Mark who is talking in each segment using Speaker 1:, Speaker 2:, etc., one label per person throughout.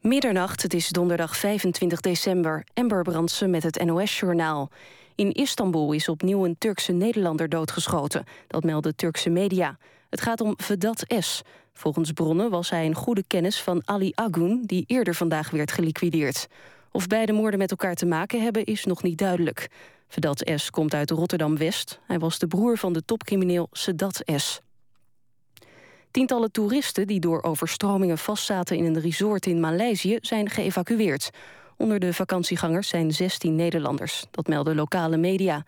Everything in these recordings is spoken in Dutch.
Speaker 1: Middernacht, het is donderdag 25 december. Ember Brandsen met het NOS-journaal. In Istanbul is opnieuw een Turkse Nederlander doodgeschoten. Dat melden Turkse media. Het gaat om Vedat S. Volgens bronnen was hij een goede kennis van Ali Agun... die eerder vandaag werd geliquideerd. Of beide moorden met elkaar te maken hebben, is nog niet duidelijk. Vedat S. komt uit Rotterdam-West. Hij was de broer van de topcrimineel Sedat S. Tientallen toeristen die door overstromingen vastzaten in een resort in Maleisië zijn geëvacueerd. Onder de vakantiegangers zijn 16 Nederlanders, dat melden lokale media.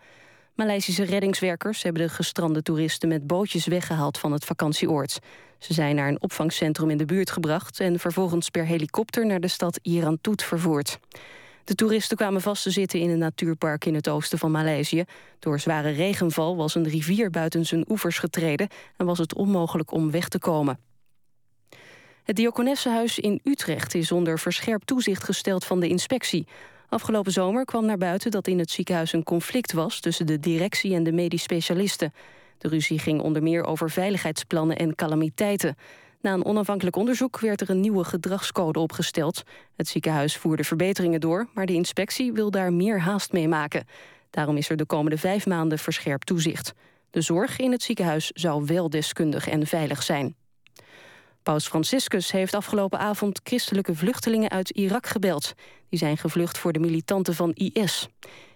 Speaker 1: Maleisische reddingswerkers hebben de gestrande toeristen met bootjes weggehaald van het vakantieoord. Ze zijn naar een opvangcentrum in de buurt gebracht en vervolgens per helikopter naar de stad Irantut vervoerd. De toeristen kwamen vast te zitten in een natuurpark in het oosten van Maleisië. Door zware regenval was een rivier buiten zijn oevers getreden... en was het onmogelijk om weg te komen. Het Diakonessenhuis in Utrecht is onder verscherpt toezicht gesteld van de inspectie. Afgelopen zomer kwam naar buiten dat in het ziekenhuis een conflict was... tussen de directie en de medisch specialisten. De ruzie ging onder meer over veiligheidsplannen en calamiteiten. Na een onafhankelijk onderzoek werd er een nieuwe gedragscode opgesteld. Het ziekenhuis voerde verbeteringen door, maar de inspectie wil daar meer haast mee maken. Daarom is er de komende vijf maanden verscherpt toezicht. De zorg in het ziekenhuis zou wel deskundig en veilig zijn. Paus Franciscus heeft afgelopen avond christelijke vluchtelingen uit Irak gebeld. Die zijn gevlucht voor de militanten van IS.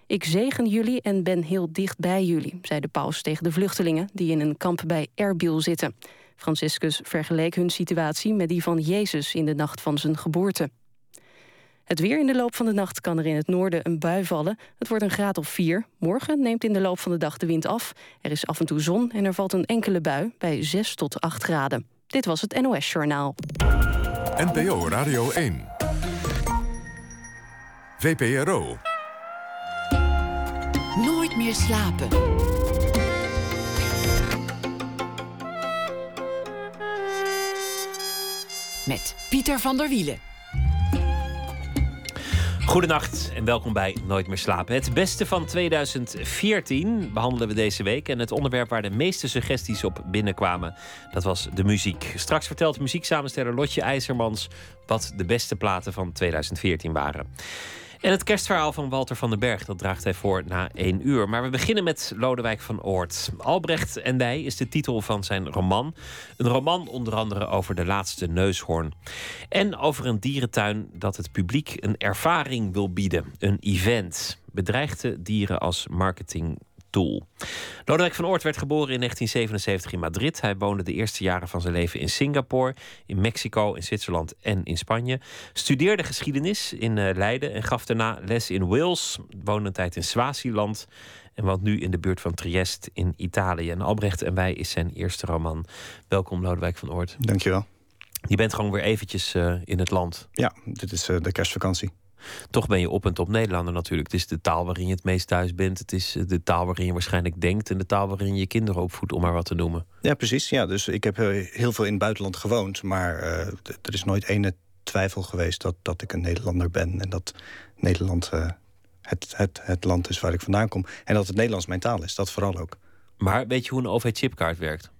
Speaker 1: Ik zegen jullie en ben heel dicht bij jullie, zei de paus tegen de vluchtelingen... die in een kamp bij Erbil zitten. Franciscus vergeleek hun situatie met die van Jezus in de nacht van zijn geboorte. Het weer in de loop van de nacht kan er in het noorden een bui vallen. Het wordt een graad of 4. Morgen neemt in de loop van de dag de wind af. Er is af en toe zon en er valt een enkele bui bij 6 tot 8 graden. Dit was het NOS Journaal.
Speaker 2: NPO Radio 1. VPRO.
Speaker 3: Nooit meer slapen. Met Pieter van der Wielen.
Speaker 4: Goedenacht en welkom bij Nooit meer slapen. Het beste van 2014 behandelen we deze week. En het onderwerp waar de meeste suggesties op binnenkwamen, dat was de muziek. Straks vertelt muzieksamensteller Lotje IJzermans wat de beste platen van 2014 waren. En het kerstverhaal van Walter van den Berg, dat draagt hij voor na één uur. Maar we beginnen met Lodewijk van Oort. Albrecht en wij is de titel van zijn roman. Een roman onder andere over de laatste neushoorn. En over een dierentuin dat het publiek een ervaring wil bieden. Een event. Bedreigde dieren als marketing Tool. Lodewijk van Oort werd geboren in 1977 in Madrid. Hij woonde de eerste jaren van zijn leven in Singapore, in Mexico, in Zwitserland en in Spanje. Studeerde geschiedenis in uh, Leiden en gaf daarna les in Wales. Woonde een tijd in Swaziland en woont nu in de buurt van Trieste in Italië. En Albrecht en wij is zijn eerste roman. Welkom Lodewijk van Oort.
Speaker 5: Dankjewel.
Speaker 4: Je bent gewoon weer eventjes uh, in het land.
Speaker 5: Ja, dit is uh, de kerstvakantie.
Speaker 4: Toch ben je op en top Nederlander natuurlijk. Het is de taal waarin je het meest thuis bent. Het is de taal waarin je waarschijnlijk denkt. En de taal waarin je je kinderen opvoedt, om maar wat te noemen.
Speaker 5: Ja, precies. Ja, dus ik heb heel veel in het buitenland gewoond. Maar uh, er is nooit ene twijfel geweest dat, dat ik een Nederlander ben. En dat Nederland uh, het, het, het land is waar ik vandaan kom. En dat het Nederlands mijn taal is. Dat vooral ook.
Speaker 4: Maar weet je hoe een OV-chipkaart werkt?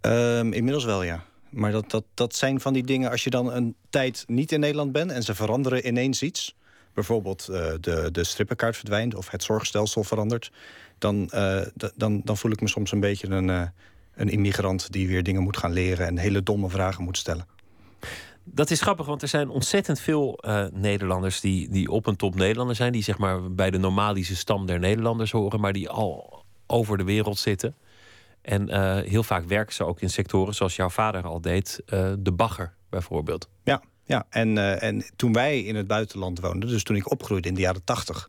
Speaker 5: Um, inmiddels wel, ja. Maar dat, dat, dat zijn van die dingen, als je dan een tijd niet in Nederland bent... en ze veranderen ineens iets bijvoorbeeld uh, de, de strippenkaart verdwijnt of het zorgstelsel verandert, dan, uh, dan, dan voel ik me soms een beetje een, uh, een immigrant die weer dingen moet gaan leren en hele domme vragen moet stellen.
Speaker 4: Dat is grappig, want er zijn ontzettend veel Nederlanders die, die op een top Nederlander zijn, die zeg maar bij de normalische stam der Nederlanders horen, maar die al over de wereld zitten. En heel vaak werken ze ook in sectoren zoals jouw vader al deed, de bagger bijvoorbeeld.
Speaker 5: Ja, ja, en, uh, en toen wij in het buitenland woonden, dus toen ik opgroeide in de jaren tachtig,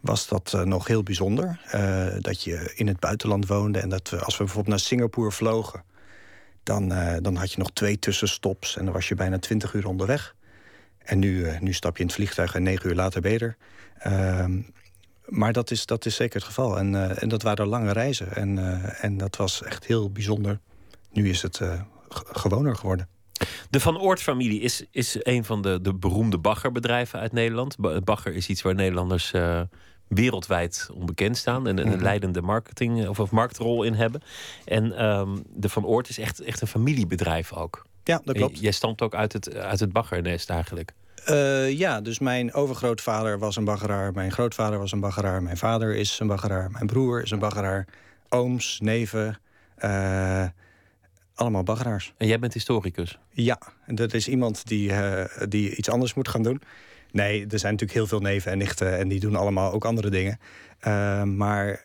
Speaker 5: was dat uh, nog heel bijzonder. Uh, dat je in het buitenland woonde en dat als we bijvoorbeeld naar Singapore vlogen, dan, dan had je nog twee tussenstops en dan was je bijna twintig uur onderweg. En nu, nu stap je in het vliegtuig en negen uur later ben je er. Ehm, maar dat is, dat is zeker het geval. En, en dat waren lange reizen. En, en dat was echt heel bijzonder. Nu is het gewoner geworden.
Speaker 4: De Van Oort-familie is, is een van de, de beroemde baggerbedrijven uit Nederland. Bagger is iets waar Nederlanders uh, wereldwijd onbekend staan en een mhm. leidende marketing of, of marktrol in hebben. En um, de Van Oort is echt, echt een familiebedrijf ook.
Speaker 5: Ja, dat klopt.
Speaker 4: Jij stamt ook uit het, uit het baggernest eigenlijk.
Speaker 5: Uh, ja, dus mijn overgrootvader was een baggeraar. Mijn grootvader was een baggeraar. Mijn vader is een baggeraar. Mijn broer is een baggeraar. Ooms, neven. Uh, allemaal baggeraars.
Speaker 4: En jij bent historicus?
Speaker 5: Ja, dat is iemand die, uh, die iets anders moet gaan doen. Nee, er zijn natuurlijk heel veel neven en nichten... en die doen allemaal ook andere dingen. maar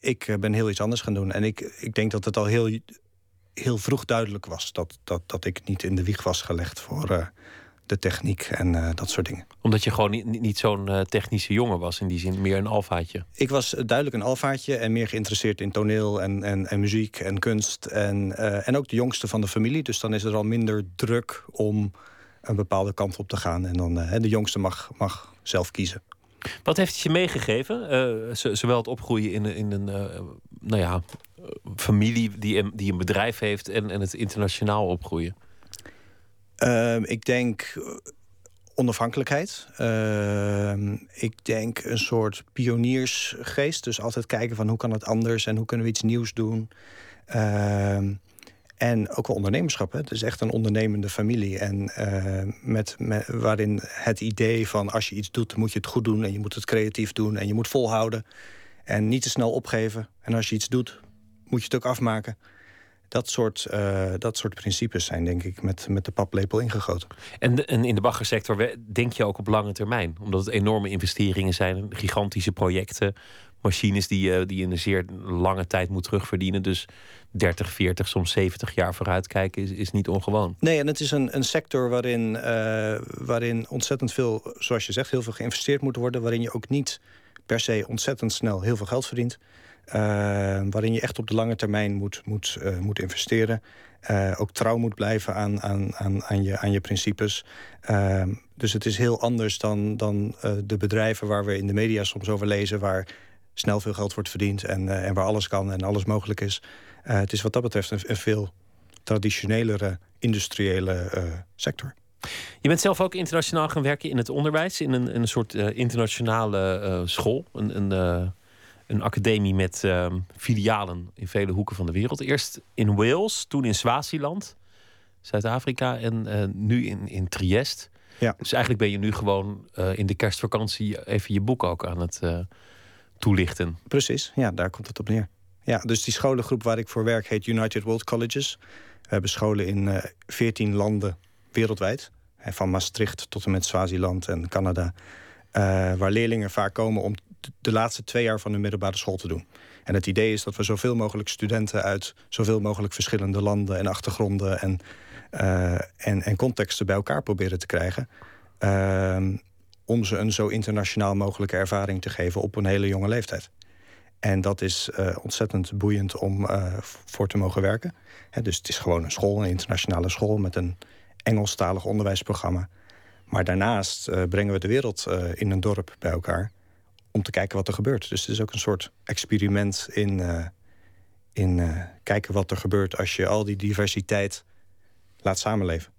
Speaker 5: ik ben heel iets anders gaan doen. En ik, ik denk dat het al heel, heel vroeg duidelijk was... Dat, dat, dat ik niet in de wieg was gelegd voor de techniek en uh, dat soort dingen.
Speaker 4: Omdat je gewoon niet, niet zo'n uh, technische jongen was, in die zin meer een alfaatje?
Speaker 5: Ik was duidelijk een alfaatje en meer geïnteresseerd in toneel en, en, en muziek en kunst. En, uh, en ook de jongste van de familie, dus dan is er al minder druk om een bepaalde kant op te gaan. En dan de jongste mag, mag zelf kiezen.
Speaker 4: Wat heeft het je meegegeven? zowel het opgroeien in, in een nou ja, familie die een, die een bedrijf heeft en, en het internationaal opgroeien?
Speaker 5: Uh, ik denk eh, onafhankelijkheid. Uh, ik denk een soort pioniersgeest. Dus altijd kijken van hoe kan het anders en hoe kunnen we iets nieuws doen. Uh, en ook wel ondernemerschap. Hè? Het is echt een ondernemende familie. En met, waarin het idee van als je iets doet, moet je het goed doen. En je moet het creatief doen. En je moet volhouden. En niet te snel opgeven. En als je iets doet, moet je het ook afmaken. Dat soort, uh, dat soort principes zijn, denk ik, met, met de paplepel ingegoten.
Speaker 4: En, en in de baggersector denk je ook op lange termijn? Omdat het enorme investeringen zijn, gigantische projecten, machines die, uh, die in een zeer lange tijd moet terugverdienen. Dus 30, 40, soms 70 jaar vooruitkijken is, is niet ongewoon.
Speaker 5: Nee, en het is een, een sector waarin, uh, waarin ontzettend veel, zoals je zegt, heel veel geïnvesteerd moet worden. Waarin je ook niet per se ontzettend snel heel veel geld verdient. Uh, waarin je echt op de lange termijn moet, moet, uh, moet investeren. Uh, ook trouw moet blijven aan, aan, aan, aan, je, aan je principes. Ehm, dus het is heel anders dan, dan de bedrijven waar we in de media soms over lezen... waar snel veel geld wordt verdiend en, en waar alles kan en alles mogelijk is. het is wat dat betreft een, een veel traditionelere industriële sector.
Speaker 4: Je bent zelf ook internationaal gaan werken in het onderwijs... in een, een soort internationale school, een... een een academie met uh, filialen in vele hoeken van de wereld. Eerst in Wales, toen in Swaziland, Zuid-Afrika en uh, nu in, in Triest.
Speaker 5: Ja.
Speaker 4: Dus eigenlijk ben je nu gewoon uh, in de kerstvakantie even je boek ook aan het uh, toelichten.
Speaker 5: Precies, ja, daar komt het op neer. Ja, dus die scholengroep waar ik voor werk heet United World Colleges. We hebben scholen in 14 landen wereldwijd. Van Maastricht tot en met Swaziland en Canada. waar leerlingen vaak komen om de laatste twee jaar van de middelbare school te doen. En het idee is dat we zoveel mogelijk studenten uit zoveel mogelijk verschillende landen en achtergronden en, uh, en, en contexten bij elkaar proberen te krijgen. Uh, om ze een zo internationaal mogelijke ervaring te geven op een hele jonge leeftijd. En dat is uh, ontzettend boeiend om voor te mogen werken. dus het is gewoon een school, een internationale school met een Engelstalig onderwijsprogramma. Maar daarnaast brengen we de wereld in een dorp bij elkaar om te kijken wat er gebeurt. Dus het is ook een soort experiment in, uh, in uh, kijken wat er gebeurt als je al die diversiteit laat samenleven.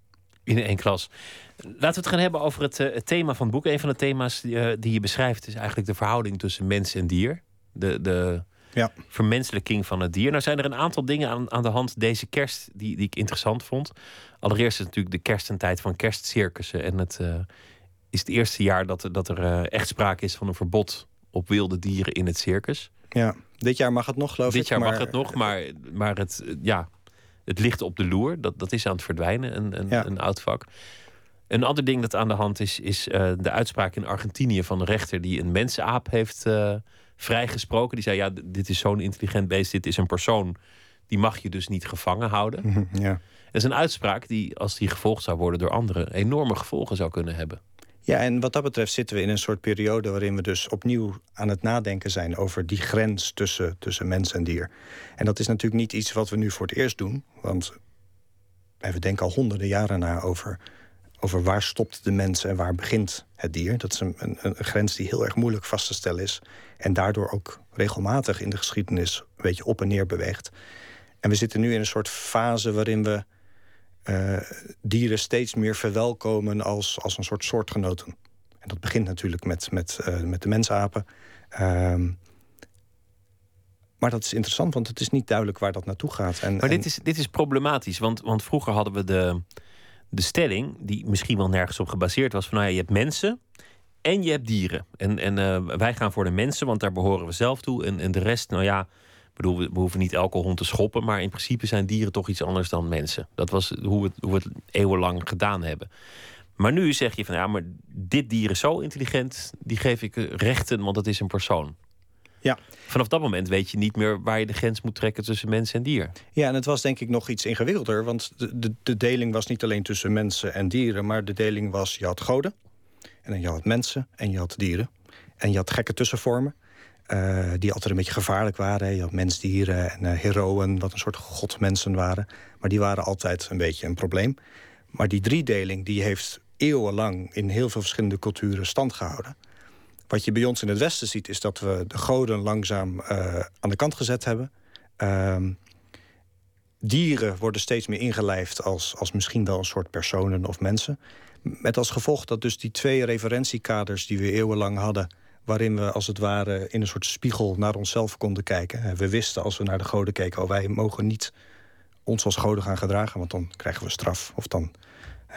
Speaker 4: In één klas. Laten we het gaan hebben over het, uh, het thema van het boek. Een van de thema's die, die, je beschrijft is eigenlijk de verhouding tussen mens en dier. De, de
Speaker 5: ja.
Speaker 4: vermenselijking van het dier. Nou zijn er een aantal dingen aan, aan de hand deze kerst die, die ik interessant vond. Allereerst is natuurlijk de kerstentijd van kerstcircussen en het is het eerste jaar dat, dat er echt sprake is van een verbod op wilde dieren in het circus.
Speaker 5: Ja, dit jaar mag het nog, geloof
Speaker 4: dit
Speaker 5: ik.
Speaker 4: Dit jaar mag het nog, maar, maar het, ja, het ligt op de loer. Dat, dat is aan het verdwijnen, een, een,
Speaker 5: ja.
Speaker 4: een oud vak. Een ander ding dat aan de hand is, is uh, de uitspraak in Argentinië van een rechter die een mensenaap heeft uh, vrijgesproken. Die zei: Ja, dit is zo'n intelligent beest, dit is een persoon. Die mag je dus niet gevangen houden.
Speaker 5: Ja.
Speaker 4: Dat is een uitspraak die, als die gevolgd zou worden door anderen, enorme gevolgen zou kunnen hebben.
Speaker 5: Ja, en wat dat betreft zitten we in een soort periode waarin we dus opnieuw aan het nadenken zijn over die grens tussen, tussen mens en dier. En dat is natuurlijk niet iets wat we nu voor het eerst doen, want we denken al honderden jaren na over, over waar stopt de mens en waar begint het dier. Dat is een, een grens die heel erg moeilijk vast te stellen is en daardoor ook regelmatig in de geschiedenis een beetje op en neer beweegt. En we zitten nu in een soort fase waarin we uh, dieren steeds meer verwelkomen als, als een soort soortgenoten. En dat begint natuurlijk met, met, uh, met de mensapen. Uh, maar dat is interessant, want het is niet duidelijk waar dat naartoe gaat. En,
Speaker 4: maar dit, is, dit is problematisch, want, want vroeger hadden we de, de stelling, die misschien wel nergens op gebaseerd was, van nou ja, je hebt mensen en je hebt dieren. En, en uh, wij gaan voor de mensen, want daar behoren we zelf toe. En, en de rest, nou ja, bedoel, we hoeven niet elke hond te schoppen, maar in principe zijn dieren toch iets anders dan mensen. Dat was hoe we, hoe we het eeuwenlang gedaan hebben. Maar nu zeg je van ja, maar dit dier is zo intelligent, die geef ik rechten, want dat is een persoon.
Speaker 5: Ja.
Speaker 4: Vanaf dat moment weet je niet meer waar je de grens moet trekken tussen mens en dier.
Speaker 5: Ja, en het was denk ik nog iets ingewikkelder. Want de, de, de deling was niet alleen tussen mensen en dieren, maar de deling was: je had goden, en dan je had mensen en je had dieren. En je had gekke tussenvormen. Uh, die altijd een beetje gevaarlijk waren. Je had mensdieren en uh, heroën, wat een soort godmensen waren. Maar die waren altijd een beetje een probleem. Maar die driedeling die heeft eeuwenlang in heel veel verschillende culturen stand gehouden. Wat je bij ons in het Westen ziet, is dat we de goden langzaam uh, aan de kant gezet hebben. Uh, dieren worden steeds meer ingelijfd als, als misschien wel een soort personen of mensen. Met als gevolg dat dus die twee referentiekaders die we eeuwenlang hadden waarin we als het ware in een soort spiegel naar onszelf konden kijken. We wisten als we naar de goden keken, oh, wij mogen niet ons als goden gaan gedragen, want dan krijgen we straf. Of dan,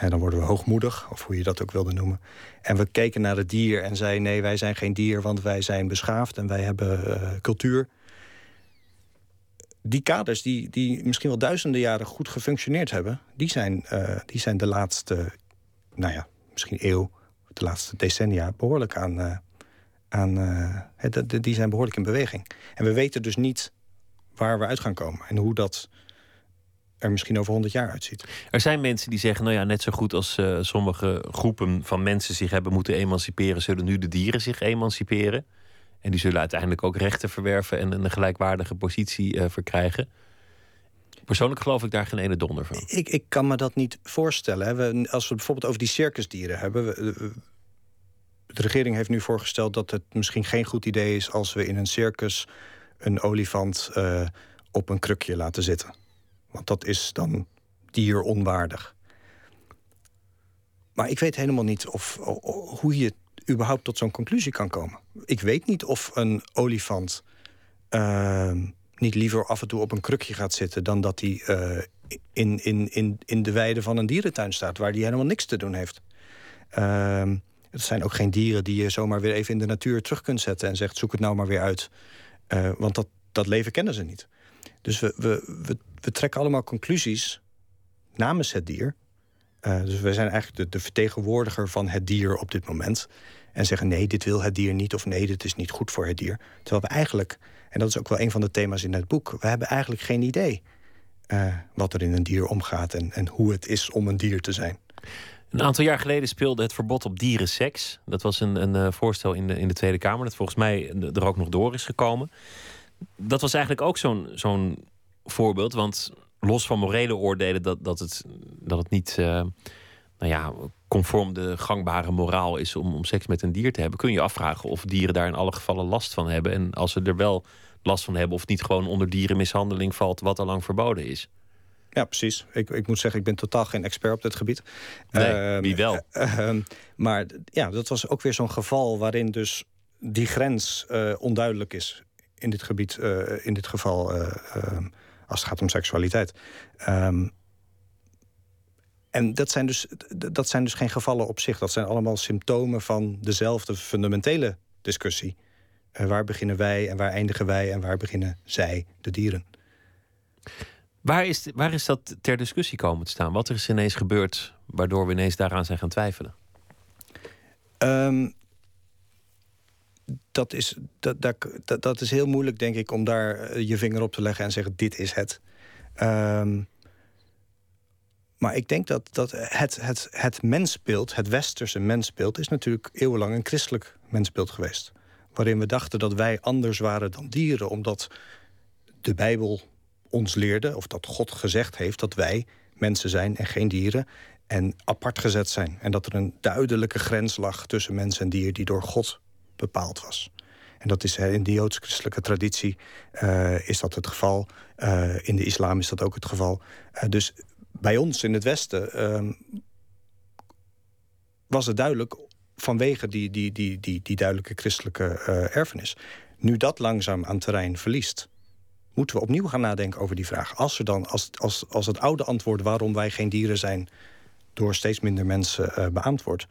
Speaker 5: dan worden we hoogmoedig, of hoe je dat ook wilde noemen. En we keken naar het dier en zeiden, nee, wij zijn geen dier, want wij zijn beschaafd en wij hebben uh, cultuur. Die kaders die, die misschien wel duizenden jaren goed gefunctioneerd hebben, die zijn, uh, die zijn de laatste, nou ja, misschien eeuw, de laatste decennia behoorlijk aan, uh, aan uh, die zijn behoorlijk in beweging. En we weten dus niet waar we uit gaan komen en hoe dat er misschien over 100 jaar uitziet.
Speaker 4: Er zijn mensen die zeggen, nou ja, net zo goed als uh, sommige groepen van mensen zich hebben moeten emanciperen, zullen nu de dieren zich emanciperen. En die zullen uiteindelijk ook rechten verwerven en een gelijkwaardige positie uh, verkrijgen. Persoonlijk geloof ik daar geen ene donder van.
Speaker 5: Ik, ik kan me dat niet voorstellen. Hè. We, als we bijvoorbeeld over die circusdieren hebben. We, de regering heeft nu voorgesteld dat het misschien geen goed idee is als we in een circus een olifant uh, op een krukje laten zitten. Want dat is dan dieronwaardig. Maar ik weet helemaal niet of, hoe je überhaupt tot zo'n conclusie kan komen. Ik weet niet of een olifant uh, niet liever af en toe op een krukje gaat zitten dan dat hij uh, in, in, in, in de weide van een dierentuin staat, waar hij helemaal niks te doen heeft. Uh, het zijn ook geen dieren die je zomaar weer even in de natuur terug kunt zetten en zegt: zoek het nou maar weer uit. Uh, want dat, dat leven kennen ze niet. Dus we, we, we, trekken allemaal conclusies namens het dier. Uh, dus we zijn eigenlijk de, de, vertegenwoordiger van het dier op dit moment. En zeggen: nee, dit wil het dier niet, of nee, dit is niet goed voor het dier. Terwijl we eigenlijk, en dat is ook wel een van de thema's in het boek, we hebben eigenlijk geen idee uh, wat er in een dier omgaat en, en hoe het is om een dier te zijn.
Speaker 4: Een aantal jaar geleden speelde het verbod op dierenseks. Dat was een, een uh, voorstel in de, in de Tweede Kamer, dat volgens mij er ook nog door is gekomen. Dat was eigenlijk ook zo'n zo'n voorbeeld, want los van morele oordelen dat, dat, het, dat het niet uh, nou ja, conform de gangbare moraal is om, om seks met een dier te hebben, kun je afvragen of dieren daar in alle gevallen last van hebben. En als ze er wel last van hebben, of het niet gewoon onder dierenmishandeling valt, wat al lang verboden is.
Speaker 5: Ja, precies. Ik, ik moet zeggen, ik ben totaal geen expert op dit gebied.
Speaker 4: Nee, uh, wie wel.
Speaker 5: Uh, maar ja, dat was ook weer zo'n geval waarin dus die grens uh, onduidelijk is in dit gebied, in dit geval ehm, als het gaat om seksualiteit. Um, en dat zijn, dus, dat zijn dus geen gevallen op zich. Dat zijn allemaal symptomen van dezelfde fundamentele discussie. waar beginnen wij en waar eindigen wij en waar beginnen zij, de dieren?
Speaker 4: Waar is, waar is dat ter discussie komen te staan? Wat is ineens gebeurd waardoor we ineens daaraan zijn gaan twijfelen?
Speaker 5: Um, dat, is, dat, dat, dat, is heel moeilijk, denk ik, om daar je vinger op te leggen en zeggen: dit is het. Um, maar ik denk dat, dat het, het, het mensbeeld, het westerse mensbeeld, is natuurlijk eeuwenlang een christelijk mensbeeld geweest. Waarin we dachten dat wij anders waren dan dieren, omdat de Bijbel ons leerde, of dat God gezegd heeft dat wij mensen zijn en geen dieren. En apart gezet zijn. En dat er een duidelijke grens lag tussen mens en dier die door God bepaald was. En dat is in de joods-christelijke traditie uh, is dat het geval. Uh, in de islam is dat ook het geval. Uh, dus bij ons in het Westen uh, was het duidelijk vanwege die, die, die, die, die duidelijke christelijke erfenis. Nu dat langzaam aan terrein verliest, moeten we opnieuw gaan nadenken over die vraag. Als, er dan, als, als, als het oude antwoord waarom wij geen dieren zijn door steeds minder mensen beaamd wordt,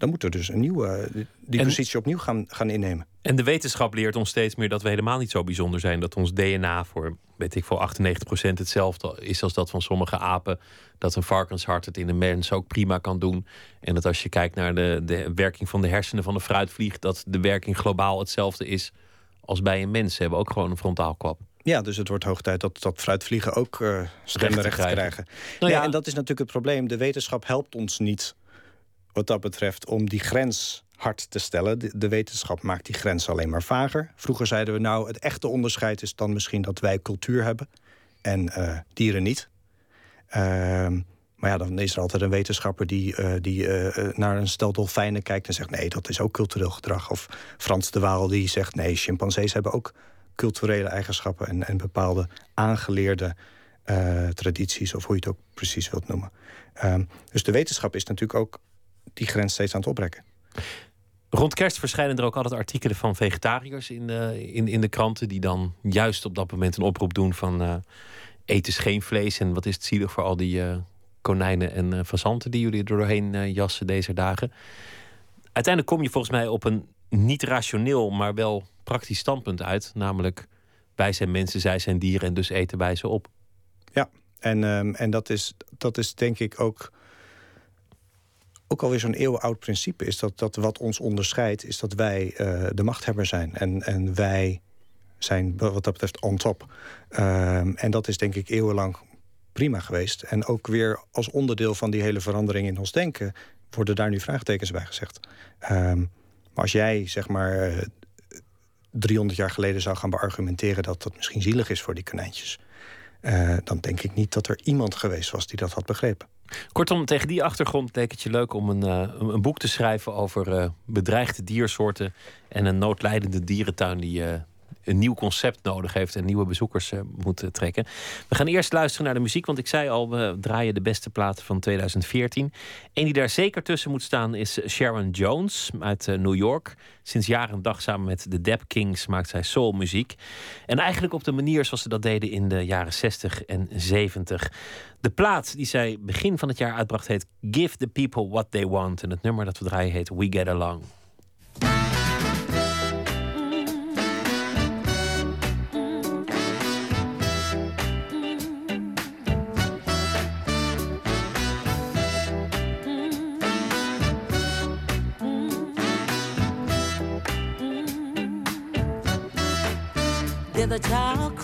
Speaker 5: dan moet er dus een nieuwe, die positie opnieuw gaan, gaan innemen.
Speaker 4: En de wetenschap leert ons steeds meer dat we helemaal niet zo bijzonder zijn. Dat ons DNA voor, weet ik veel, 98% hetzelfde is als dat van sommige apen. Dat een varkenshart het in een mens ook prima kan doen. En dat als je kijkt naar de, de werking van de hersenen van de fruitvlieg, dat de werking globaal hetzelfde is als bij een mens. Ze hebben ook gewoon een frontaalkwap.
Speaker 5: Ja, dus het wordt hoog tijd dat, dat fruitvliegen ook uh, stemrecht krijgen. krijgen. Nou ja, en dat is natuurlijk het probleem. De wetenschap helpt ons niet wat dat betreft om die grens hard te stellen. De, wetenschap maakt die grens alleen maar vager. Vroeger zeiden we nou, het echte onderscheid is dan misschien dat wij cultuur hebben en uh, dieren niet. Ehm, maar ja, dan is er altijd een wetenschapper die, uh, die naar een stel dolfijnen kijkt en zegt: nee, dat is ook cultureel gedrag. Of Frans de Waal die zegt: nee, chimpansees hebben ook culturele eigenschappen en, en bepaalde aangeleerde tradities, of hoe je het ook precies wilt noemen. Um, dus de wetenschap is natuurlijk ook die grens steeds aan het oprekken.
Speaker 4: Rond kerst verschijnen er ook altijd artikelen van vegetariërs in de, in, in de kranten. die dan juist op dat moment een oproep doen van. Uh, eet geen vlees. En wat is het zielig voor al die uh, konijnen en fazanten die jullie er doorheen jassen deze dagen. Uiteindelijk kom je volgens mij op een niet rationeel, maar wel praktisch standpunt uit. Namelijk, wij zijn mensen, zij zijn dieren en dus eten wij ze op.
Speaker 5: Ja, en, um, en dat, is, dat is denk ik ook ook alweer zo'n eeuwenoud principe is dat, dat wat ons onderscheidt, is dat wij uh, de machthebber zijn. En, en wij zijn wat dat betreft on top. Um, en dat is denk ik eeuwenlang prima geweest. En ook weer als onderdeel van die hele verandering in ons denken worden daar nu vraagtekens bij gezegd. Um, maar als jij zeg maar 300 jaar geleden zou gaan beargumenteren dat dat misschien zielig is voor die konijntjes, uh, dan denk ik niet dat er iemand geweest was die dat had begrepen.
Speaker 4: Kortom, tegen die achtergrond leek het je leuk om een, uh, een boek te schrijven over uh, bedreigde diersoorten en een noodlijdende dierentuin die een nieuw concept nodig heeft en nieuwe bezoekers uh, moet trekken. We gaan eerst luisteren naar de muziek, want ik zei al, we draaien de beste platen van 2014. Eén die daar zeker tussen moet staan is Sharon Jones uit uh, New York. Sinds jaren en dag samen met de Dap Kings maakt zij soulmuziek. En eigenlijk op de manier zoals ze dat deden in de jaren 60 en 70. De plaat die zij begin van het jaar uitbracht heet Give the People What They Want. En het nummer dat we draaien heet We Get Along.
Speaker 6: The child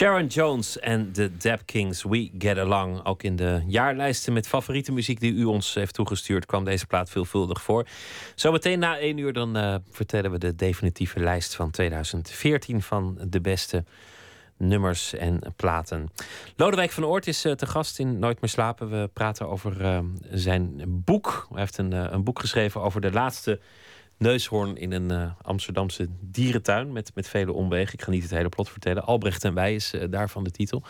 Speaker 4: Sharon Jones en de Dap Kings, We Get Along. Ook in de jaarlijsten met favoriete muziek die u ons heeft toegestuurd... kwam deze plaat veelvuldig voor. Zometeen na één uur dan uh, vertellen we de definitieve lijst van 2014... van de beste nummers en platen. Lodewijk van Oort is uh, te gast in Nooit meer slapen. We praten over uh, zijn boek. Hij heeft een, een boek geschreven over de laatste neushoorn in een uh, Amsterdamse dierentuin met, met vele omwegen. Ik ga niet het hele plot vertellen. Albrecht en wij is uh, daarvan de titel.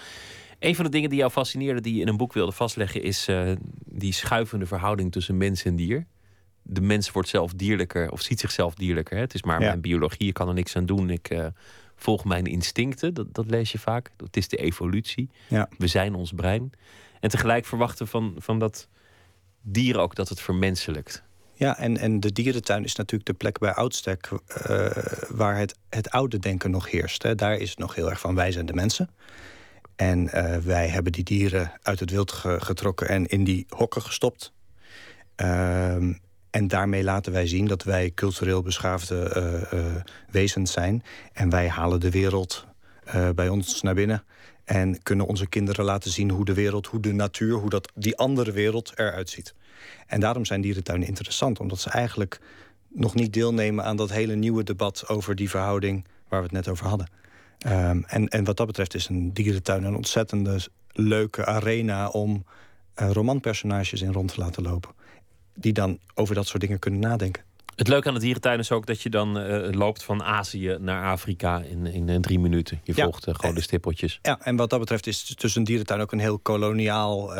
Speaker 4: Een van de dingen die jou fascineerde, die je in een boek wilde vastleggen, is uh, die schuivende verhouding tussen mens en dier. De mens wordt zelf dierlijker of ziet zichzelf dierlijker. Hè? Het is maar ja. mijn biologie, je kan er niks aan doen. Ik volg mijn instincten, dat, dat, lees je vaak. Het is de evolutie.
Speaker 5: Ja.
Speaker 4: We zijn ons brein. En tegelijk verwachten van, van dat dier ook dat het vermenselijkt.
Speaker 5: Ja, en, en de dierentuin is natuurlijk de plek bij uitstek uh, waar het, het oude denken nog heerst. Daar is het nog heel erg van wij zijn de mensen. En uh, wij hebben die dieren uit het wild ge getrokken en in die hokken gestopt. Uh, en daarmee laten wij zien dat wij cultureel beschaafde wezens zijn. En wij halen de wereld bij ons naar binnen. En kunnen onze kinderen laten zien hoe de wereld, hoe de natuur, hoe dat, die andere wereld eruit ziet. En daarom zijn dierentuinen interessant, omdat ze eigenlijk nog niet deelnemen aan dat hele nieuwe debat over die verhouding waar we het net over hadden. Um, en, en wat dat betreft is een dierentuin een ontzettende leuke arena om uh, romanpersonages in rond te laten lopen. Die dan over dat soort dingen kunnen nadenken.
Speaker 4: Het leuke aan de dierentuin is ook dat je dan uh, loopt van Azië naar Afrika in, in, in drie minuten. Je volgt uh, gewoon de stippeltjes.
Speaker 5: Ja, en wat dat betreft is tussen een dierentuin ook een heel koloniaal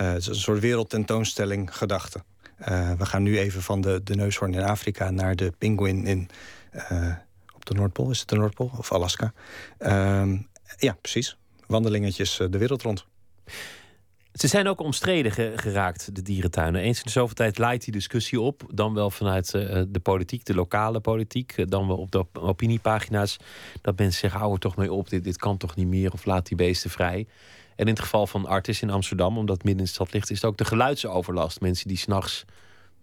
Speaker 5: uh, een soort wereldtentoonstelling gedachte. Uh, we gaan nu even van de, de neushoorn in Afrika naar de pinguïn in, uh, op de Noordpool. Is het de Noordpool of Alaska? Uh, ja, precies. Wandelingetjes de wereld rond.
Speaker 4: Ze zijn ook omstreden ge geraakt, de dierentuinen. Eens in de zoveel tijd leidt die discussie op. Dan wel vanuit de politiek, de lokale politiek. Dan wel op de opiniepagina's. Dat mensen zeggen, hou er toch mee op. Dit, dit kan toch niet meer. Of laat die beesten vrij. En in het geval van Artis in Amsterdam, omdat het midden in de stad ligt, is het ook de geluidsoverlast. Mensen die s'nachts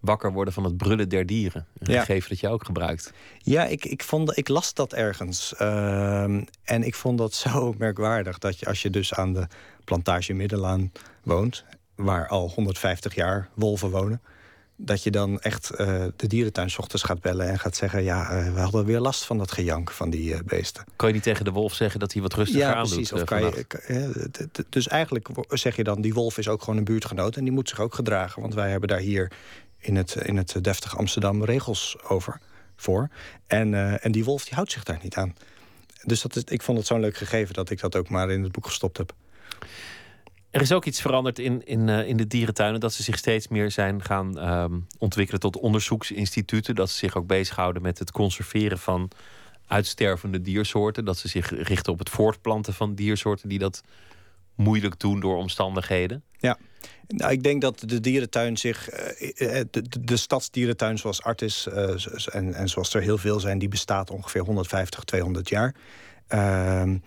Speaker 4: wakker worden van het brullen der dieren. Een ja. gegeven dat je ook gebruikt.
Speaker 5: Ja, ik, ik, vond, ik las dat ergens. Uh, en ik vond dat zo merkwaardig dat je als je dus aan de plantage Middelaan woont, waar al 150 jaar wolven wonen dat je dan echt uh, de dierentuin ochtends gaat bellen en gaat zeggen: Ja, uh, we hadden weer last van dat gejank van die uh, beesten.
Speaker 4: Kan je niet tegen de wolf zeggen dat hij wat rustiger
Speaker 5: ja,
Speaker 4: aandoet?
Speaker 5: Precies, of kan je, dus eigenlijk zeg je dan: die wolf is ook gewoon een buurtgenoot en die moet zich ook gedragen. Want wij hebben daar hier in het, in het deftig Amsterdam regels over voor. En, en die wolf die houdt zich daar niet aan. Dus dat is, ik vond het zo'n leuk gegeven dat ik dat ook maar in het boek gestopt heb.
Speaker 4: Er is ook iets veranderd in, in, uh, in de dierentuinen. Dat ze zich steeds meer zijn gaan um, ontwikkelen tot onderzoeksinstituten. Dat ze zich ook bezighouden met het conserveren van uitstervende diersoorten. Dat ze zich richten op het voortplanten van diersoorten die dat moeilijk doen door omstandigheden.
Speaker 5: Ja, nou, ik denk dat de dierentuin zich. Uh, de, de, de, stadsdierentuin zoals Artis en, en zoals er heel veel zijn, die bestaat ongeveer 150, 200 jaar. Ehm,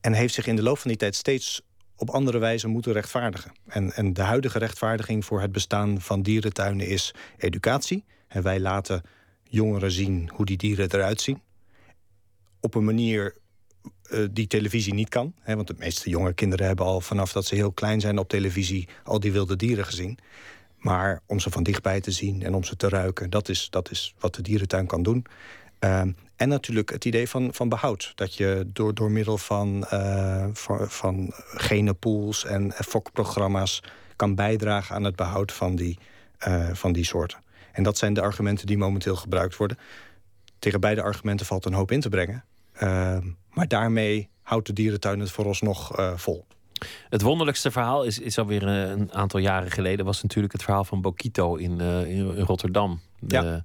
Speaker 5: en heeft zich in de loop van die tijd steeds op andere wijze moeten rechtvaardigen. En, en de huidige rechtvaardiging voor het bestaan van dierentuinen is educatie. En wij laten jongeren zien hoe die dieren eruit zien. Op een manier uh, die televisie niet kan. Hè, want de meeste jonge kinderen hebben al vanaf dat ze heel klein zijn op televisie al die wilde dieren gezien. Maar om ze van dichtbij te zien en om ze te ruiken, dat is, dat is wat de dierentuin kan doen. Uh, en natuurlijk het idee van, van behoud. Dat je door, door middel van, uh, van, van genenpools en fokprogramma's kan bijdragen aan het behoud van die, uh, van die soorten. En dat zijn de argumenten die momenteel gebruikt worden. Tegen beide argumenten valt een hoop in te brengen. Uh, maar daarmee houdt de dierentuin het vooralsnog uh, vol.
Speaker 4: Het wonderlijkste verhaal is, is alweer een aantal jaren geleden... was natuurlijk het verhaal van Bokito in, uh, in Rotterdam. De,
Speaker 5: ja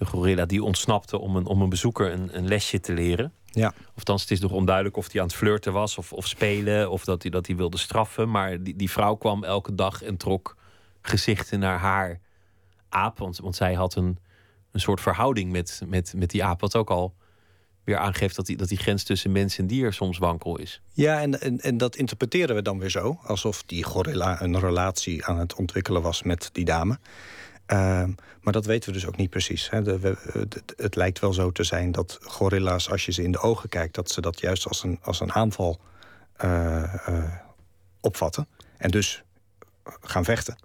Speaker 4: de gorilla die ontsnapte om een, om een bezoeker een, een lesje te leren.
Speaker 5: Ja.
Speaker 4: Ofthans, het is nog onduidelijk of hij aan het flirten was of, of spelen of dat hij, dat hij wilde straffen. Maar die, die vrouw kwam elke dag en trok gezichten naar haar aap. Want, want zij had een, een soort verhouding met, met, met die aap. Wat ook al weer aangeeft dat die, dat die grens tussen mens en dier soms wankel is.
Speaker 5: Ja, en, en, en dat interpreteren we dan weer zo. Alsof die gorilla een relatie aan het ontwikkelen was met die dame. Ehm, maar dat weten we dus ook niet precies. Hè. De, het lijkt wel zo te zijn dat gorilla's, als je ze in de ogen kijkt, dat ze dat juist als een, als een aanval eh, eh, opvatten. En dus gaan vechten.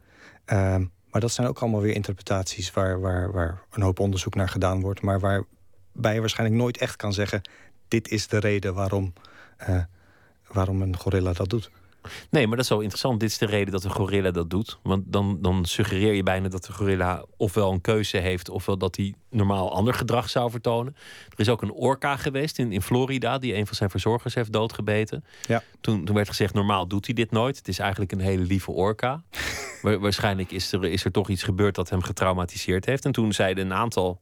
Speaker 5: Ehm, maar dat zijn ook allemaal weer interpretaties waar, waar, waar een hoop onderzoek naar gedaan wordt. Maar waarbij je waarschijnlijk nooit echt kan zeggen: dit is de reden waarom, eh, waarom een gorilla dat doet.
Speaker 4: Nee, maar dat is wel interessant. Dit is de reden dat een gorilla dat doet. Want dan, dan suggereer je bijna dat de gorilla ofwel een keuze heeft, ofwel dat hij normaal ander gedrag zou vertonen. Er is ook een orka geweest in, in Florida, die een van zijn verzorgers heeft doodgebeten.
Speaker 5: Ja.
Speaker 4: Toen, toen werd gezegd, normaal doet hij dit nooit. Het is eigenlijk een hele lieve orka. Wa- waarschijnlijk is er, is er toch iets gebeurd dat hem getraumatiseerd heeft. En toen zeiden een aantal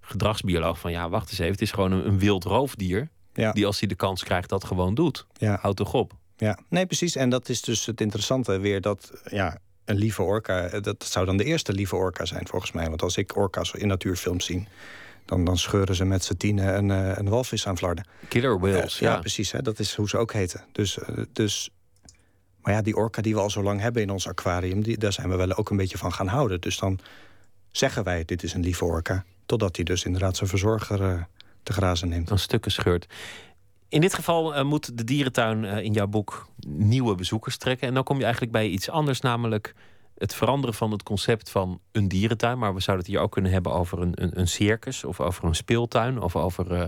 Speaker 4: gedragsbiologen van ja, wacht eens even, het is gewoon een, een wild roofdier.
Speaker 5: Ja.
Speaker 4: Die als hij de kans krijgt dat gewoon doet.
Speaker 5: Ja.
Speaker 4: Houd toch op.
Speaker 5: Ja, nee, precies. En dat is dus het interessante weer dat ja, een lieve orka, eh, dat zou dan de eerste lieve orka zijn volgens mij. Want als ik orka's in natuurfilms zie, dan, dan scheuren ze met z'n tienen een, eh, een walvis aan flarden.
Speaker 4: Killer whales,
Speaker 5: Eh, ja,
Speaker 4: ja.
Speaker 5: precies. Hè? Dat is hoe ze ook heten. Dus, dus, maar ja, die orka die we al zo lang hebben in ons aquarium, die, daar zijn we wel ook een beetje van gaan houden. Dus dan zeggen wij, dit is een lieve orka. Totdat hij dus inderdaad zijn verzorger eh, te grazen neemt.
Speaker 4: Dan stukken scheurt. In dit geval eh, moet de dierentuin eh, in jouw boek nieuwe bezoekers trekken. En dan kom je eigenlijk bij iets anders, namelijk het veranderen van het concept van een dierentuin. Maar we zouden het hier ook kunnen hebben over een, een, een circus of over een speeltuin of over eh,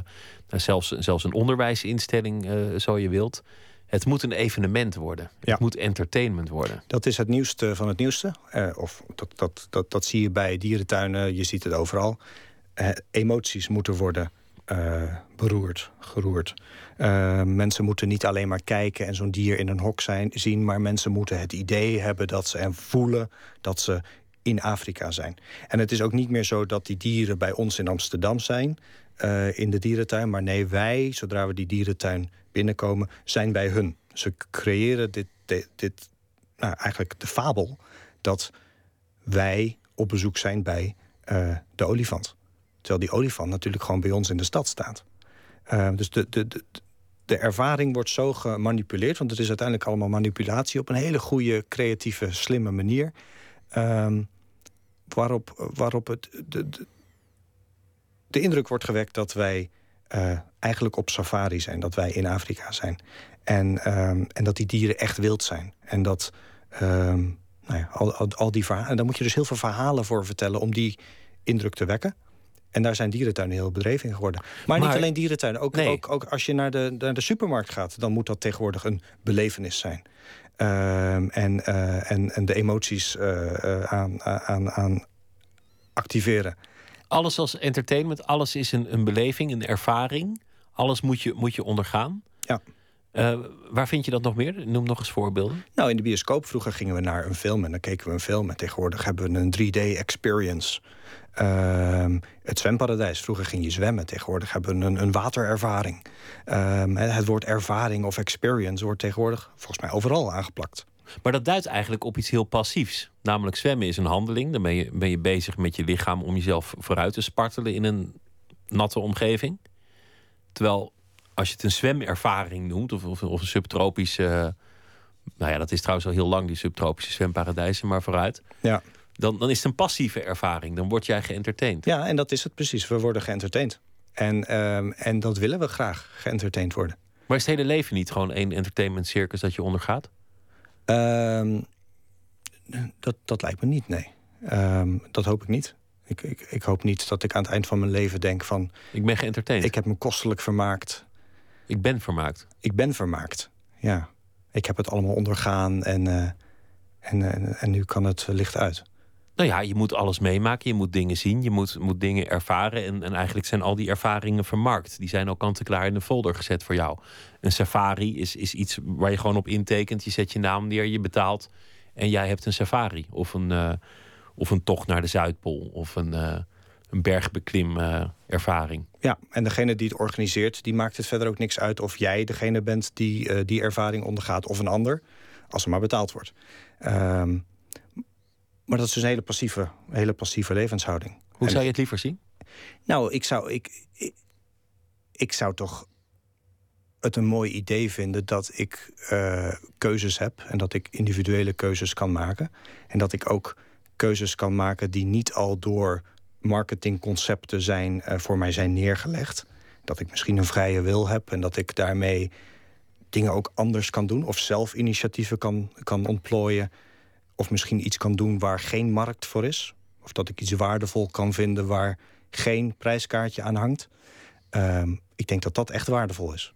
Speaker 4: nou, zelfs, zelfs een onderwijsinstelling, zo je wilt. Het moet een evenement worden.
Speaker 5: Ja.
Speaker 4: Het moet entertainment worden.
Speaker 5: Dat is het nieuwste van het nieuwste. Of dat, dat, dat, dat zie je bij dierentuinen, je ziet het overal. Emoties moeten worden eh, beroerd, geroerd. Eh, mensen moeten niet alleen maar kijken en zo'n dier in een hok zijn, zien... maar mensen moeten het idee hebben dat ze en voelen dat ze in Afrika zijn. En het is ook niet meer zo dat die dieren bij ons in Amsterdam zijn... eh, in de dierentuin, maar nee, wij, zodra we die dierentuin binnenkomen... zijn bij hun. Ze creëren dit, dit, nou, eigenlijk de fabel dat wij op bezoek zijn bij de olifant. Terwijl die olifant natuurlijk gewoon bij ons in de stad staat. Eh, dus de, de, de, ervaring wordt zo gemanipuleerd, want het is uiteindelijk allemaal manipulatie op een hele goede, creatieve, slimme manier. Ehm, waarop, waarop het, de, de, de indruk wordt gewekt dat wij eh, eigenlijk op safari zijn, dat wij in Afrika zijn. En, ehm, en dat die dieren echt wild zijn. En dat ehm, nou ja, al, al, al die verhalen. En daar moet je dus heel veel verhalen voor vertellen om die indruk te wekken. En daar zijn dierentuinen heel bedreven in geworden. Maar,
Speaker 4: Maar-
Speaker 5: niet alleen dierentuinen. Ook,
Speaker 4: Nee.
Speaker 5: ook, ook als je naar de, naar de supermarkt gaat, dan moet dat tegenwoordig een belevenis zijn. Ehm, en, eh, en, en de emoties eh, eh, aan, aan, aan activeren.
Speaker 4: Alles als entertainment, alles is een, een beleving, een ervaring. Alles moet je, moet je ondergaan.
Speaker 5: Ja.
Speaker 4: Waar vind je dat nog meer? Noem nog eens voorbeelden.
Speaker 5: Nou, in de bioscoop vroeger gingen we naar een film en dan keken we een film. En tegenwoordig hebben we een 3D-experience. Ehm, het zwemparadijs. Vroeger ging je zwemmen. Tegenwoordig hebben we een, een waterervaring. Ehm, het woord ervaring of experience wordt tegenwoordig volgens mij overal aangeplakt.
Speaker 4: Maar dat duidt eigenlijk op iets heel passiefs. Namelijk zwemmen is een handeling. Dan ben je, ben je bezig met je lichaam om jezelf vooruit te spartelen in een natte omgeving. Terwijl als je het een zwemervaring noemt, of, of, of een subtropische. Nou ja, dat is trouwens al heel lang, die subtropische zwemparadijzen, maar vooruit.
Speaker 5: Ja.
Speaker 4: Dan, dan is het een passieve ervaring. Dan word jij geëntertained.
Speaker 5: ja, en dat is het precies. We worden geëntertained. En, ehm, en dat willen we graag, geëntertained worden.
Speaker 4: Maar is het hele leven niet gewoon één entertainment circus dat je ondergaat?
Speaker 5: Ehm, dat, dat lijkt me niet, nee. Ehm, dat hoop ik niet. Ik, ik, ik hoop niet dat ik aan het eind van mijn leven denk van...
Speaker 4: Ik ben geëntertained.
Speaker 5: ik heb me kostelijk vermaakt.
Speaker 4: Ik ben vermaakt.
Speaker 5: Ik ben vermaakt, ja. Ik heb het allemaal ondergaan en, eh, en, en, en nu kan het licht uit.
Speaker 4: Nou ja, je moet alles meemaken, je moet dingen zien, je moet, moet dingen ervaren. En, en eigenlijk zijn al die ervaringen vermarkt. Die zijn al kant-en-klaar in de folder gezet voor jou. Een safari is, is iets waar je gewoon op intekent. Je zet je naam neer, je betaalt en jij hebt een safari. Of een, eh, of een tocht naar de Zuidpool. Of een, eh een bergbeklim eh, ervaring.
Speaker 5: Ja, en degene die het organiseert, die maakt het verder ook niks uit... of jij degene bent die die ervaring ondergaat of een ander... als er maar betaald wordt. Ehm, maar dat is dus een hele passieve, hele passieve levenshouding.
Speaker 4: Hoe
Speaker 5: En-
Speaker 4: zou je het liever zien?
Speaker 5: Nou, ik zou, ik, ik, ik zou toch het een mooi idee vinden dat ik eh, keuzes heb en dat ik individuele keuzes kan maken. En dat ik ook keuzes kan maken die niet al door marketingconcepten zijn, uh, voor mij zijn neergelegd. Dat ik misschien een vrije wil heb en dat ik daarmee dingen ook anders kan doen. Of zelf initiatieven kan, kan ontplooien. Of misschien iets kan doen waar geen markt voor is. Of dat ik iets waardevol kan vinden waar geen prijskaartje aan hangt. Ehm, ik denk dat dat echt waardevol is.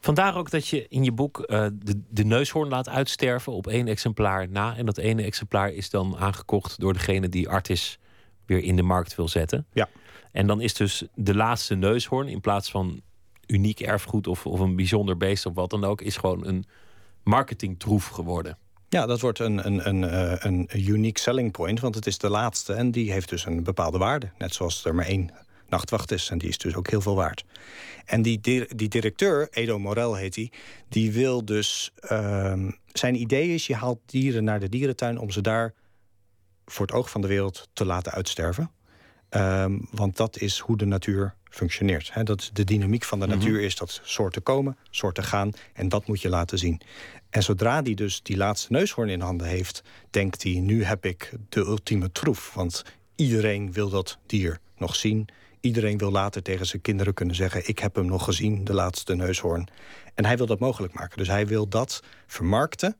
Speaker 4: Vandaar ook dat je in je boek uh, de, de neushoorn laat uitsterven op één exemplaar na. En dat ene exemplaar is dan aangekocht door degene die Artis weer in de markt wil zetten.
Speaker 5: Ja.
Speaker 4: En dan is dus de laatste neushoorn in plaats van uniek erfgoed of, of een bijzonder beest of wat dan ook, is gewoon een marketingtroef geworden.
Speaker 5: Ja, dat wordt een, een, een, eh, een unique selling point, want het is de laatste en die heeft dus een bepaalde waarde. Net zoals er maar één nachtwacht is en die is dus ook heel veel waard. En die, die directeur, Edo Morel heet hij, die, die wil dus. Uh, zijn idee is: je haalt dieren naar de dierentuin om ze daar voor het oog van de wereld te laten uitsterven. Um, want dat is hoe de natuur functioneert. Dat de dynamiek van de mhm. natuur is dat soorten komen, soorten gaan. En dat moet je laten zien. En zodra hij dus die laatste neushoorn in handen heeft, denkt hij: nu heb ik de ultieme troef. Want iedereen wil dat dier nog zien. Iedereen wil later tegen zijn kinderen kunnen zeggen: Ik heb hem nog gezien, de laatste neushoorn. En hij wil dat mogelijk maken. Dus hij wil dat vermarkten,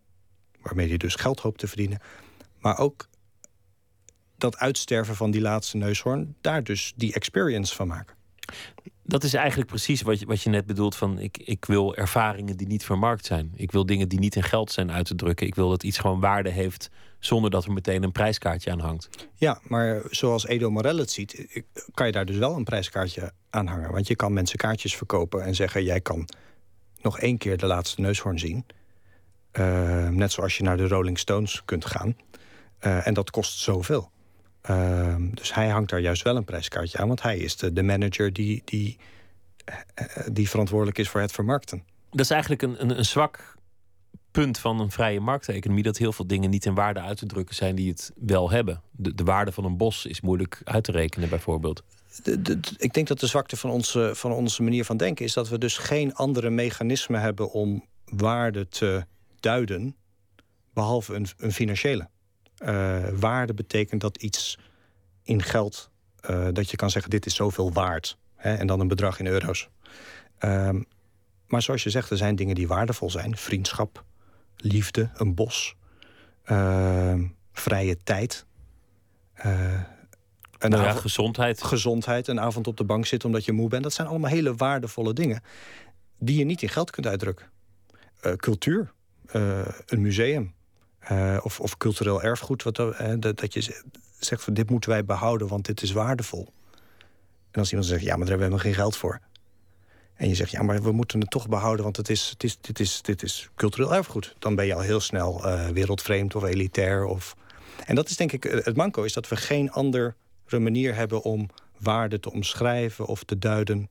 Speaker 5: waarmee hij dus geld hoopt te verdienen. Maar ook dat uitsterven van die laatste neushoorn, daar dus die experience van maken.
Speaker 4: Dat is eigenlijk precies wat je, wat je net bedoelt van ik, ik wil ervaringen die niet vermarkt zijn. Ik wil dingen die niet in geld zijn uit te drukken. Ik wil dat iets gewoon waarde heeft zonder dat er meteen een prijskaartje aan hangt.
Speaker 5: Ja, maar zoals Edo Morel het ziet, kan je daar dus wel een prijskaartje aan hangen. Want je kan mensen kaartjes verkopen en zeggen: jij kan nog één keer de laatste neushoorn zien. Uh, net zoals je naar de Rolling Stones kunt gaan. Uh, en dat kost zoveel. Uh, dus hij hangt daar juist wel een prijskaartje aan, want hij is de, de manager die, die, uh, die verantwoordelijk is voor het vermarkten.
Speaker 4: Dat is eigenlijk een, een, een zwak punt van een vrije markteconomie dat heel veel dingen niet in waarde uit te drukken zijn die het wel hebben. De, de waarde van een bos is moeilijk uit te rekenen, bijvoorbeeld.
Speaker 5: De, de, ik denk dat de zwakte van onze, van onze manier van denken is dat we dus geen andere mechanisme hebben om waarde te duiden, behalve een, een financiële. Uh, waarde betekent dat iets in geld, uh, dat je kan zeggen: dit is zoveel waard. Hè, en dan een bedrag in euro's. Um, maar zoals je zegt, er zijn dingen die waardevol zijn: vriendschap, liefde, een bos, uh, vrije tijd.
Speaker 4: Uh, een nou ja, gezondheid.
Speaker 5: Gezondheid, een avond op de bank zitten omdat je moe bent. Dat zijn allemaal hele waardevolle dingen die je niet in geld kunt uitdrukken. Cultuur, een museum of, of, cultureel erfgoed. Wat, dat, dat je zegt van dit moeten wij behouden, want dit is waardevol. En als iemand zegt, ja, maar daar hebben we helemaal geen geld voor. En je zegt, ja, maar we moeten het toch behouden, want het is, het is, dit, is, dit is cultureel erfgoed. Dan ben je al heel snel uh, wereldvreemd of elitair. Of... En dat is denk ik het manco, is dat we geen andere manier hebben om waarde te omschrijven of te duiden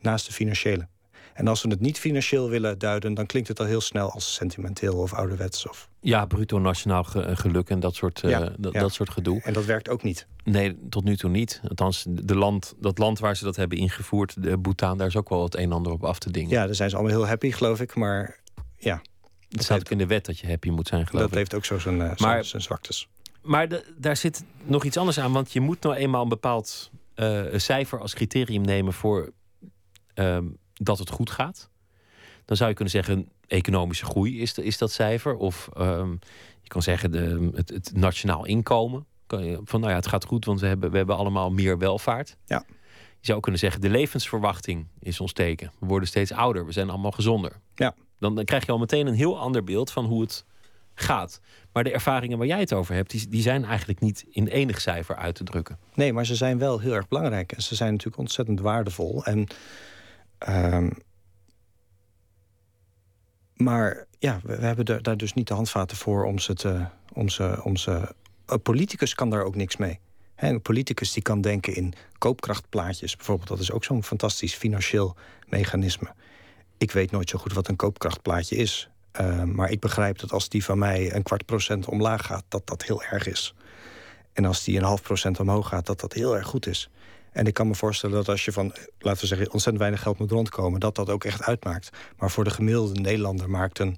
Speaker 5: naast de financiële. En als we het niet financieel willen duiden, dan klinkt het al heel snel als sentimenteel of ouderwets. Of...
Speaker 4: Ja, bruto nationaal geluk en dat soort, uh, ja, dat, soort gedoe.
Speaker 5: En dat werkt ook niet.
Speaker 4: Nee, tot nu toe niet. Althans, de land, dat land waar ze dat hebben ingevoerd, de Bhutan, daar is ook wel het een en ander op af te dingen.
Speaker 5: Ja, daar zijn ze allemaal heel happy, geloof ik. Maar ja.
Speaker 4: Het staat ook in de wet dat je happy moet zijn, geloof
Speaker 5: dat ik. Dat heeft ook zo zijn, uh, maar, zijn zwaktes.
Speaker 4: Maar de, daar zit nog iets anders aan, want je moet nou eenmaal een bepaald uh, cijfer als criterium nemen voor uh, dat het goed gaat. Dan zou je kunnen zeggen, economische groei is, de, is dat cijfer. Of um, je kan zeggen, de, het, het nationaal inkomen van nou ja, het gaat goed, want we hebben, we hebben allemaal meer welvaart.
Speaker 5: Ja.
Speaker 4: Je zou kunnen zeggen, de levensverwachting is ons teken. We worden steeds ouder, we zijn allemaal gezonder.
Speaker 5: Ja.
Speaker 4: Dan, dan krijg je al meteen een heel ander beeld van hoe het gaat. Maar de ervaringen waar jij het over hebt, die, die zijn eigenlijk niet in enig cijfer uit te drukken.
Speaker 5: Nee, maar ze zijn wel heel erg belangrijk. En ze zijn natuurlijk ontzettend waardevol. En, um, maar ja, we, hebben daar dus niet de handvaten voor om ze, te, om ze, om ze een politicus kan daar ook niks mee. een politicus die kan denken in koopkrachtplaatjes bijvoorbeeld. Dat is ook zo'n fantastisch financieel mechanisme. Ik weet nooit zo goed wat een koopkrachtplaatje is. Uh, maar ik begrijp dat als die van mij een kwart procent omlaag gaat, dat dat heel erg is. En als die een half procent omhoog gaat, dat dat heel erg goed is. En ik kan me voorstellen dat als je van, laten we zeggen, ontzettend weinig geld moet rondkomen, dat dat ook echt uitmaakt. Maar voor de gemiddelde Nederlander maakt een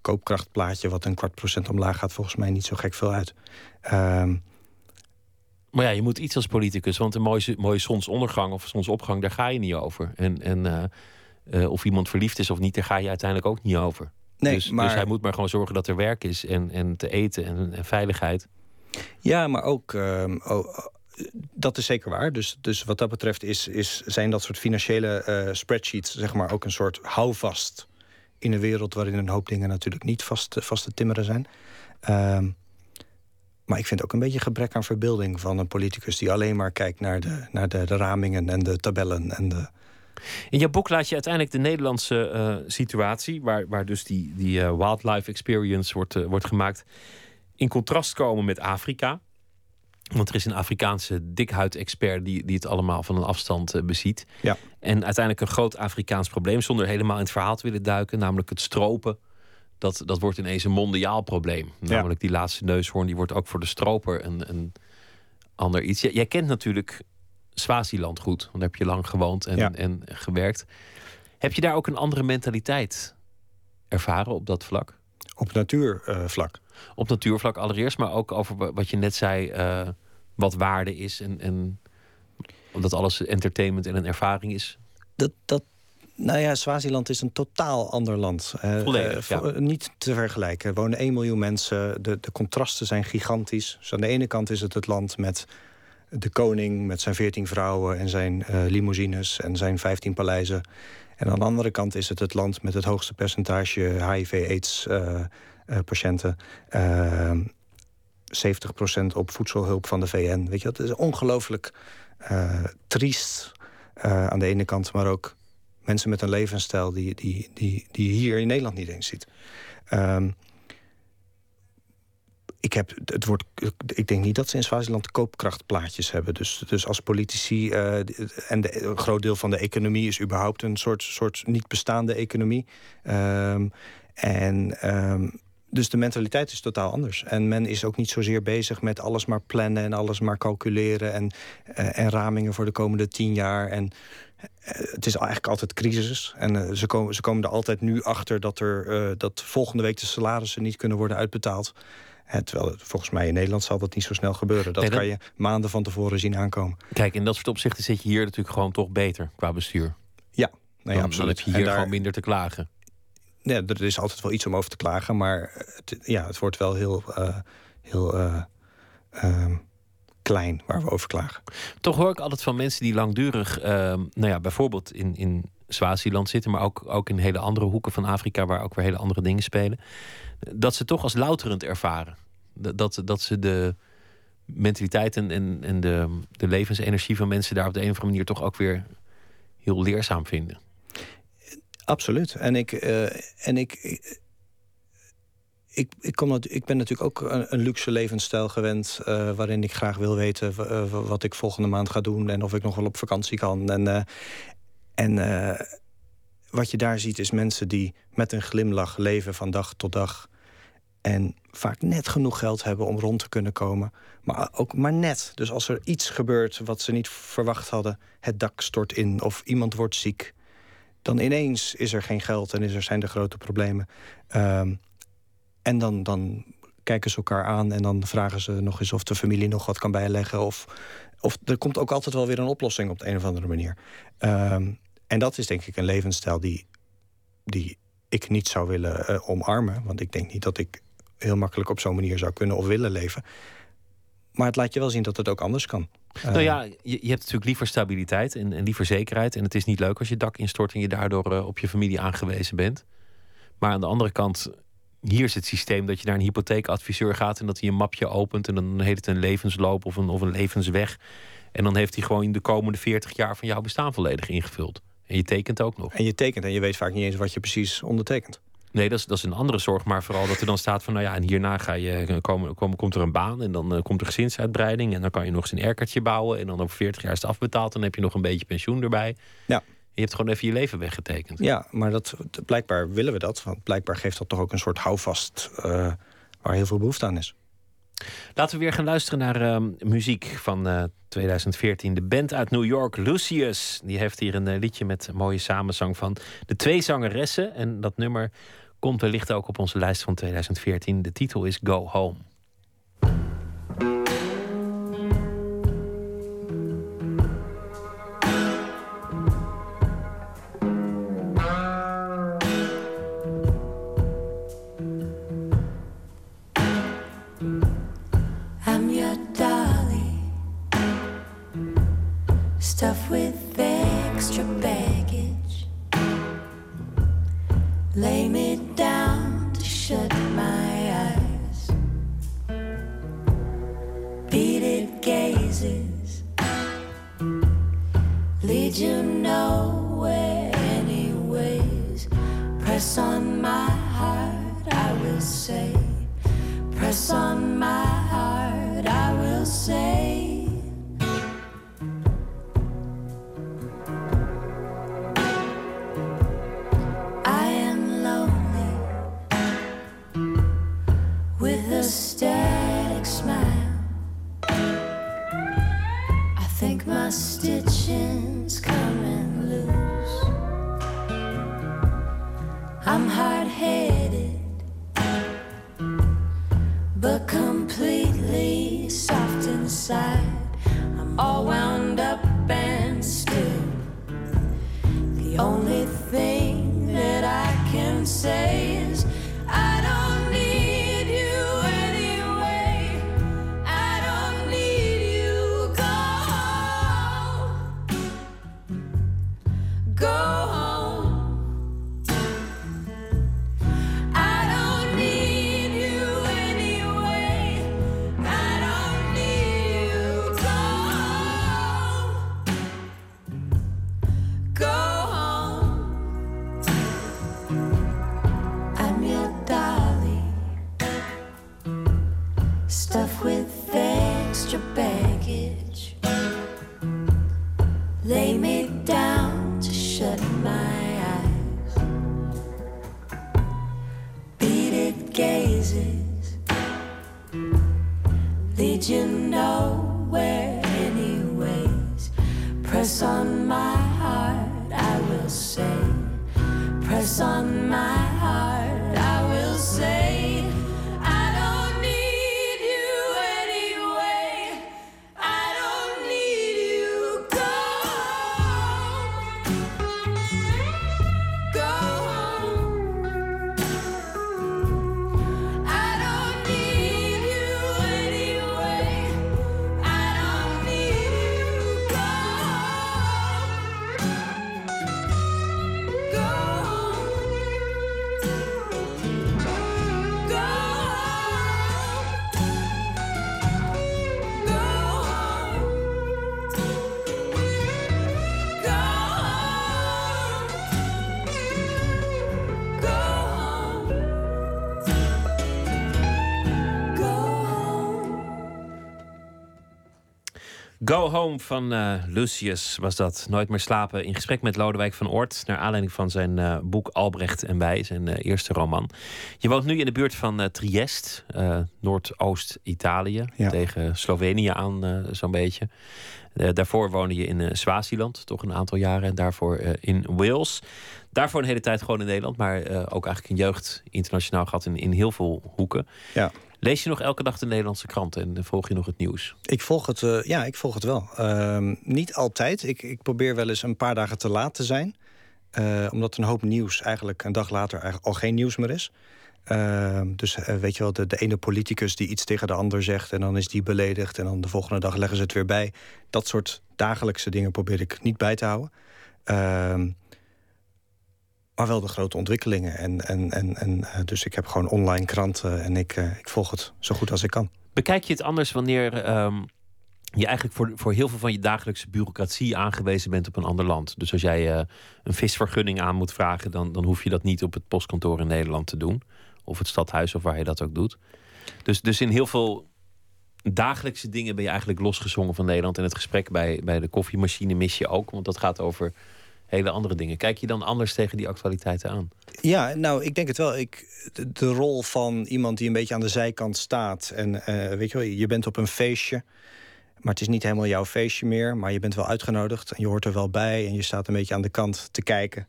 Speaker 5: koopkrachtplaatje, wat een kwart procent omlaag gaat, volgens mij niet zo gek veel uit. Ehm,
Speaker 4: Maar ja, je moet iets als politicus, want een mooie, mooie zonsondergang of zonsopgang, daar ga je niet over. En, en eh, eh, of iemand verliefd is of niet, daar ga je uiteindelijk ook niet over.
Speaker 5: Nee,
Speaker 4: dus,
Speaker 5: maar-
Speaker 4: dus hij moet maar gewoon zorgen dat er werk is en, en te eten en, en veiligheid.
Speaker 5: Ja, maar ook. ehm, dat is zeker waar. Dus, dus wat dat betreft is, is, zijn dat soort financiële eh, spreadsheets, zeg maar, ook een soort houvast in een wereld waarin een hoop dingen natuurlijk niet vast, vast te timmeren zijn. Ehm, maar ik vind ook een beetje gebrek aan verbeelding van een politicus die alleen maar kijkt naar de, naar de, de ramingen en de tabellen en de.
Speaker 4: In jouw boek laat je uiteindelijk de Nederlandse eh, situatie, waar, waar dus die, die eh, wildlife experience wordt, eh, wordt gemaakt, in contrast komen met Afrika. Want er is een Afrikaanse dikhuid-expert die, die het allemaal van een afstand eh, beziet.
Speaker 5: Ja.
Speaker 4: En uiteindelijk een groot Afrikaans probleem, zonder helemaal in het verhaal te willen duiken, namelijk het stropen. Dat, dat wordt ineens een mondiaal probleem.
Speaker 5: Ja.
Speaker 4: Namelijk die laatste neushoorn, die wordt ook voor de stroper een, een ander iets. Jij, jij kent natuurlijk Swaziland goed, want daar heb je lang gewoond en,
Speaker 5: Ja.
Speaker 4: en gewerkt. Heb je daar ook een andere mentaliteit ervaren op dat vlak?
Speaker 5: Op natuurvlak.
Speaker 4: Op natuurvlak allereerst, maar ook over wa- wat je net zei, eh, wat waarde is en, en omdat alles entertainment en een ervaring is.
Speaker 5: dat, dat, nou ja, Swaziland is een totaal ander land. Eh,
Speaker 4: Volledig,
Speaker 5: eh,
Speaker 4: ja.
Speaker 5: Niet te vergelijken. Er wonen 1 miljoen mensen. De, de contrasten zijn gigantisch. Dus aan de ene kant is het het land met de koning... met zijn 14 vrouwen en zijn eh, limousines en zijn 15 paleizen. En aan de andere kant is het het land met het hoogste percentage HIV-AIDS-patiënten. Eh, 70% op voedselhulp van de VN. Weet je, dat is ongelooflijk eh, triest eh, aan de ene kant, maar ook mensen met een levensstijl die, die, die, die hier in Nederland niet eens ziet. Ehm, ik, heb het woord, ik denk niet dat ze in Swaziland koopkrachtplaatjes hebben. Dus, dus als politici. eh, en de, een groot deel van de economie is überhaupt een soort, soort niet bestaande economie. Ehm, en. ehm, dus de mentaliteit is totaal anders. En men is ook niet zozeer bezig met alles maar plannen en alles maar calculeren en, eh, en ramingen voor de komende tien jaar. En eh, het is eigenlijk altijd crisis. En eh, ze, komen, ze komen er altijd nu achter dat, er, dat volgende week de salarissen niet kunnen worden uitbetaald. Hè, terwijl het, volgens mij in Nederland zal dat niet zo snel gebeuren. Dat
Speaker 4: Nee, dat-
Speaker 5: kan je maanden van tevoren zien aankomen.
Speaker 4: Kijk, in dat soort opzichten zit je hier natuurlijk gewoon toch beter qua bestuur.
Speaker 5: Ja, nee,
Speaker 4: dan,
Speaker 5: absoluut.
Speaker 4: dan heb je
Speaker 5: En
Speaker 4: hier
Speaker 5: daar-
Speaker 4: gewoon minder te klagen.
Speaker 5: Ja, er is altijd wel iets om over te klagen, maar het, ja, het wordt wel heel, eh, heel eh, ehm, klein waar we over klagen.
Speaker 4: Toch hoor ik altijd van mensen die langdurig, ehm, nou ja, bijvoorbeeld in, in Swaziland zitten, maar ook, ook in hele andere hoeken van Afrika waar ook weer hele andere dingen spelen, dat ze toch als louterend ervaren. Dat, dat, ze de mentaliteit en, en, en de, de levensenergie van mensen daar op de een of andere manier toch ook weer heel leerzaam vinden.
Speaker 5: Absoluut. En ik, eh, en ik, ik, ik, ik ben natuurlijk ook een, een luxe levensstijl gewend. eh, waarin ik graag wil weten eh, wat ik volgende maand ga doen. En of ik nog wel op vakantie kan. En, en wat je daar ziet is mensen die met een glimlach leven van dag tot dag. En vaak net genoeg geld hebben om rond te kunnen komen. Maar ook maar net. Dus als er iets gebeurt wat ze niet verwacht hadden. Het dak stort in of iemand wordt ziek dan ineens is er geen geld en is er, zijn er grote problemen. Ehm, en dan, dan kijken ze elkaar aan en dan vragen ze nog eens of de familie nog wat kan bijleggen. Of, of er komt ook altijd wel weer een oplossing op de een of andere manier. Ehm, en dat is denk ik een levensstijl die, die ik niet zou willen eh, omarmen. Want ik denk niet dat ik heel makkelijk op zo'n manier zou kunnen of willen leven. Maar het laat je wel zien dat het ook anders kan.
Speaker 4: Nou ja, je, je hebt natuurlijk liever stabiliteit en, en liever zekerheid. En het is niet leuk als je dak instort en je daardoor eh, op je familie aangewezen bent. Maar aan de andere kant, hier is het systeem dat je naar een hypotheekadviseur gaat en dat hij een mapje opent en dan heet het een levensloop of een, of een levensweg. En dan heeft hij gewoon de komende 40 jaar van jouw bestaan volledig ingevuld. En je tekent ook nog.
Speaker 5: En je tekent en je weet vaak niet eens wat je precies ondertekent.
Speaker 4: Nee, dat is, dat is een andere zorg. Maar vooral dat er dan staat van, nou ja, en hierna ga je, eh, komen, komen, komt er een baan en dan eh, komt er gezinsuitbreiding. En dan kan je nog eens een erkertje bouwen. En dan over 40 jaar is het afbetaald. Dan heb je nog een beetje pensioen erbij.
Speaker 5: Ja.
Speaker 4: Je hebt gewoon even je leven weggetekend.
Speaker 5: Ja, maar dat, dat- blijkbaar willen we dat. Want blijkbaar geeft dat toch ook een soort houvast eh, waar heel veel behoefte aan is.
Speaker 4: Laten we weer gaan luisteren naar ehm, muziek van eh, 2014. De band uit New York, Lucius. Die heeft hier een eh, liedje met een mooie samenzang van de twee zangeressen. En dat nummer komt wellicht ook op onze lijst van 2014. De titel is Go Home.
Speaker 6: Stuffed with extra baggage. Lay me down to shut my eyes. Beaded gazes lead you nowhere, anyways. Press on my heart, I will say. Press on my heart, I will say. Static smile. I think my stitching's Go Home
Speaker 4: van eh, Lucius was dat. Nooit meer slapen. In gesprek met Lodewijk van Oort. Naar aanleiding van zijn eh, boek Albrecht en Wij, zijn eh, eerste roman. Je woont nu in de buurt van Triest, Noordoost-Italië.
Speaker 5: Ja.
Speaker 4: Tegen Slovenië aan, zo'n beetje. Daarvoor woonde je in Swaziland, toch een aantal jaren. En daarvoor in Wales. Daarvoor een hele tijd gewoon in Nederland. Maar ook eigenlijk een jeugd internationaal gehad in, in heel veel hoeken.
Speaker 5: Ja.
Speaker 4: Lees je nog elke dag de Nederlandse kranten en volg je nog het nieuws?
Speaker 5: Ik volg het, eh, ja, ik volg het wel. Ehm, niet altijd. Ik, ik probeer wel eens een paar dagen te laat te zijn. Eh, omdat een hoop nieuws eigenlijk een dag later al geen nieuws meer is. Ehm, dus eh, weet je wel, de, de ene politicus die iets tegen de ander zegt... en dan is die beledigd en dan de volgende dag leggen ze het weer bij. Dat soort dagelijkse dingen probeer ik niet bij te houden. Maar wel de grote ontwikkelingen. En, en, en, en, eh, dus ik heb gewoon online kranten en ik, eh, ik volg het zo goed als ik kan.
Speaker 4: Bekijk je het anders wanneer ehm, je eigenlijk voor, voor heel veel van je dagelijkse bureaucratie aangewezen bent op een ander land? Dus als jij eh, een visvergunning aan moet vragen, dan, dan hoef je dat niet op het postkantoor in Nederland te doen. Of het stadhuis of waar je dat ook doet. Dus, dus in heel veel dagelijkse dingen ben je eigenlijk losgezongen van Nederland. En het gesprek bij, bij de koffiemachine mis je ook, want dat gaat over hele andere dingen. Kijk je dan anders tegen die actualiteiten aan?
Speaker 5: Ja, nou, ik denk het wel. Ik, de, rol van iemand die een beetje aan de zijkant staat. En eh, weet je wel, je bent op een feestje. Maar het is niet helemaal jouw feestje meer. Maar je bent wel uitgenodigd en je hoort er wel bij. En je staat een beetje aan de kant te kijken.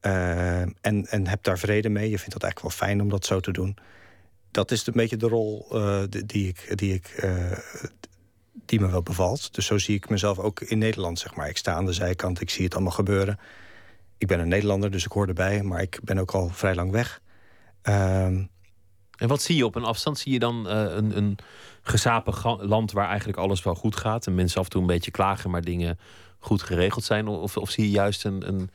Speaker 5: Eh, en, en heb daar vrede mee. Je vindt dat eigenlijk wel fijn om dat zo te doen. Dat is een beetje de rol eh, die- die ik. Die ik die me wel bevalt. Dus zo zie ik mezelf ook in Nederland, zeg maar. Ik sta aan de zijkant, ik zie het allemaal gebeuren. Ik ben een Nederlander, dus ik hoor erbij. Maar ik ben ook al vrij lang weg. Ehm,
Speaker 4: En wat zie je op een afstand? Zie je dan eh, een, een land waar eigenlijk alles wel goed gaat en mensen af en toe een beetje klagen, maar dingen goed geregeld zijn? Of, of zie je juist een, een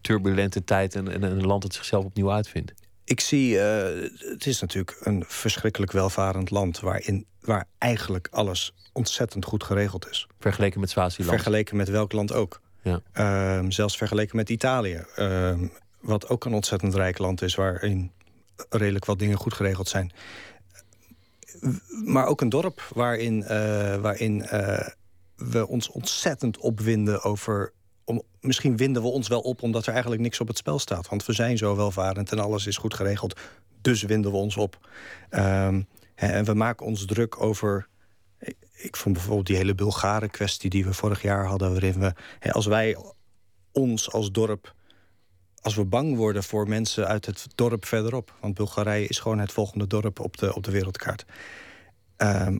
Speaker 4: turbulente tijd en, en een land dat zichzelf opnieuw uitvindt?
Speaker 5: ik zie, eh, het is natuurlijk een verschrikkelijk welvarend land... waarin, waar eigenlijk alles ontzettend goed geregeld is.
Speaker 4: Vergeleken met Swaziland.
Speaker 5: Vergeleken met welk land ook.
Speaker 4: Ja.
Speaker 5: Ehm, zelfs vergeleken met Italië. ehm, wat ook een ontzettend rijk land is... waarin redelijk wat dingen goed geregeld zijn. Maar ook een dorp waarin, eh, waarin eh, we ons ontzettend opwinden over... Om, misschien winden we ons wel op omdat er eigenlijk niks op het spel staat. Want we zijn zo welvarend en alles is goed geregeld. Dus winden we ons op. Ehm, en we maken ons druk over ik vond bijvoorbeeld die hele Bulgaren kwestie die we vorig jaar hadden, waarin we, als wij ons als dorp, als we bang worden voor mensen uit het dorp verderop, want Bulgarije is gewoon het volgende dorp op de, op de wereldkaart, ehm,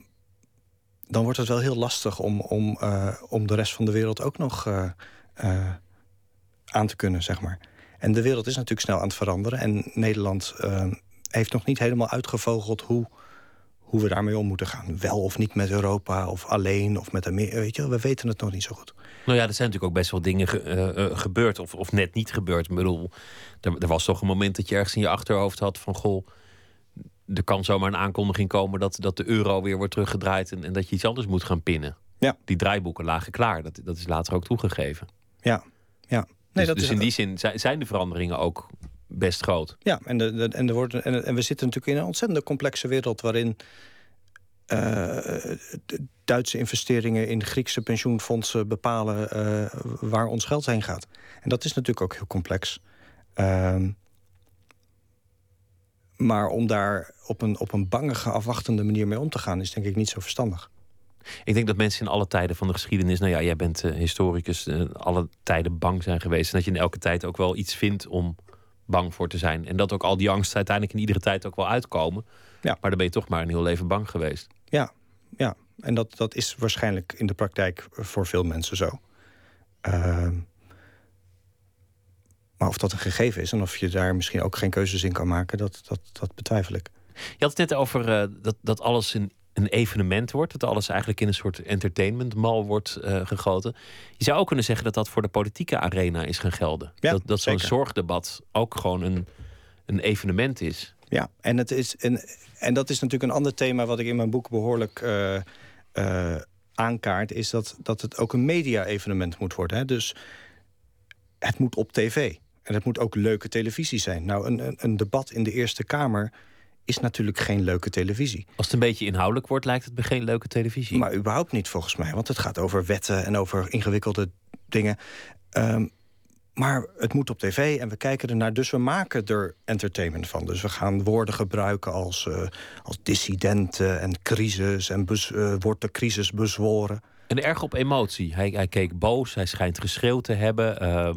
Speaker 5: dan wordt het wel heel lastig om, om, eh, om de rest van de wereld ook nog eh, eh, aan te kunnen, zeg maar. En de wereld is natuurlijk snel aan het veranderen en Nederland eh, heeft nog niet helemaal uitgevogeld hoe hoe we daarmee om moeten gaan. Wel of niet met Europa, of alleen, of met Amerika. Weet je, we weten het nog niet zo goed.
Speaker 4: Nou ja, er zijn natuurlijk ook best wel dingen ge- eh, eh, gebeurd of, of net niet gebeurd. Ik bedoel, er, er was toch een moment dat je ergens in je achterhoofd had van... goh, er kan zomaar een aankondiging komen dat, dat de euro weer wordt teruggedraaid... En, en dat je iets anders moet gaan pinnen.
Speaker 5: Ja.
Speaker 4: Die draaiboeken lagen klaar. Dat, dat is later ook toegegeven.
Speaker 5: Ja, ja. Nee,
Speaker 4: dus
Speaker 5: dat
Speaker 4: dus
Speaker 5: is,
Speaker 4: in die zin zijn de veranderingen ook best groot.
Speaker 5: Ja, en, de, de- en, er wordt, en, en we zitten natuurlijk in een ontzettend complexe wereld... waarin eh, Duitse investeringen in Griekse pensioenfondsen bepalen... eh, waar ons geld heen gaat. En dat is natuurlijk ook heel complex. Ehm, maar om daar op een, op een bangige, afwachtende manier mee om te gaan... is denk ik niet zo verstandig.
Speaker 4: Ik denk dat mensen in alle tijden van de geschiedenis... nou ja, jij bent eh, historicus, alle tijden bang zijn geweest. En dat je in elke tijd ook wel iets vindt om bang voor te zijn. En dat ook al die angsten uiteindelijk in iedere tijd ook wel uitkomen.
Speaker 5: Ja.
Speaker 4: Maar dan ben je toch maar een heel leven bang geweest.
Speaker 5: Ja, ja. en dat, dat is waarschijnlijk in de praktijk voor veel mensen zo. Ehm, maar of dat een gegeven is en of je daar misschien ook geen keuzes in kan maken, dat, dat, dat betwijfel ik.
Speaker 4: Je had het net over eh, dat, dat alles een, een evenement wordt. Dat alles eigenlijk in een soort entertainmentmal wordt eh, gegoten. Je zou ook kunnen zeggen dat dat voor de politieke arena is gaan gelden.
Speaker 5: Ja,
Speaker 4: dat dat zo'n zorgdebat ook gewoon een, een evenement is.
Speaker 5: Ja, en, het is, en, en dat is natuurlijk een ander thema wat ik in mijn boek behoorlijk eh, eh, aankaart, is dat, dat het ook een media-evenement moet worden. Hè? Dus het moet op tv. En het moet ook leuke televisie zijn. Nou, een, een, een debat in de Eerste Kamer is natuurlijk geen leuke televisie.
Speaker 4: Als het een beetje inhoudelijk wordt, lijkt het me geen leuke televisie.
Speaker 5: Maar überhaupt niet volgens mij, want het gaat over wetten en over ingewikkelde dingen. Ehm, maar het moet op tv en we kijken ernaar, dus we maken er entertainment van. Dus we gaan woorden gebruiken als, eh, als dissidenten en crisis en bez- eh, wordt de crisis bezworen.
Speaker 4: En erg op emotie. Hij, hij keek boos, hij schijnt geschreeuwd te hebben. ehm,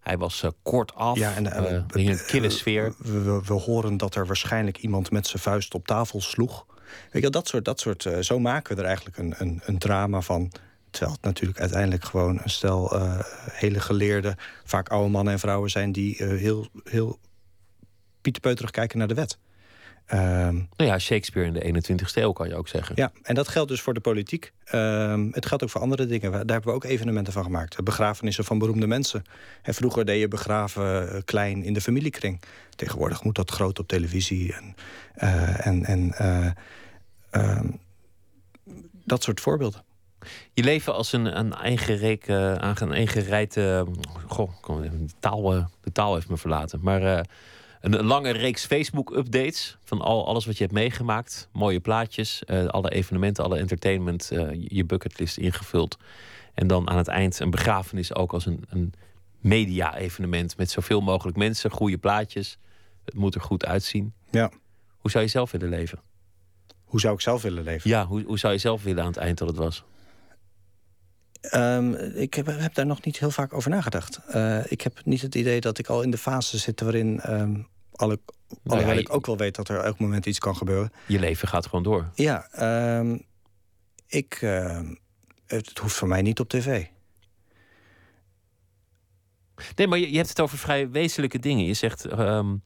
Speaker 4: hij was eh, kort af.
Speaker 5: Ja, en,
Speaker 4: eh,
Speaker 5: eh,
Speaker 4: in een kille sfeer.
Speaker 5: We, we, we horen dat er waarschijnlijk iemand met zijn vuist op tafel sloeg. Weet je, dat soort, dat soort, zo maken we er eigenlijk een, een, een drama van. Terwijl het natuurlijk uiteindelijk gewoon een stel hele geleerde, vaak oude mannen en vrouwen zijn die heel, heel pieterpeuterig kijken naar de wet. Ehm,
Speaker 4: Nou ja, Shakespeare in de 21ste eeuw kan je ook zeggen.
Speaker 5: ja, en dat geldt dus voor de politiek. Ehm, het geldt ook voor andere dingen. Daar hebben we ook evenementen van gemaakt. Begrafenissen van beroemde mensen. En vroeger deed je begraven eh, klein in de familiekring. Tegenwoordig moet dat groot op televisie. En, eh, en, en eh, ehm, dat soort voorbeelden.
Speaker 4: Je leven als een, een eigen reek, eh, aan een eigen rijte. goh, de taal, de taal heeft me verlaten. Maar een, lange reeks Facebook-updates van al, alles wat je hebt meegemaakt. Mooie plaatjes, eh, alle evenementen, alle entertainment, eh, je bucketlist ingevuld. En dan aan het eind een begrafenis ook als een, een media-evenement met zoveel mogelijk mensen, goede plaatjes. Het moet er goed uitzien.
Speaker 5: Ja.
Speaker 4: Hoe zou je zelf willen leven?
Speaker 5: Hoe zou ik zelf willen leven?
Speaker 4: Ja, hoe, hoe zou je zelf willen aan het eind dat het was?
Speaker 5: Ehm, ik heb, heb daar nog niet heel vaak over nagedacht. Eh, ik heb niet het idee dat ik al in de fase zit waarin... Um, alle, alhoewel
Speaker 4: ja, je-
Speaker 5: ik ook wel weet dat er elk moment iets kan gebeuren.
Speaker 4: Je leven gaat gewoon door.
Speaker 5: Ja, ehm, ik, ehm, het, het hoeft voor mij niet op tv.
Speaker 4: Nee, maar je, je hebt het over vrij wezenlijke dingen. Je zegt, ehm,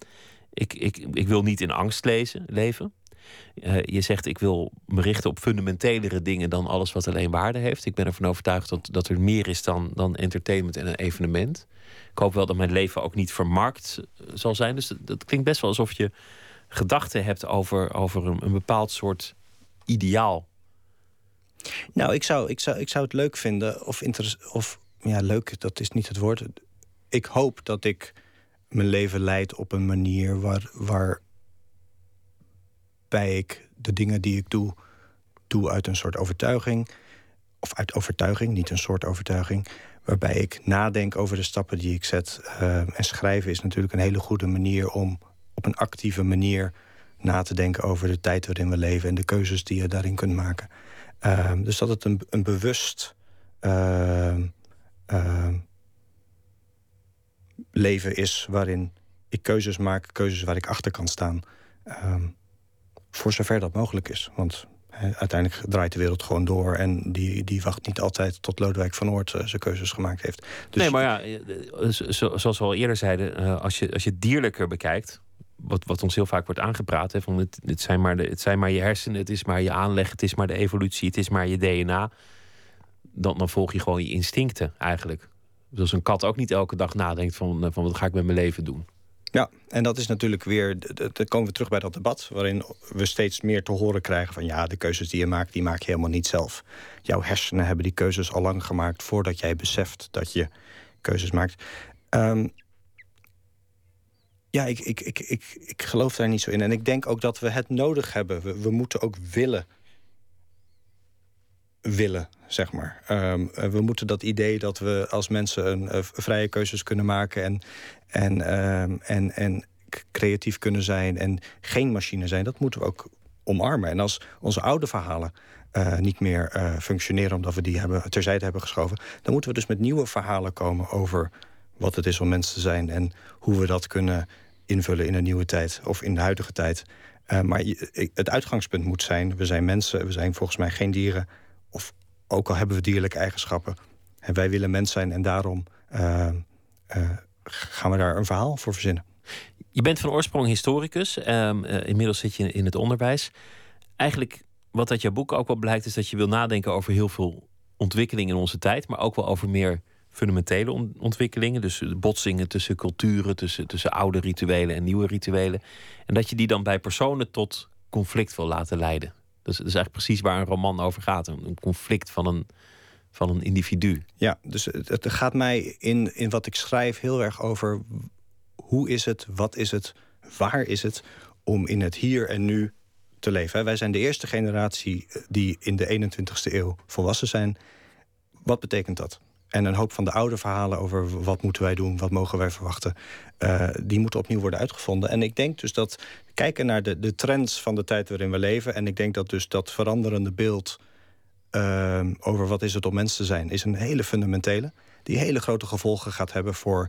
Speaker 4: ik, ik, ik wil niet in angst lezen, leven. Eh, je zegt, ik wil me richten op fundamentelere dingen dan alles wat alleen waarde heeft. Ik ben ervan overtuigd dat, dat er meer is dan, dan entertainment en een evenement. Ik hoop wel dat mijn leven ook niet vermarkt eh, zal zijn. Dus dat, klinkt best wel alsof je gedachten hebt over, over een, een bepaald soort ideaal.
Speaker 5: Nou, ik zou, ik zou, ik zou het leuk vinden, of, of ja, leuk, dat is niet het woord. Ik hoop dat ik mijn leven leid op een manier waar, waarbij ik de dingen die ik doe, doe uit een soort overtuiging. Of uit overtuiging, niet een soort overtuiging. Waarbij ik nadenk over de stappen die ik zet. Eh, en schrijven is natuurlijk een hele goede manier om op een actieve manier na te denken over de tijd waarin we leven en de keuzes die je daarin kunt maken. Ehm, dus dat het een, een bewust ehm, ehm, leven is waarin ik keuzes maak, keuzes waar ik achter kan staan. Voor zover dat mogelijk is. Want hè, uiteindelijk draait de wereld gewoon door en die, die wacht niet altijd tot Lodewijk van Oort eh, zijn keuzes gemaakt heeft. Dus
Speaker 4: nee, maar ja, eh, zo- zo- zoals we al eerder zeiden, eh, als je, als je dierlijker bekijkt, wat, wat ons heel vaak wordt aangepraat, hè, van het, het, zijn maar de, het zijn maar je hersenen, het is maar je aanleg, het is maar de evolutie, het is maar je DNA, dan, dan volg je gewoon je instincten eigenlijk. Zoals een kat ook niet elke dag nadenkt van, eh, van wat ga ik met mijn leven doen.
Speaker 5: Ja, en dat is natuurlijk weer. Dan komen we terug bij dat debat. waarin we steeds meer te horen krijgen van. ja, de keuzes die je maakt, die maak je helemaal niet zelf. Jouw hersenen hebben die keuzes al lang gemaakt. voordat jij beseft dat je keuzes maakt. Ehm, ja, ik, ik, ik, ik, ik geloof daar niet zo in. En ik denk ook dat we het nodig hebben. We, moeten ook willen. Willen, zeg maar. Ehm, eh, we moeten dat idee dat we als mensen een, eh, vrije keuzes kunnen maken. en en, ehm, en, en k- creatief kunnen zijn en geen machine zijn, dat moeten we ook omarmen. En als onze oude verhalen eh, niet meer eh, functioneren omdat we die hebben, terzijde hebben geschoven, dan moeten we dus met nieuwe verhalen komen over wat het is om mens te zijn en hoe we dat kunnen invullen in een nieuwe tijd of in de huidige tijd. Eh, maar het uitgangspunt moet zijn: we zijn mensen, we zijn volgens mij geen dieren, of ook al hebben we dierlijke eigenschappen. En wij willen mens zijn en daarom gaan we daar een verhaal voor verzinnen.
Speaker 4: Je bent van oorsprong historicus. ehm, eh, inmiddels zit je in het onderwijs. Eigenlijk wat uit jouw boek ook wel blijkt, is dat je wil nadenken over heel veel ontwikkelingen in onze tijd, maar ook wel over meer fundamentele on- ontwikkelingen. Dus botsingen tussen culturen, tussen, tussen oude rituelen en nieuwe rituelen. En dat je die dan bij personen tot conflict wil laten leiden. Dus dat is eigenlijk precies waar een roman over gaat. Een conflict van een, van een individu.
Speaker 5: Ja, dus het, gaat mij in, in wat ik schrijf heel erg over hoe is het, wat is het, waar is het om in het hier en nu te leven. Wij zijn de eerste generatie eh, die in de 21ste eeuw volwassen zijn. Wat betekent dat? En een hoop van de oude verhalen over wat moeten wij doen, wat mogen wij verwachten, eh, die moeten opnieuw worden uitgevonden. En ik denk dus dat kijken naar de, de trends van de tijd waarin we leven, en ik denk dat dus dat veranderende beeld ehm, over wat is het om mens te zijn, is een hele fundamentele. Die hele grote gevolgen gaat hebben voor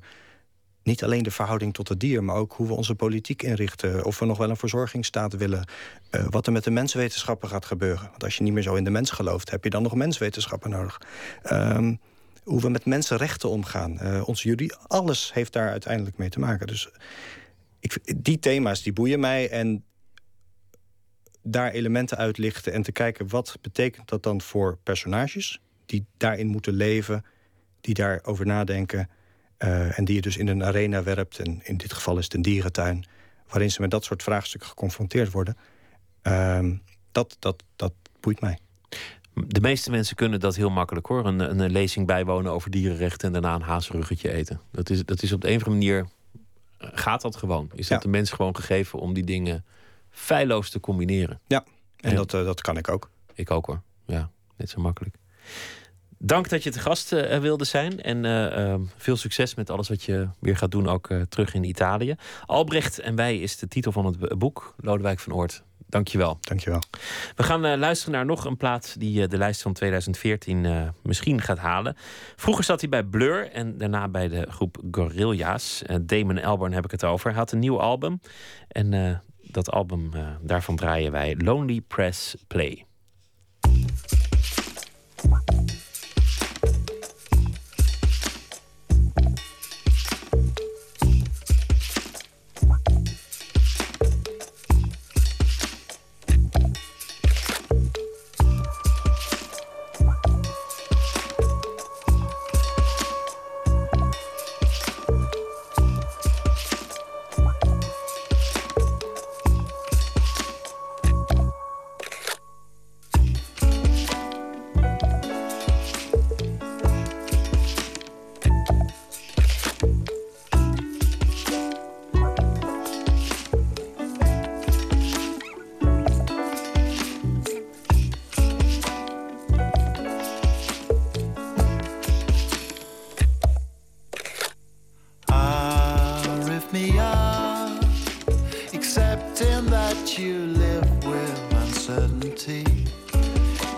Speaker 5: niet alleen de verhouding tot het dier, maar ook hoe we onze politiek inrichten. Of we nog wel een verzorgingsstaat willen. eh, wat er met de menswetenschappen gaat gebeuren. Want als je niet meer zo in de mens gelooft, heb je dan nog menswetenschappen nodig. Ehm, hoe we met mensenrechten omgaan. eh onze jury, alles heeft daar uiteindelijk mee te maken. Dus ik, die thema's die boeien mij. En daar elementen uitlichten en te kijken wat betekent dat dan voor personages die daarin moeten leven, die daarover nadenken eh, en die je dus in een arena werpt. En in dit geval is het een dierentuin, waarin ze met dat soort vraagstukken geconfronteerd worden. Ehm, dat, dat, dat boeit mij.
Speaker 4: De meeste mensen kunnen dat heel makkelijk hoor. Een, een, lezing bijwonen over dierenrechten en daarna een hazenruggetje eten. Dat is, dat is op de een of andere manier. eh, Gaat dat gewoon? Is dat
Speaker 5: Ja.
Speaker 4: de mens gewoon gegeven om die dingen feilloos te combineren?
Speaker 5: Ja, en
Speaker 4: Ja.
Speaker 5: Dat, eh, dat kan ik ook.
Speaker 4: Ik ook hoor. Ja, net zo makkelijk. Dank dat je te gast eh, wilde zijn. En eh, eh, veel succes met alles wat je weer gaat doen, ook terug in Italië. Albrecht en wij is de titel van het boek. Lodewijk van Oort, Dankjewel.
Speaker 5: Dankjewel.
Speaker 4: We gaan luisteren naar nog een plaat die de lijst van 2014 eh, misschien gaat halen. Vroeger zat hij bij Blur en daarna bij de groep Gorilla's. Damon Albarn heb ik het over. Hij had een nieuw album. En dat album, eh, daarvan draaien wij Lonely Press Play.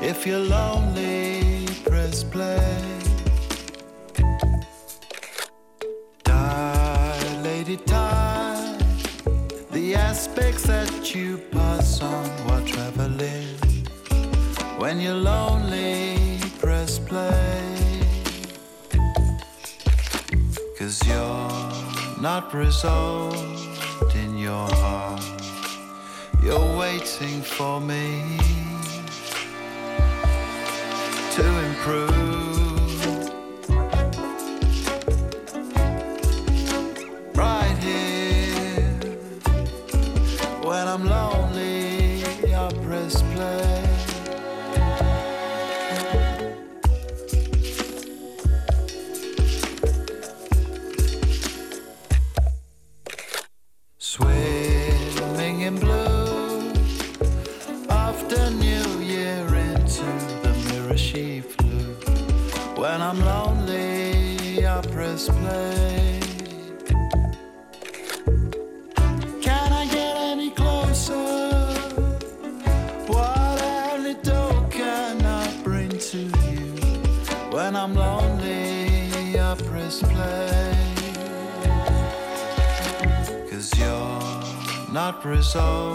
Speaker 7: If you're lonely, press play. Dilated time, the aspects that you pass on while traveling. When you're lonely, press play. Cause you're not resolved in your heart. You're waiting for me to improve. soul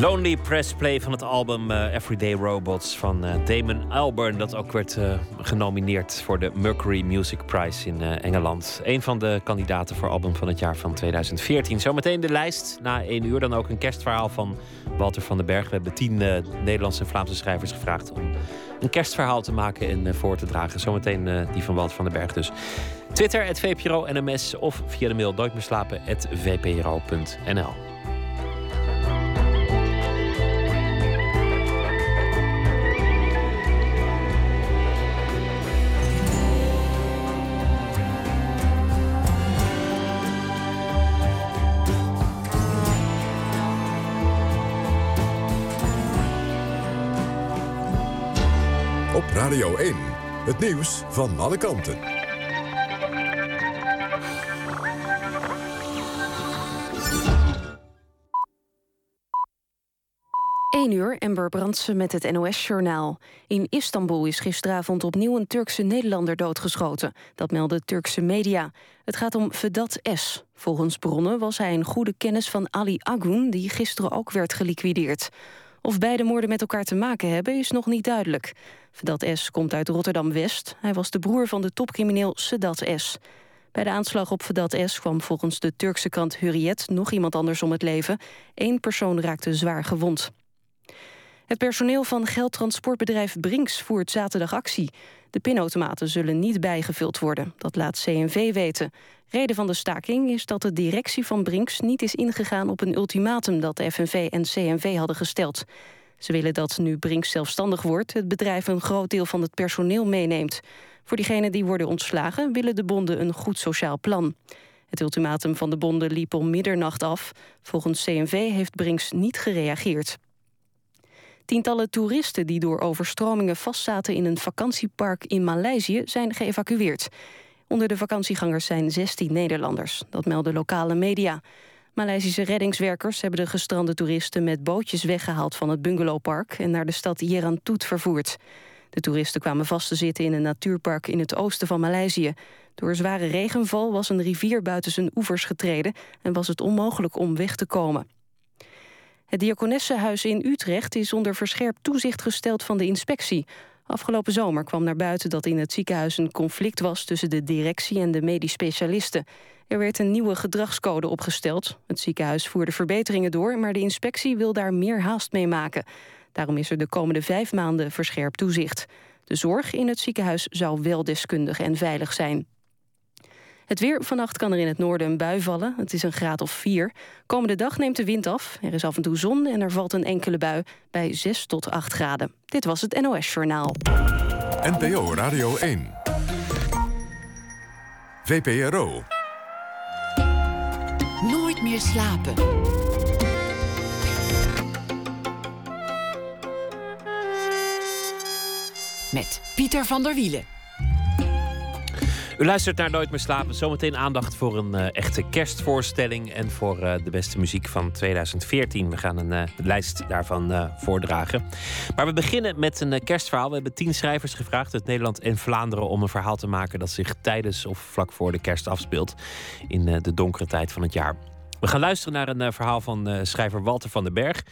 Speaker 7: Lonely Press Play
Speaker 4: van het album eh, Everyday Robots van eh, Damon Albarn. Dat ook werd eh, genomineerd voor de Mercury Music Prize in Engeland. Een van de kandidaten voor album van het jaar van 2014. Zometeen de lijst. Na één uur dan ook een kerstverhaal van Walter van den Berg. We hebben tien Nederlandse en Vlaamse schrijvers gevraagd om een kerstverhaal te maken en voor te dragen. Zometeen die van Walter van den Berg dus. Twitter, het VPRO NMS of via de mail nooitmeerslapen, vpro.nl.
Speaker 2: Nieuws van alle kanten.
Speaker 1: 1 uur, Ember Brandsen met het NOS-journaal. In Istanbul is gisteravond opnieuw een Turkse Nederlander doodgeschoten. Dat melden Turkse media. Het gaat om Vedat S. Volgens bronnen was hij een goede kennis van Ali Agun... die gisteren ook werd geliquideerd. Of beide moorden met elkaar te maken hebben, is nog niet duidelijk. Vedat S. komt uit Rotterdam-West. Hij was de broer van de topcrimineel Sedat S. Bij de aanslag op Vedat S. kwam volgens de Turkse krant Hurriyet... nog iemand anders om het leven. Eén persoon raakte zwaar gewond. Het personeel van geldtransportbedrijf Brinks voert zaterdag actie. De pinautomaten zullen niet bijgevuld worden, dat laat CNV weten. Reden van de staking is dat de directie van Brinks niet is ingegaan op een ultimatum dat FNV en CNV hadden gesteld. Ze willen dat nu Brinks zelfstandig wordt, het bedrijf een groot deel van het personeel meeneemt. Voor diegenen die worden ontslagen willen de bonden een goed sociaal plan. Het ultimatum van de bonden liep om middernacht af. Volgens CNV heeft Brinks niet gereageerd. Tientallen toeristen die door overstromingen vastzaten in een vakantiepark in Maleisië zijn geëvacueerd. Onder de vakantiegangers zijn 16 Nederlanders, dat melden lokale media. Maleisische reddingswerkers hebben de gestrande toeristen met bootjes weggehaald van het bungalowpark en naar de stad Jerantut vervoerd. De toeristen kwamen vast te zitten in een natuurpark in het oosten van Maleisië. Door zware regenval was een rivier buiten zijn oevers getreden en was het onmogelijk om weg te komen. Het Diakonessenhuis in Utrecht is onder verscherpt toezicht gesteld van de inspectie. Afgelopen zomer kwam naar buiten dat in het ziekenhuis een conflict was tussen de directie en de medisch specialisten. Er werd een nieuwe gedragscode opgesteld. Het ziekenhuis voerde verbeteringen door, maar de inspectie wil daar meer haast mee maken. Daarom is er de komende vijf maanden verscherpt toezicht. De zorg in het ziekenhuis zou wel deskundig en veilig zijn. Het weer vannacht kan er in het noorden een bui vallen. Het is een graad of 4. Komende dag neemt de wind af. Er is af en toe zon en er valt een enkele bui bij 6 tot 8 graden. Dit was het NOS Journaal.
Speaker 2: NPO Radio 1. VPRO.
Speaker 3: Nooit meer slapen. Met Pieter van der Wielen.
Speaker 4: U luistert naar Nooit meer slapen. Zometeen aandacht voor een uh, echte kerstvoorstelling en voor uh, de beste muziek van 2014. We gaan een uh, lijst daarvan voordragen. Maar we beginnen met een kerstverhaal. We hebben tien schrijvers gevraagd uit Nederland en Vlaanderen om een verhaal te maken dat zich tijdens of vlak voor de kerst afspeelt in de donkere tijd van het jaar. We gaan luisteren naar een verhaal van schrijver Walter van den Berg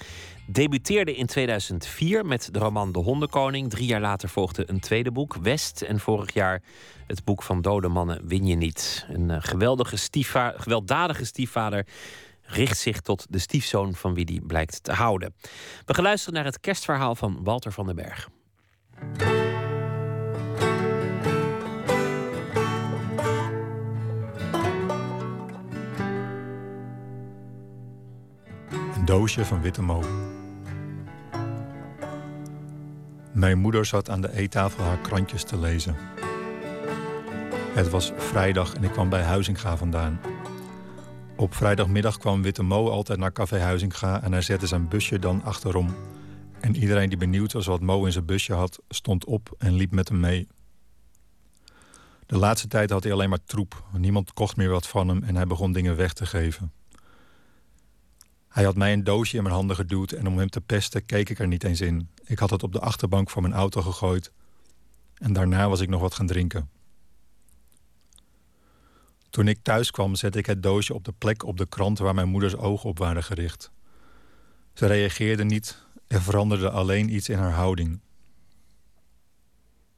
Speaker 4: debuteerde in 2004 met de roman De Hondenkoning. Drie jaar later volgde een tweede boek, West. En vorig jaar het boek van Dode Mannen Win Je Niet. Een uh, geweldige stiefvader, gewelddadige stiefvader richt zich tot de stiefzoon van wie die blijkt te houden. We gaan luisteren naar het kerstverhaal van Walter van den Berg.
Speaker 8: Doosje van witte mo. Mijn moeder zat aan de eettafel haar krantjes te lezen. Het was vrijdag en ik kwam bij Huizinga vandaan. Op vrijdagmiddag kwam Witte Mo altijd naar Café Huizinga en hij zette zijn busje dan achterom. En iedereen die benieuwd was wat Mo in zijn busje had, stond op en liep met hem mee. De laatste tijd had hij alleen maar troep. Niemand kocht meer wat van hem en hij begon dingen weg te geven. Hij had mij een doosje in mijn handen geduwd en om hem te pesten keek ik er niet eens in. Ik had het op de achterbank van mijn auto gegooid. En daarna was ik nog wat gaan drinken. Toen ik thuis kwam, zette ik het doosje op de plek op de krant waar mijn moeders ogen op waren gericht. Ze reageerde niet, er veranderde alleen iets in haar houding.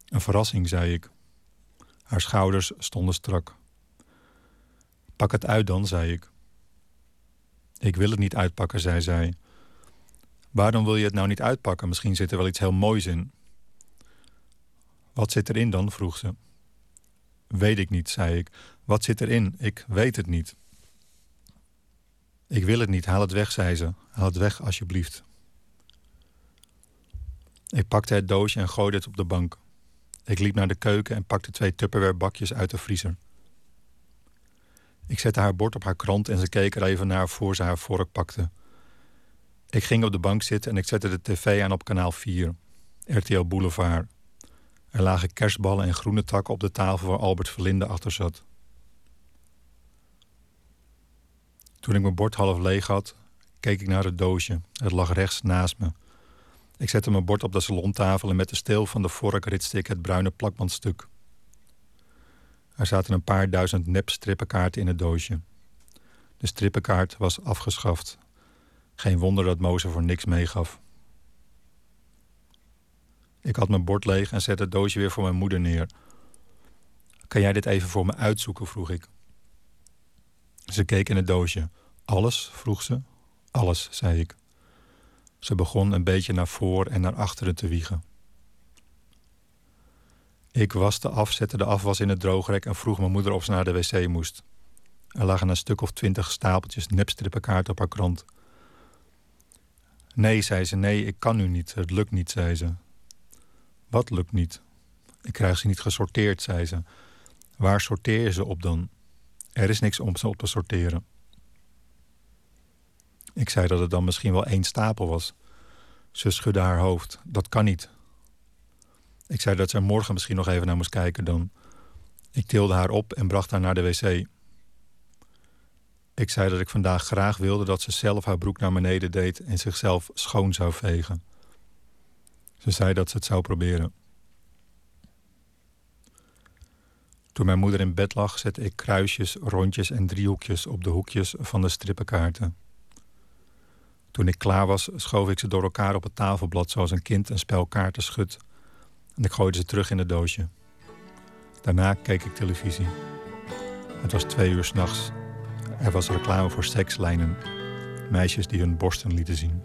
Speaker 8: Een verrassing, zei ik. Haar schouders stonden strak. Pak het uit dan, zei ik. Ik wil het niet uitpakken, zei zij. Waarom wil je het nou niet uitpakken? Misschien zit er wel iets heel moois in. Wat zit erin dan? vroeg ze. Weet ik niet, zei ik. Wat zit erin? Ik weet het niet. Ik wil het niet, haal het weg, zei ze. Haal het weg, alsjeblieft. Ik pakte het doosje en gooide het op de bank. Ik liep naar de keuken en pakte twee Tupperware bakjes uit de vriezer. Ik zette haar bord op haar krant en ze keek er even naar voor ze haar vork pakte. Ik ging op de bank zitten en ik zette de tv aan op kanaal 4, RTL Boulevard. Er lagen kerstballen en groene takken op de tafel waar Albert Verlinde achter zat. Toen ik mijn bord half leeg had, keek ik naar het doosje. Het lag rechts naast me. Ik zette mijn bord op de salontafel en met de steel van de vork ritste ik het bruine plakbandstuk. Er zaten een paar duizend nep strippenkaarten in het doosje. De strippenkaart was afgeschaft. Geen wonder dat Moze voor niks meegaf. Ik had mijn bord leeg en zette het doosje weer voor mijn moeder neer. Kan jij dit even voor me uitzoeken? vroeg ik. Ze keek in het doosje. Alles? vroeg ze. Alles, zei ik. Ze begon een beetje naar voren en naar achteren te wiegen. Ik waste af, zette de afwas in het droogrek en vroeg mijn moeder of ze naar de wc moest. Er lagen een stuk of twintig stapeltjes nepstrippenkaarten op haar krant. Nee, zei ze, nee, ik kan nu niet. Het lukt niet, zei ze. Wat lukt niet? Ik krijg ze niet gesorteerd, zei ze. Waar sorteer je ze op dan? Er is niks om ze op te sorteren. Ik zei dat het dan misschien wel één stapel was. Ze schudde haar hoofd. Dat kan niet. Ik zei dat ze morgen misschien nog even naar moest kijken dan. Ik tilde haar op en bracht haar naar de wc. Ik zei dat ik vandaag graag wilde dat ze zelf haar broek naar beneden deed en zichzelf schoon zou vegen. Ze zei dat ze het zou proberen. Toen mijn moeder in bed lag, zette ik kruisjes, rondjes en driehoekjes op de hoekjes van de strippenkaarten. Toen ik klaar was, schoof ik ze door elkaar op het tafelblad zoals een kind een spel kaarten schudt. En ik gooide ze terug in het doosje. Daarna keek ik televisie. Het was twee uur s'nachts. Er was reclame voor sekslijnen. Meisjes die hun borsten lieten zien.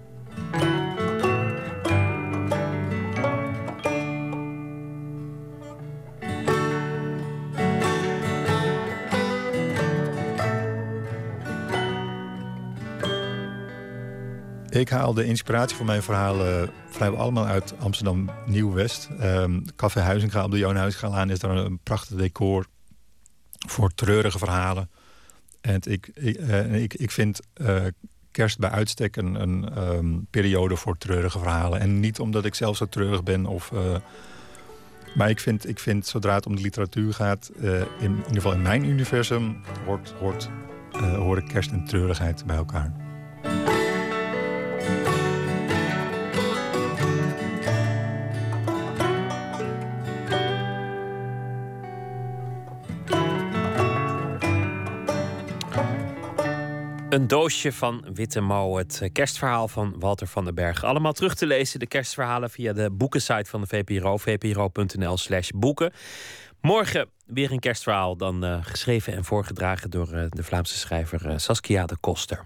Speaker 8: Ik haal de inspiratie voor mijn verhalen vrijwel allemaal uit Amsterdam Nieuw-West. Um, Café Huizinga op de Johan Huizingalaan is daar een prachtig decor voor treurige verhalen. En ik, ik, uh, ik, ik vind uh, kerst bij uitstek een, een um, periode voor treurige verhalen. En niet omdat ik zelf zo treurig ben of... Maar ik vind, ik vind, zodra het om de literatuur gaat, in, in ieder geval in mijn universum, hoort, hoort, horen kerst en treurigheid bij elkaar.
Speaker 4: Een doosje van Witte Mo, het kerstverhaal van Walter van den Berg. Allemaal terug te lezen, de kerstverhalen, via de boekensite van de VPRO, vpro.nl slash boeken. Morgen weer een kerstverhaal, dan uh, geschreven en voorgedragen door uh, de Vlaamse schrijver Saskia de Koster.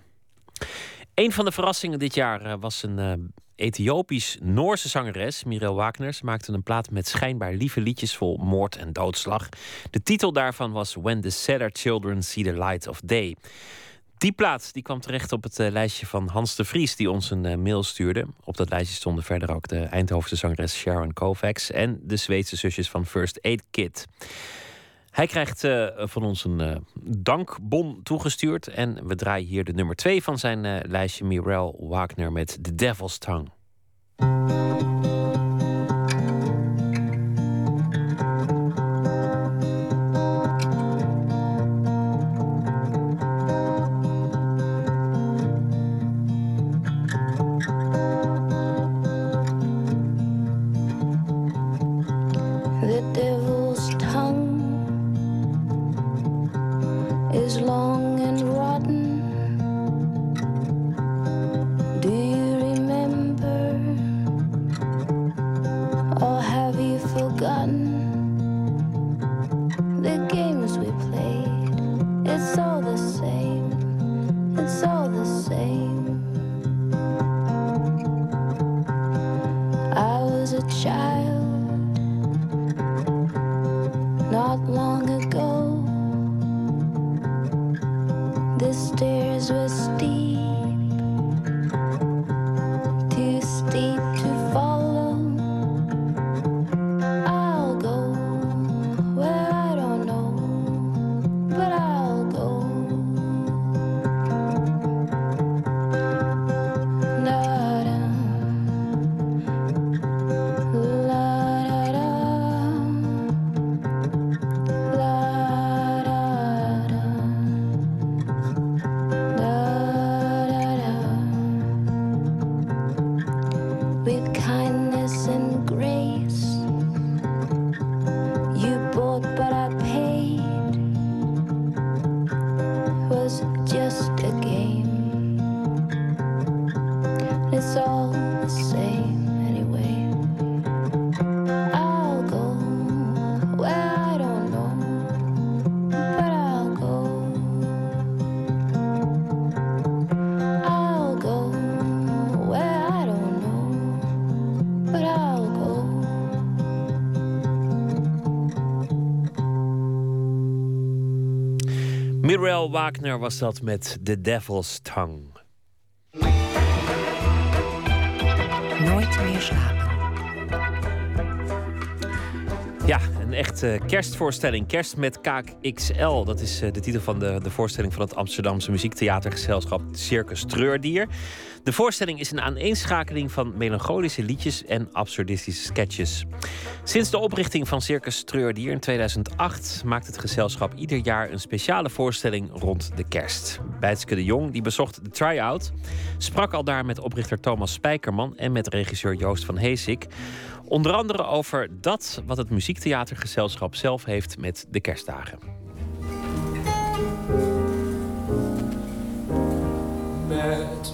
Speaker 4: Een van de verrassingen dit jaar was een Ethiopisch-Noorse zangeres, Mirel Wagner. Ze maakte een plaat met schijnbaar lieve liedjes vol moord en doodslag. De titel daarvan was When the Sadder Children See the Light of Day. Die plaats die kwam terecht op het uh, lijstje van Hans de Vries, die ons een mail stuurde. Op dat lijstje stonden verder ook de Eindhovense zangeres Sharon Kovacs en de Zweedse zusjes van First Aid Kit. Hij krijgt uh, van ons een dankbon toegestuurd. En we draaien hier de nummer 2 van zijn lijstje, Mirel Wagner met The Devil's Tongue. Wagner was dat met The Devil's Tongue.
Speaker 3: Nooit meer slapen.
Speaker 4: Ja, een echte kerstvoorstelling. Kerst met Kaak XL. Dat is eh, de titel van de, de voorstelling van het Amsterdamse muziektheatergezelschap Circus Treurdier. De voorstelling is een aaneenschakeling van melancholische liedjes en absurdistische sketches. Sinds de oprichting van Circus Treurdier in 2008 maakt het gezelschap ieder jaar een speciale voorstelling rond de kerst. Bijtske de Jong, die bezocht de try-out, sprak al daar met oprichter Thomas Spijkerman en met regisseur Joost van Heesik. Onder andere over dat wat het muziektheatergezelschap zelf heeft met de kerstdagen.
Speaker 9: Met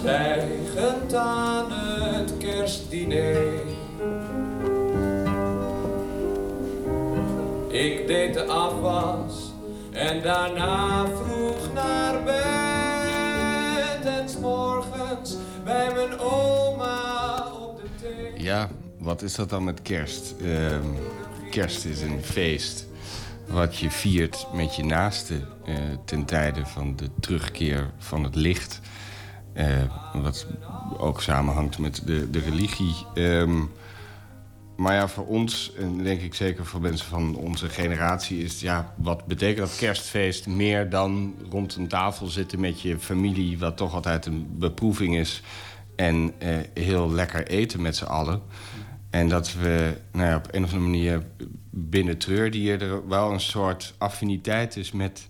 Speaker 9: Zwijgend aan het kerstdiner. Ik deed de afwas en daarna vroeg naar bed. En morgens bij mijn oma op de thee.
Speaker 10: Ja, wat is dat dan met kerst? Ehm, kerst is een feest wat je viert met je naasten eh, ten tijde van de terugkeer van het licht. Eh, wat ook samenhangt met de, de religie. Ehm, maar ja, voor ons, en denk ik zeker voor mensen van onze generatie... is ja, wat betekent dat kerstfeest meer dan rond een tafel zitten met je familie... wat toch altijd een beproeving is. En eh, heel lekker eten met z'n allen. En dat we nou ja, op een of andere manier binnen Treurdier... er wel een soort affiniteit is met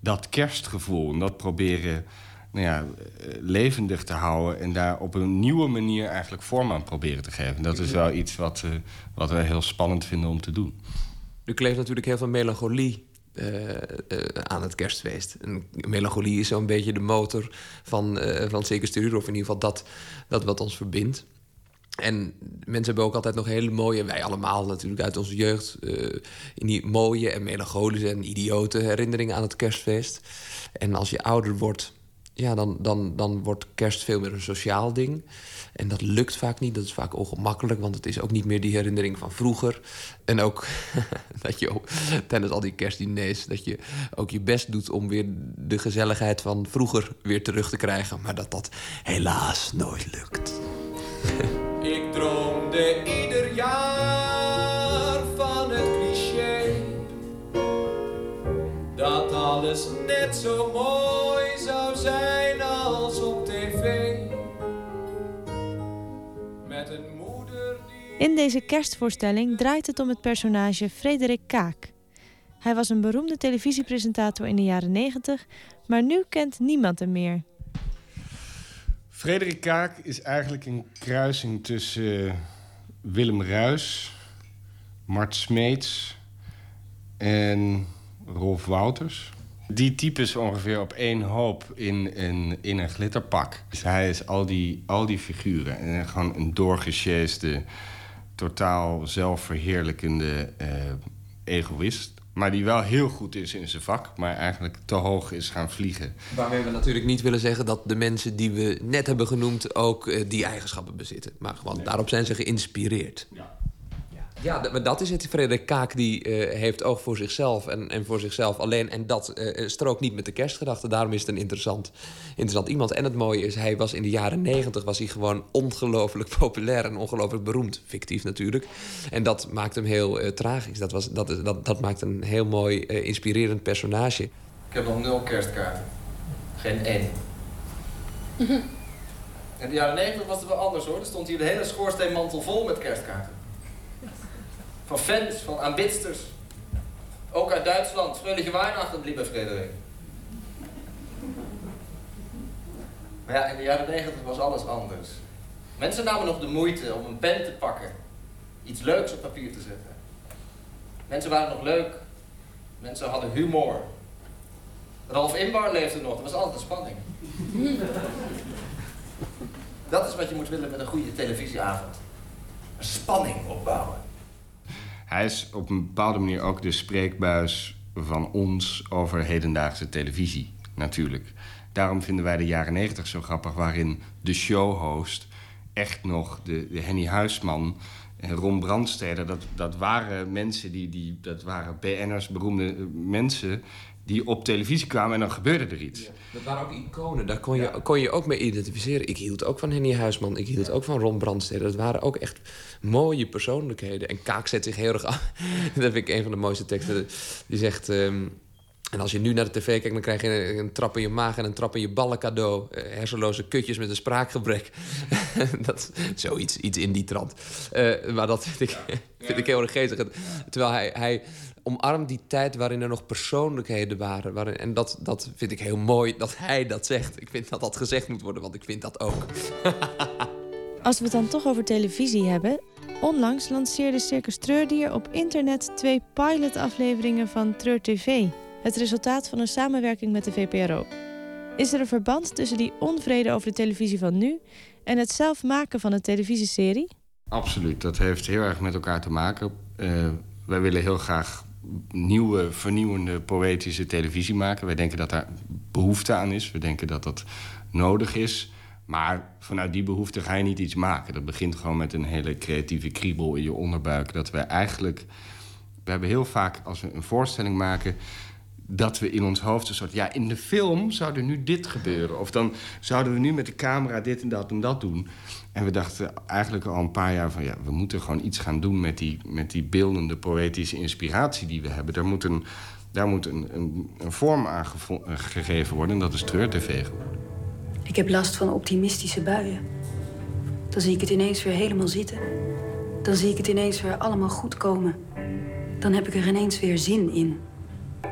Speaker 10: dat kerstgevoel. En dat proberen nou ja, eh, levendig te houden... en daar op een nieuwe manier eigenlijk vorm aan proberen te geven. Dat is wel iets wat, eh, wat we heel spannend vinden om te doen.
Speaker 11: Er kleeft natuurlijk heel veel melancholie eh, aan het kerstfeest. En melancholie is zo'n beetje de motor van, eh van Circus Terror, of in ieder geval dat, dat wat ons verbindt. En mensen hebben ook altijd nog hele mooie, wij allemaal natuurlijk uit onze jeugd, in die mooie en melancholische en idiote herinneringen aan het kerstfeest. En als je ouder wordt, ja, dan, dan, dan wordt kerst veel meer een sociaal ding. En dat lukt vaak niet, dat is vaak ongemakkelijk, want het is ook niet meer die herinnering van vroeger. En ook dat je tijdens al die kerstdiners, dat je ook je best doet om weer de gezelligheid van vroeger weer terug te krijgen. Maar dat dat helaas nooit lukt.
Speaker 9: Ik droomde ieder jaar van het cliché dat alles net zo mooi
Speaker 12: In deze kerstvoorstelling draait het om het personage Frederik Kaak. Hij was een beroemde televisiepresentator in de jaren 90, maar nu kent niemand hem meer.
Speaker 10: Frederik Kaak is eigenlijk een kruising tussen eh, Willem Ruis, Mart Smeets en Rolf Wouters. Die types ongeveer op één hoop in een, in een glitterpak. Dus hij is al die, al die figuren. En gewoon een doorgesjeesde, totaal zelfverheerlijkende eh, egoïst. Maar die wel heel goed is in zijn vak, maar eigenlijk te hoog is gaan vliegen.
Speaker 11: Waarmee we natuurlijk niet willen zeggen dat de mensen die we net hebben genoemd ook eh, die eigenschappen bezitten. Maar gewoon daarop zijn ze geïnspireerd. Ja. Ja, maar dat is het. Frederik Kaak die eh, heeft oog voor zichzelf en, en voor zichzelf alleen. En dat eh, eh, strookt niet met de kerstgedachte. Daarom is het een interessant, interessant iemand. En het mooie is, hij was in de jaren negentig was hij gewoon ongelooflijk populair en ongelooflijk beroemd. Fictief natuurlijk. En dat maakt hem heel eh, tragisch. Dat, was, dat, is- dat, dat maakt een heel mooi, eh, inspirerend personage.
Speaker 13: Ik heb nog nul kerstkaarten. Geen één. In de jaren 90 was het wel anders hoor. Er stond hier de hele schoorsteenmantel vol met kerstkaarten van fans, van aanbidsters. Ook uit Duitsland. Freudige Weihnachten, lieve Frederik. Maar ja, in de jaren negentig was alles anders. Mensen namen nog de moeite om een pen te pakken. Iets leuks op papier te zetten. Mensen waren nog leuk. Mensen hadden humor. Ralf Inbar leefde nog. Er was altijd een spanning. Dat is wat je moet willen met een goede televisieavond. Een spanning opbouwen.
Speaker 10: Hij is op een bepaalde manier ook de spreekbuis van ons over hedendaagse televisie, natuurlijk. Daarom vinden wij de jaren negentig zo grappig, waarin de showhost echt nog de, de Henny Huisman en Ron Brandsteder, dat, dat waren mensen die, die dat waren BN'ers, beroemde eh, mensen die op televisie kwamen en dan gebeurde er iets.
Speaker 11: Dat waren ook iconen, daar kon je, kon je ook mee identificeren. Ik hield ook van Henny Huisman, ik hield ook van Ron Brandstede. Dat waren ook echt mooie persoonlijkheden. En Kaak zet zich heel erg af. dat vind ik een van de mooiste teksten. Die zegt... ehm, en als je nu naar de tv kijkt, dan krijg je een, een trap in je maag en een trap in je ballen cadeau. Eh, hersenloze kutjes met een spraakgebrek. dat, zoiets iets in die trant. Eh, maar dat vind ik, vind ik heel erg geestig. Terwijl hij, hij omarmt die tijd waarin er nog persoonlijkheden waren. Waarin, en dat, dat vind ik heel mooi dat hij dat zegt. Ik vind dat dat gezegd moet worden, want ik vind dat ook.
Speaker 12: Als we het dan toch over televisie hebben. Onlangs lanceerde Circus Treurdier op internet twee pilotafleveringen van Treur TV. Het resultaat van een samenwerking met de VPRO. Is er een verband tussen die onvrede over de televisie van nu en het zelf maken van een televisieserie?
Speaker 10: Absoluut, dat heeft heel erg met elkaar te maken. Eh, wij willen heel graag nieuwe, vernieuwende, poëtische televisie maken. Wij denken dat daar behoefte aan is. We denken dat dat nodig is. Maar vanuit die behoefte ga je niet iets maken. Dat begint gewoon met een hele creatieve kriebel in je onderbuik. Dat we eigenlijk... We hebben heel vaak, als we een voorstelling maken... dat we in ons hoofd een soort... ja, in de film zou er nu dit gebeuren. Of dan zouden we nu met de camera dit en dat en dat doen. En we dachten eigenlijk al een paar jaar van... ja, we moeten gewoon iets gaan doen met die, met die beeldende, poëtische inspiratie die we hebben. Daar moet een, daar moet een, een, vorm aan gegeven worden. En dat is treur-tv.
Speaker 14: Ik heb last van optimistische buien. Dan zie ik het ineens weer helemaal zitten. Dan zie ik het ineens weer allemaal goed komen. Dan heb ik er ineens weer zin in.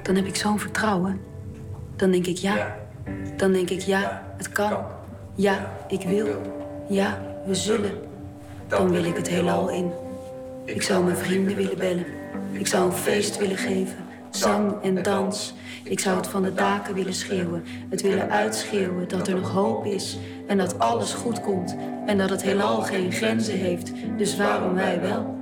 Speaker 14: Dan heb ik zo'n vertrouwen. Dan denk ik ja. Dan denk ik ja, het kan. Ja, ik wil. Ja, we zullen. Dan wil ik het heelal in. Ik zou mijn vrienden willen bellen. Ik zou een feest willen geven. Zang en dans. Ik zou het van de daken willen schreeuwen. Het willen uitschreeuwen dat er nog hoop is. En dat alles goed komt. En dat het heelal geen grenzen heeft. Dus waarom wij wel?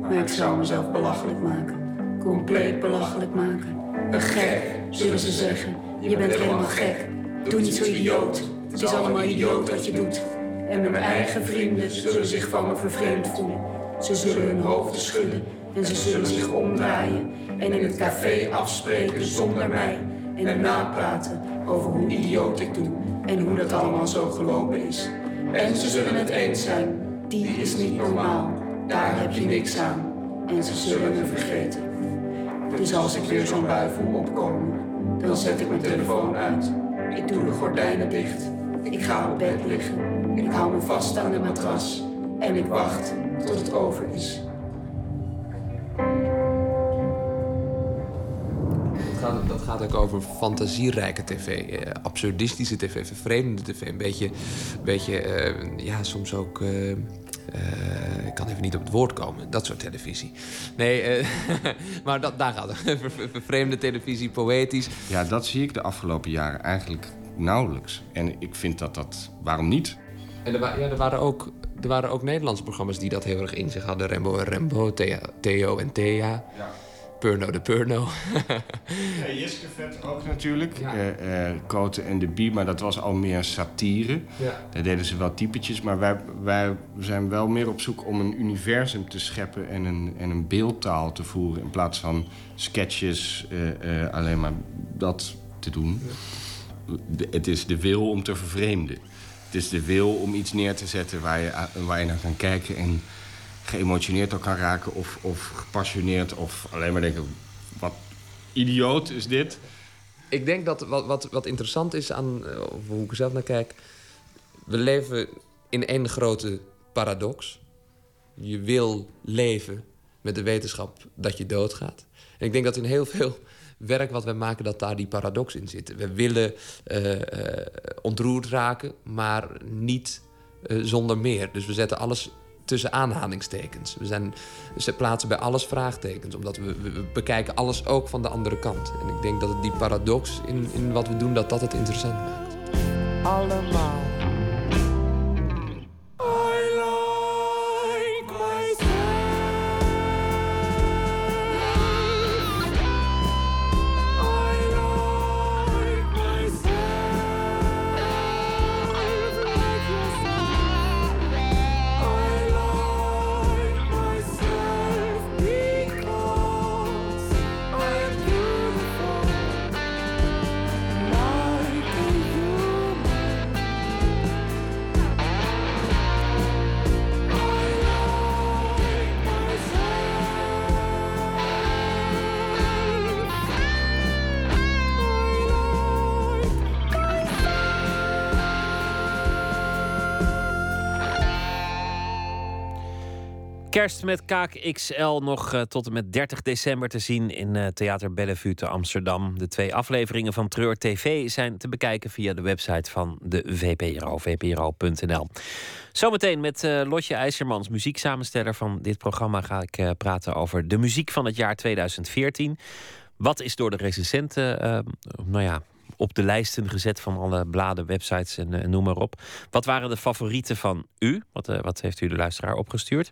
Speaker 14: Maar ik zou mezelf belachelijk maken. Compleet belachelijk maken. Een gek, zullen ze zeggen. Je bent helemaal gek. Doe niet zo idioot. Het is allemaal idioot wat je doet. En mijn eigen vrienden zullen zich van me vervreemd voelen. Ze zullen hun hoofden schudden en ze zullen zich omdraaien. En in het café afspreken zonder mij. En daarna praten over hoe idioot ik doe. En hoe dat allemaal zo gelopen is. En ze zullen het eens zijn. Die is niet normaal. Daar heb je niks aan. En ze zullen me vergeten. Dus als ik weer zo'n bui voel opkomen, dan zet ik mijn telefoon uit. Ik doe de gordijnen dicht. Ik ga op bed liggen. Ik hou me vast aan de matras. En ik wacht tot het over is.
Speaker 11: Dat gaat, dat gaat ook over fantasierijke tv, eh, absurdistische tv, vervreemdende tv. Een beetje, beetje eh, ja, soms ook. eh, ik kan even niet op het woord komen, dat soort televisie. Nee, maar dat, daar gaat het. Ver- ver- Vervreemde televisie, poëtisch.
Speaker 10: Ja, dat zie ik de afgelopen jaren eigenlijk nauwelijks. En ik vind dat dat... Waarom niet?
Speaker 11: En er, wa- ja, er, waren ook, er waren ook Nederlandse programma's die dat heel erg in zich hadden. Rembo en Rembo, Thea, Theo en Thea. Purno de Purno.
Speaker 10: Ja, Jiske Vet ook natuurlijk. Eh, eh, Koten en de Bie, maar dat was al meer satire.
Speaker 11: Ja.
Speaker 10: Daar deden ze wel typetjes, maar wij, wij zijn wel meer op zoek om een universum te scheppen en een, en een beeldtaal te voeren. In plaats van sketches, eh, eh, alleen maar dat te doen. Het is de wil om te vervreemden. Is de wil om iets neer te zetten waar je, waar je naar kan kijken en geëmotioneerd door kan raken of, of gepassioneerd of alleen maar denken, wat idioot is dit.
Speaker 11: Ik denk dat wat, wat, wat interessant is aan eh, hoe ik er zelf naar kijk. We leven in één grote paradox. Je wil leven met de wetenschap dat je doodgaat. En ik denk dat in heel veel werk wat we maken, dat daar die paradox in zit. We willen eh, eh, ontroerd raken, maar niet eh, zonder meer. Dus we zetten alles tussen aanhalingstekens. We, zijn, we plaatsen bij alles vraagtekens, omdat we bekijken alles ook van de andere kant. En ik denk dat het die paradox in, in wat we doen, dat dat het interessant maakt.
Speaker 6: Allemaal.
Speaker 4: Kerst met Kaak XL nog uh, tot en met 30 december te zien in uh, Theater Bellevue te Amsterdam. De twee afleveringen van Treur TV zijn te bekijken via de website van de VPRO, vpro.nl. Zometeen met uh, Lotje IJzermans, muzieksamensteller van dit programma, ga ik praten over de muziek van het jaar 2014. Wat is door de recensenten, nou ja, op de lijsten gezet van alle bladen, websites en, uh, noem maar op. Wat waren de favorieten van u? Wat, uh, wat heeft u de luisteraar opgestuurd?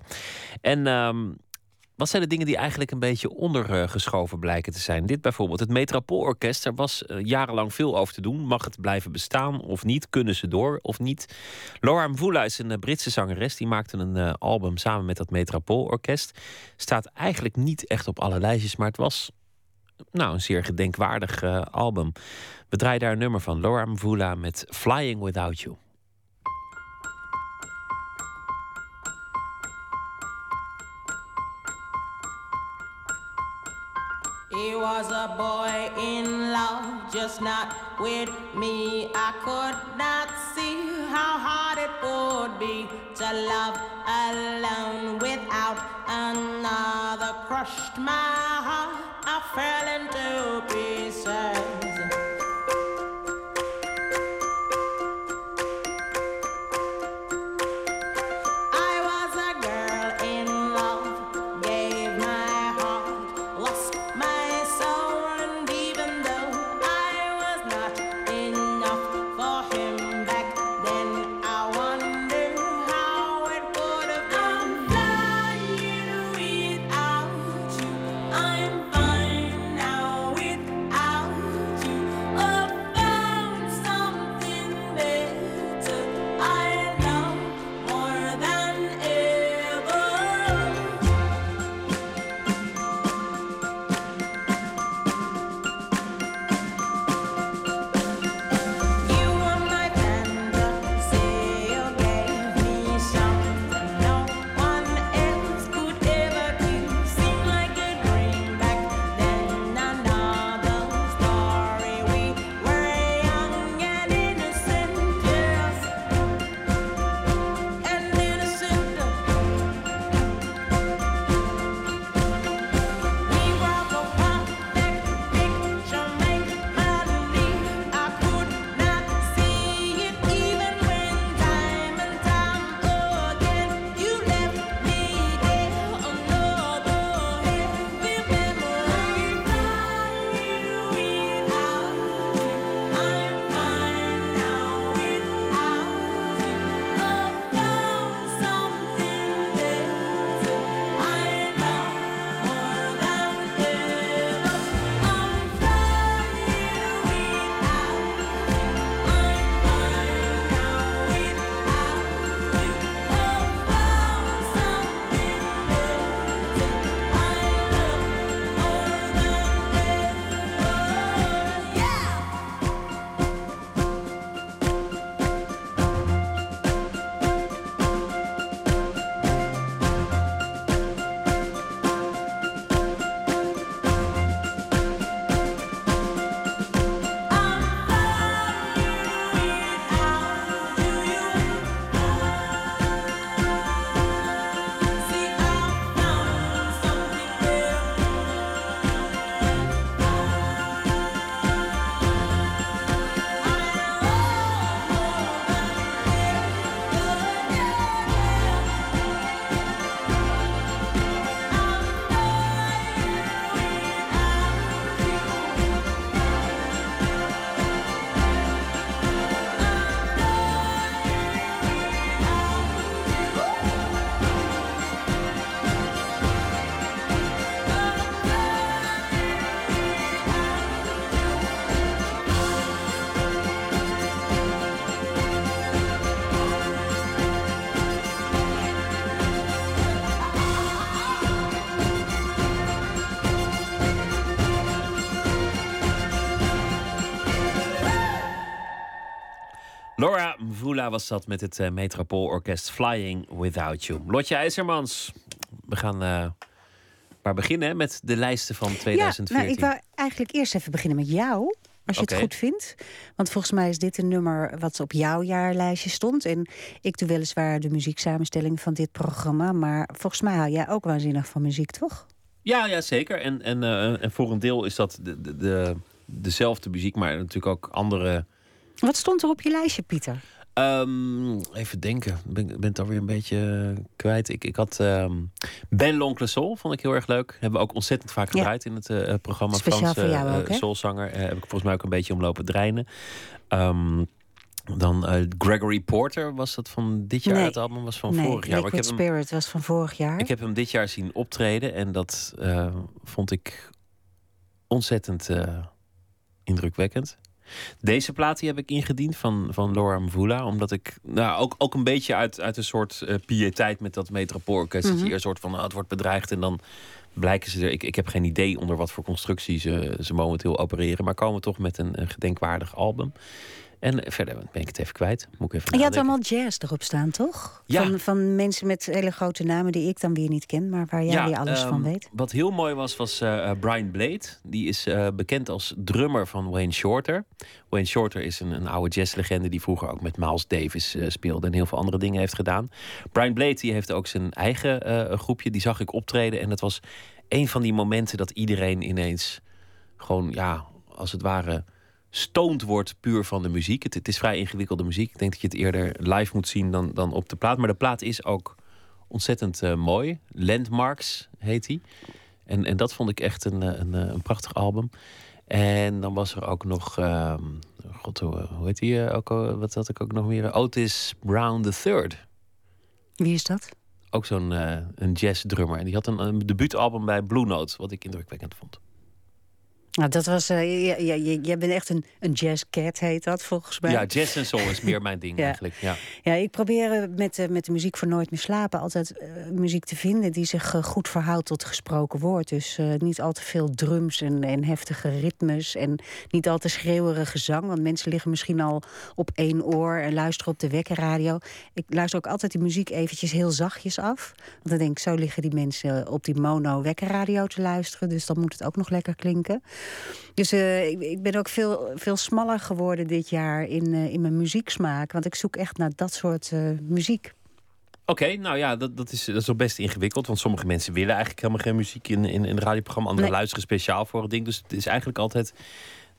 Speaker 4: En um, wat zijn de dingen die eigenlijk een beetje ondergeschoven blijken te zijn? Dit bijvoorbeeld, het Metropoolorkest. Er was uh, jarenlang veel over te doen. Mag het blijven bestaan of niet? Kunnen ze door of niet? Laura Mvula is een Britse zangeres. Die maakte een album samen met dat Metropoolorkest. Staat eigenlijk niet echt op alle lijstjes, maar het was nou, een zeer gedenkwaardig uh, album. We draaien daar een nummer van Laura Mvula met Flying Without You.
Speaker 6: He was a boy in love, just not with me. I could not see how hard it would be to love alone without another. Crushed my heart, I fell into pieces.
Speaker 4: Mvula was dat met het uh, Metropoolorkest Flying Without You. Lotje IJzermans, we gaan uh, maar beginnen met de lijsten van 2014.
Speaker 15: Ja, nou, ik wou eigenlijk eerst even beginnen met jou. Als je het goed vindt. Want volgens mij is dit een nummer wat op jouw jaarlijstje stond. En ik doe weliswaar de muzieksamenstelling van dit programma. Maar volgens mij hou jij ook waanzinnig van muziek, toch?
Speaker 4: Ja, ja zeker. En, en, uh, en voor een deel is dat de, de, de, dezelfde muziek, maar natuurlijk ook andere.
Speaker 15: Wat stond er op je lijstje, Pieter?
Speaker 4: Um, even denken. Ik ben, ben het alweer een beetje kwijt. Ik, ik had um, Ben L'Oncle Soul, vond ik heel erg leuk. Hebben we ook ontzettend vaak gedraaid ja. in het uh, programma.
Speaker 15: Speciaal
Speaker 4: Frans,
Speaker 15: voor jou ook,
Speaker 4: uh, Soulzanger. heb ik volgens mij ook een beetje omlopen dreinen. Um, dan uh, Gregory Porter was dat van dit jaar.
Speaker 15: Nee.
Speaker 4: Het album was van
Speaker 15: nee,
Speaker 4: vorig jaar.
Speaker 15: Liquid
Speaker 4: maar ik heb
Speaker 15: Spirit was van vorig jaar.
Speaker 4: Hem, ik heb hem dit jaar zien optreden en dat uh, vond ik ontzettend uh, indrukwekkend. Deze plaat die heb ik ingediend van, van Laura Mvula. Omdat ik nou, ook, ook een beetje uit, uit een soort uh, piëteit met dat metropoolorkest. Mm -hmm. Dat je eerst soort van nou, het wordt bedreigd en dan blijken ze er. Ik, ik heb geen idee onder wat voor constructie ze, ze momenteel opereren. Maar komen toch met een, een gedenkwaardig album. En verder ben ik het even kwijt. Moet ik even
Speaker 15: en je had allemaal jazz erop staan, toch?
Speaker 4: Ja.
Speaker 15: Van, van mensen met hele grote namen die ik dan weer niet ken, maar waar jij
Speaker 4: ja,
Speaker 15: weer alles
Speaker 4: um,
Speaker 15: van weet.
Speaker 4: Wat heel mooi was, was uh, Brian Blade. Die is uh, bekend als drummer van Wayne Shorter. Wayne Shorter is een, een oude jazzlegende die vroeger ook met Miles Davis uh, speelde en heel veel andere dingen heeft gedaan. Brian Blade die heeft ook zijn eigen eh, groepje. Die zag ik optreden en het was een van die momenten dat iedereen ineens gewoon, ja, als het ware stoned wordt puur van de muziek. Het, het, is vrij ingewikkelde muziek. Ik denk dat je het eerder live moet zien dan, dan op de plaat. Maar de plaat is ook ontzettend uh, mooi. Landmarks heet hij. En, en dat vond ik echt een, een, een prachtig album. En dan was er ook nog... Uh, God, hoe, hoe heet hij ook? Wat had ik ook nog meer? Otis Brown III.
Speaker 15: Wie is dat?
Speaker 4: Ook zo'n uh, een jazzdrummer. En die had een, een debuutalbum bij Blue Note, wat ik indrukwekkend vond.
Speaker 15: Nou, dat was. Uh, ja, ja, jij bent echt een, een jazzcat, heet dat volgens mij.
Speaker 4: Ja, jazz en soul is meer mijn ding eigenlijk. Ja.
Speaker 15: ja, ik probeer met, uh, met de muziek voor Nooit meer slapen altijd uh, muziek te vinden die zich goed verhoudt tot gesproken woord. Dus niet al te veel drums en, en heftige ritmes en niet al te schreeuwerige zang. Want mensen liggen misschien al op één oor en luisteren op de wekkerradio. Ik luister ook altijd die muziek eventjes heel zachtjes af. Want dan denk ik, zo liggen die mensen op die mono wekkerradio te luisteren. Dus dan moet het ook nog lekker klinken. Dus uh, ik, ik, ben ook veel, veel smaller geworden dit jaar in, uh, in mijn muzieksmaak. Want ik zoek echt naar dat soort uh, muziek.
Speaker 4: Oké, okay, nou ja, dat, dat, is, dat is wel best ingewikkeld. Want sommige mensen willen eigenlijk helemaal geen muziek in, in, in een radioprogramma. Anderen nee. luisteren speciaal voor het ding. Dus het is eigenlijk altijd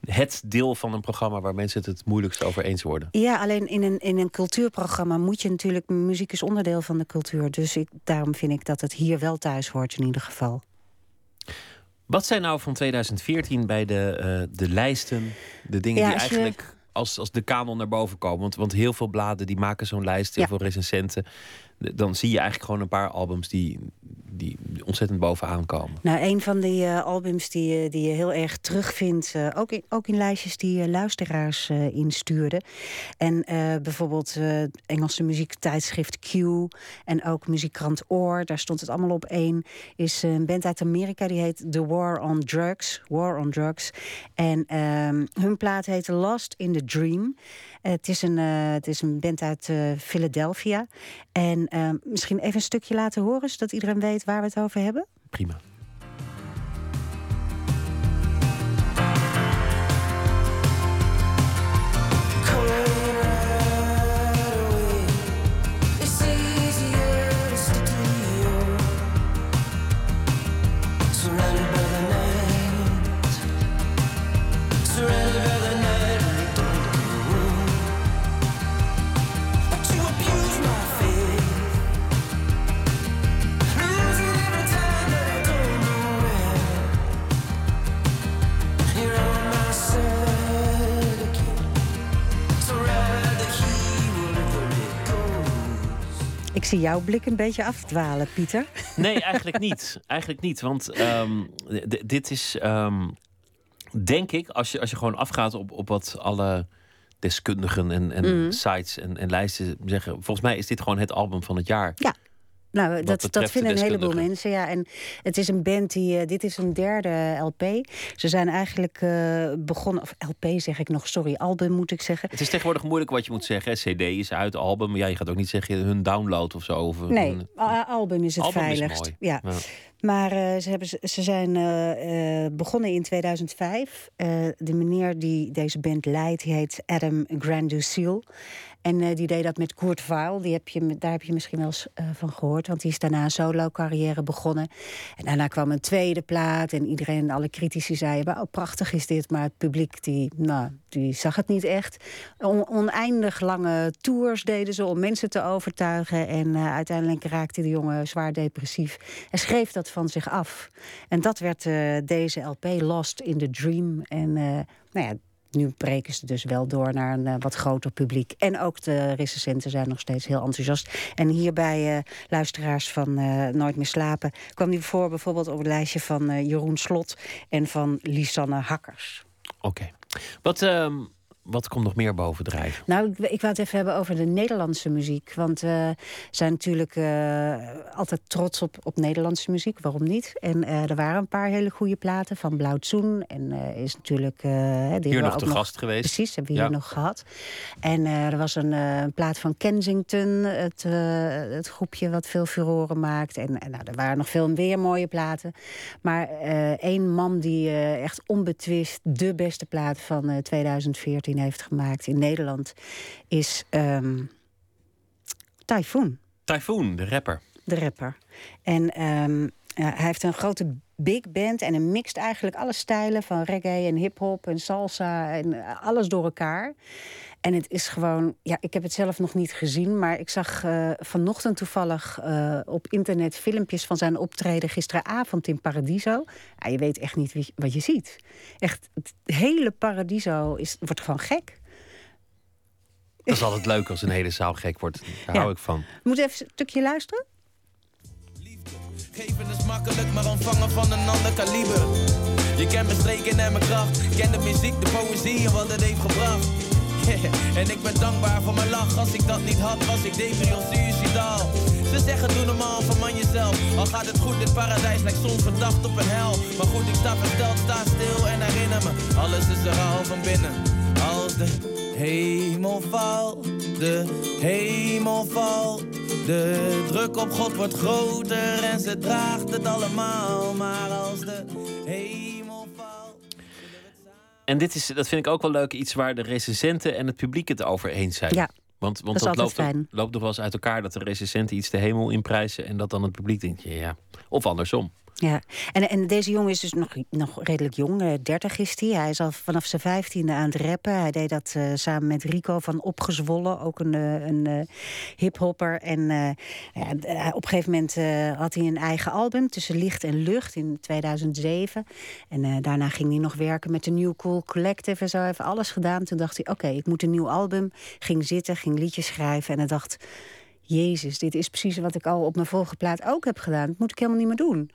Speaker 4: het deel van een programma waar mensen het het moeilijkst over eens worden.
Speaker 15: Ja, alleen in een, in een cultuurprogramma moet je natuurlijk... muziek is onderdeel van de cultuur. Dus ik, daarom vind ik dat het hier wel thuis hoort in ieder geval.
Speaker 4: Wat zijn nou van 2014 bij de, uh, de lijsten, de dingen
Speaker 15: ja,
Speaker 4: die eigenlijk je... als, als de kanon naar boven komen? Want, want heel veel bladen die maken zo'n lijst, heel ja. veel recensenten. Dan zie je eigenlijk gewoon een paar albums die, die ontzettend bovenaan komen.
Speaker 15: Nou, een van die uh, albums die, die je heel erg terugvindt, uh, ook, in, ook in lijstjes die uh, luisteraars instuurden. En bijvoorbeeld Engelse muziektijdschrift Q en ook muziekkrant Oor, daar stond het allemaal op één. Is een band uit Amerika die heet The War on Drugs. War on Drugs. En ehm, hun plaat heet Lost in the Dream. Het, is een, het is een band uit Philadelphia. En ehm, misschien even een stukje laten horen, zodat iedereen weet waar we het over hebben?
Speaker 4: Prima.
Speaker 15: Zie jouw blik een beetje afdwalen, Pieter.
Speaker 4: Nee, eigenlijk niet. Eigenlijk niet. Want um, dit is, um, denk ik, als je, als je gewoon afgaat op, op wat alle deskundigen en, en mm. sites en, en lijsten zeggen. Volgens mij is dit gewoon het album van het jaar.
Speaker 15: Ja. Nou, dat, dat vinden een heleboel mensen. Ja, en het is een band die. eh, dit is een derde LP. Ze zijn eigenlijk eh, begonnen. Of LP zeg ik nog, sorry, album moet ik zeggen.
Speaker 4: Het is tegenwoordig moeilijk wat je moet zeggen. hè. CD is uit, album. Maar ja, je gaat ook niet zeggen hun download of zo. Of
Speaker 15: Nee,
Speaker 4: hun-
Speaker 15: album is het
Speaker 4: Album
Speaker 15: veiligst. Ja.
Speaker 4: Ja.
Speaker 15: Maar eh, ze, hebben, ze zijn begonnen in 2005. Eh, de meneer die deze band leidt, die heet Adam Granduciel. En eh, die deed dat met Kurt Weill. Die heb je, daar heb je misschien wel eens eh, van gehoord. Want die is daarna een solo-carrière begonnen. En daarna kwam een tweede plaat. En iedereen, alle critici zeiden... Oh, prachtig is dit. Maar het publiek, die, nou, die zag het niet echt. On- oneindig lange tours deden ze om mensen te overtuigen. En eh, uiteindelijk raakte de jongen zwaar depressief. En schreef dat van zich af. En dat werd deze LP, Lost in the Dream. En nou ja, nu breken ze dus wel door naar een eh, wat groter publiek. En ook de recensenten zijn nog steeds heel enthousiast. En hier bij eh, luisteraars van eh, Nooit meer slapen... kwam die voor bijvoorbeeld op het lijstje van Jeroen Slot... en van Lisanne Hakkers.
Speaker 4: Oké. Wat, ehm, wat komt nog meer bovendrijven?
Speaker 15: Nou, ik, ik wou het even hebben over de Nederlandse muziek. Want eh, we zijn natuurlijk eh, altijd trots op, op Nederlandse muziek. Waarom niet? En eh, er waren een paar hele goede platen van Blauw Zoen. En is natuurlijk... hier
Speaker 4: nog te gast geweest.
Speaker 15: Precies, hebben we hier nog gehad. En er was een, een plaat van Kensington. Het, het groepje wat veel furoren maakt. En, nou, er waren nog veel meer mooie platen. Maar één man die echt onbetwist de beste plaat van 2014 heeft gemaakt in Nederland is um, Typhoon.
Speaker 4: Typhoon, de rapper.
Speaker 15: De rapper. En ehm, eh, hij heeft een grote big band en een mixt eigenlijk alle stijlen van reggae en hip-hop en salsa en eh, alles door elkaar. En het is gewoon, ja, ik heb het zelf nog niet gezien, maar ik zag eh, vanochtend toevallig eh, op internet filmpjes van zijn optreden gisteravond in Paradiso. Ja, je weet echt niet wie, wat je ziet. Echt, het hele Paradiso is, wordt gewoon gek.
Speaker 4: Dat is altijd leuk als een hele zaal gek wordt. Daar
Speaker 15: Ja.
Speaker 4: hou ik van.
Speaker 15: Moet even een stukje luisteren?
Speaker 16: Geven is makkelijk, maar ontvangen van een ander kaliber. Je kent mijn streken en mijn kracht. Ken de muziek, de poëzie en wat het heeft gebracht. en ik ben dankbaar voor mijn lach. Als ik dat niet had, was ik depri of suicidaal. Ze zeggen doe normaal, verman jezelf. Al gaat het goed, dit paradijs lijkt soms verdacht op een hel. Maar goed, ik sta versteld, sta stil en herinner me. Alles is er al van binnen. Als de hemel valt, de hemel valt. De druk op God wordt groter en ze draagt het allemaal. Maar als de hemel.
Speaker 4: En dit is, dat vind ik ook wel leuk, iets waar de recensenten en het publiek het over eens zijn.
Speaker 15: Ja,
Speaker 4: Want, want
Speaker 15: dat
Speaker 4: loopt, loopt nog wel eens uit elkaar dat de recensenten iets de hemel inprijzen en dat dan het publiek denkt, ja, ja. Of andersom.
Speaker 15: Ja, en, en deze jongen is dus nog, nog redelijk jong, eh, 30 is hij. Hij is al vanaf zijn vijftiende aan het rappen. Hij deed dat eh, samen met Rico van Opgezwollen, ook een, eh, een eh, hiphopper. En ja, op een gegeven moment had hij een eigen album, Tussen Licht en Lucht, in 2007. En daarna ging hij nog werken met de New Cool Collective en zo. Hij heeft alles gedaan. Toen dacht hij, oké, ik moet een nieuw album. Ging zitten, ging liedjes schrijven en hij dacht... Jezus, dit is precies wat ik al op mijn vorige plaat ook heb gedaan. Dat moet ik helemaal niet meer doen.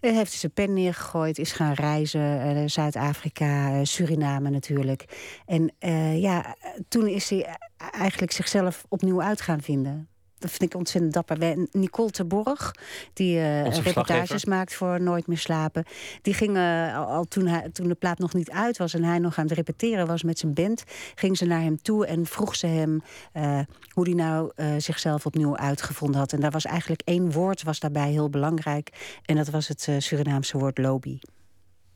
Speaker 15: Hij heeft zijn pen neergegooid, is gaan reizen. eh, Zuid-Afrika, eh, Suriname natuurlijk. En eh, ja, toen is hij eigenlijk zichzelf opnieuw uit gaan vinden. Dat vind ik ontzettend dapper. Nicole Terborg, die eh, reportages maakt voor Nooit meer slapen. Die ging eh, al, al toen, hij, toen de plaat nog niet uit was en hij nog aan het repeteren was met zijn band, ging ze naar hem toe en vroeg ze hem eh, hoe hij nou zichzelf opnieuw uitgevonden had. En daar was eigenlijk één woord was daarbij heel belangrijk. En dat was het Surinaamse woord lobby.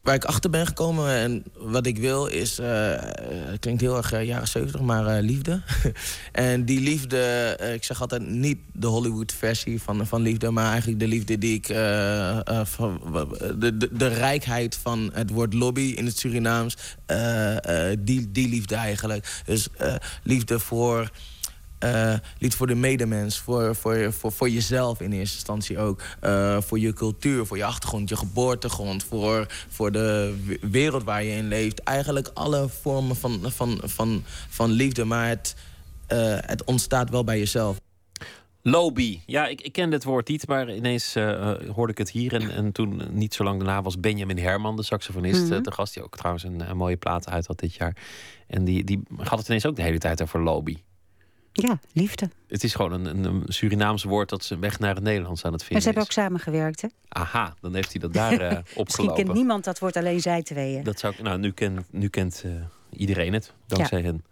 Speaker 16: Waar ik achter ben gekomen en wat ik wil is... eh, het klinkt heel erg eh, jaren 70, maar eh, liefde. en die liefde, eh, ik zeg altijd niet de Hollywood-versie van, van liefde... maar eigenlijk de liefde die ik... eh, eh, van- de, de, de rijkheid van het woord lobby in het Surinaams. eh, eh, die, die liefde eigenlijk. Dus eh, liefde voor... eh, liefde voor de medemens, voor, voor, voor, voor jezelf in eerste instantie ook. Eh, voor je cultuur, voor je achtergrond, je geboortegrond, voor, voor de wereld waar je in leeft. Eigenlijk alle vormen van, van, van, van liefde, maar het, eh, het ontstaat wel bij jezelf.
Speaker 4: Lobby. Ja, ik, ik ken dit woord niet, maar ineens hoorde ik het hier. En, en toen, niet zo lang daarna, was Benjamin Herman, de saxofonist,
Speaker 15: Mhm.
Speaker 4: de gast die ook trouwens een, een mooie plaat uit had dit jaar. En die, die had het ineens ook de hele tijd over lobby.
Speaker 15: Ja, liefde.
Speaker 4: Het is gewoon een, Surinaams woord dat ze weg naar het Nederlands aan het
Speaker 15: En
Speaker 4: vinden
Speaker 15: ze hebben
Speaker 4: is.
Speaker 15: ook samengewerkt, hè?
Speaker 4: Aha, dan heeft hij dat daar
Speaker 15: Misschien
Speaker 4: opgelopen.
Speaker 15: kent niemand dat woord, alleen zij tweeën.
Speaker 4: Dat zou ik, nou, nu, ken, nu kent eh, iedereen het, dankzij hen.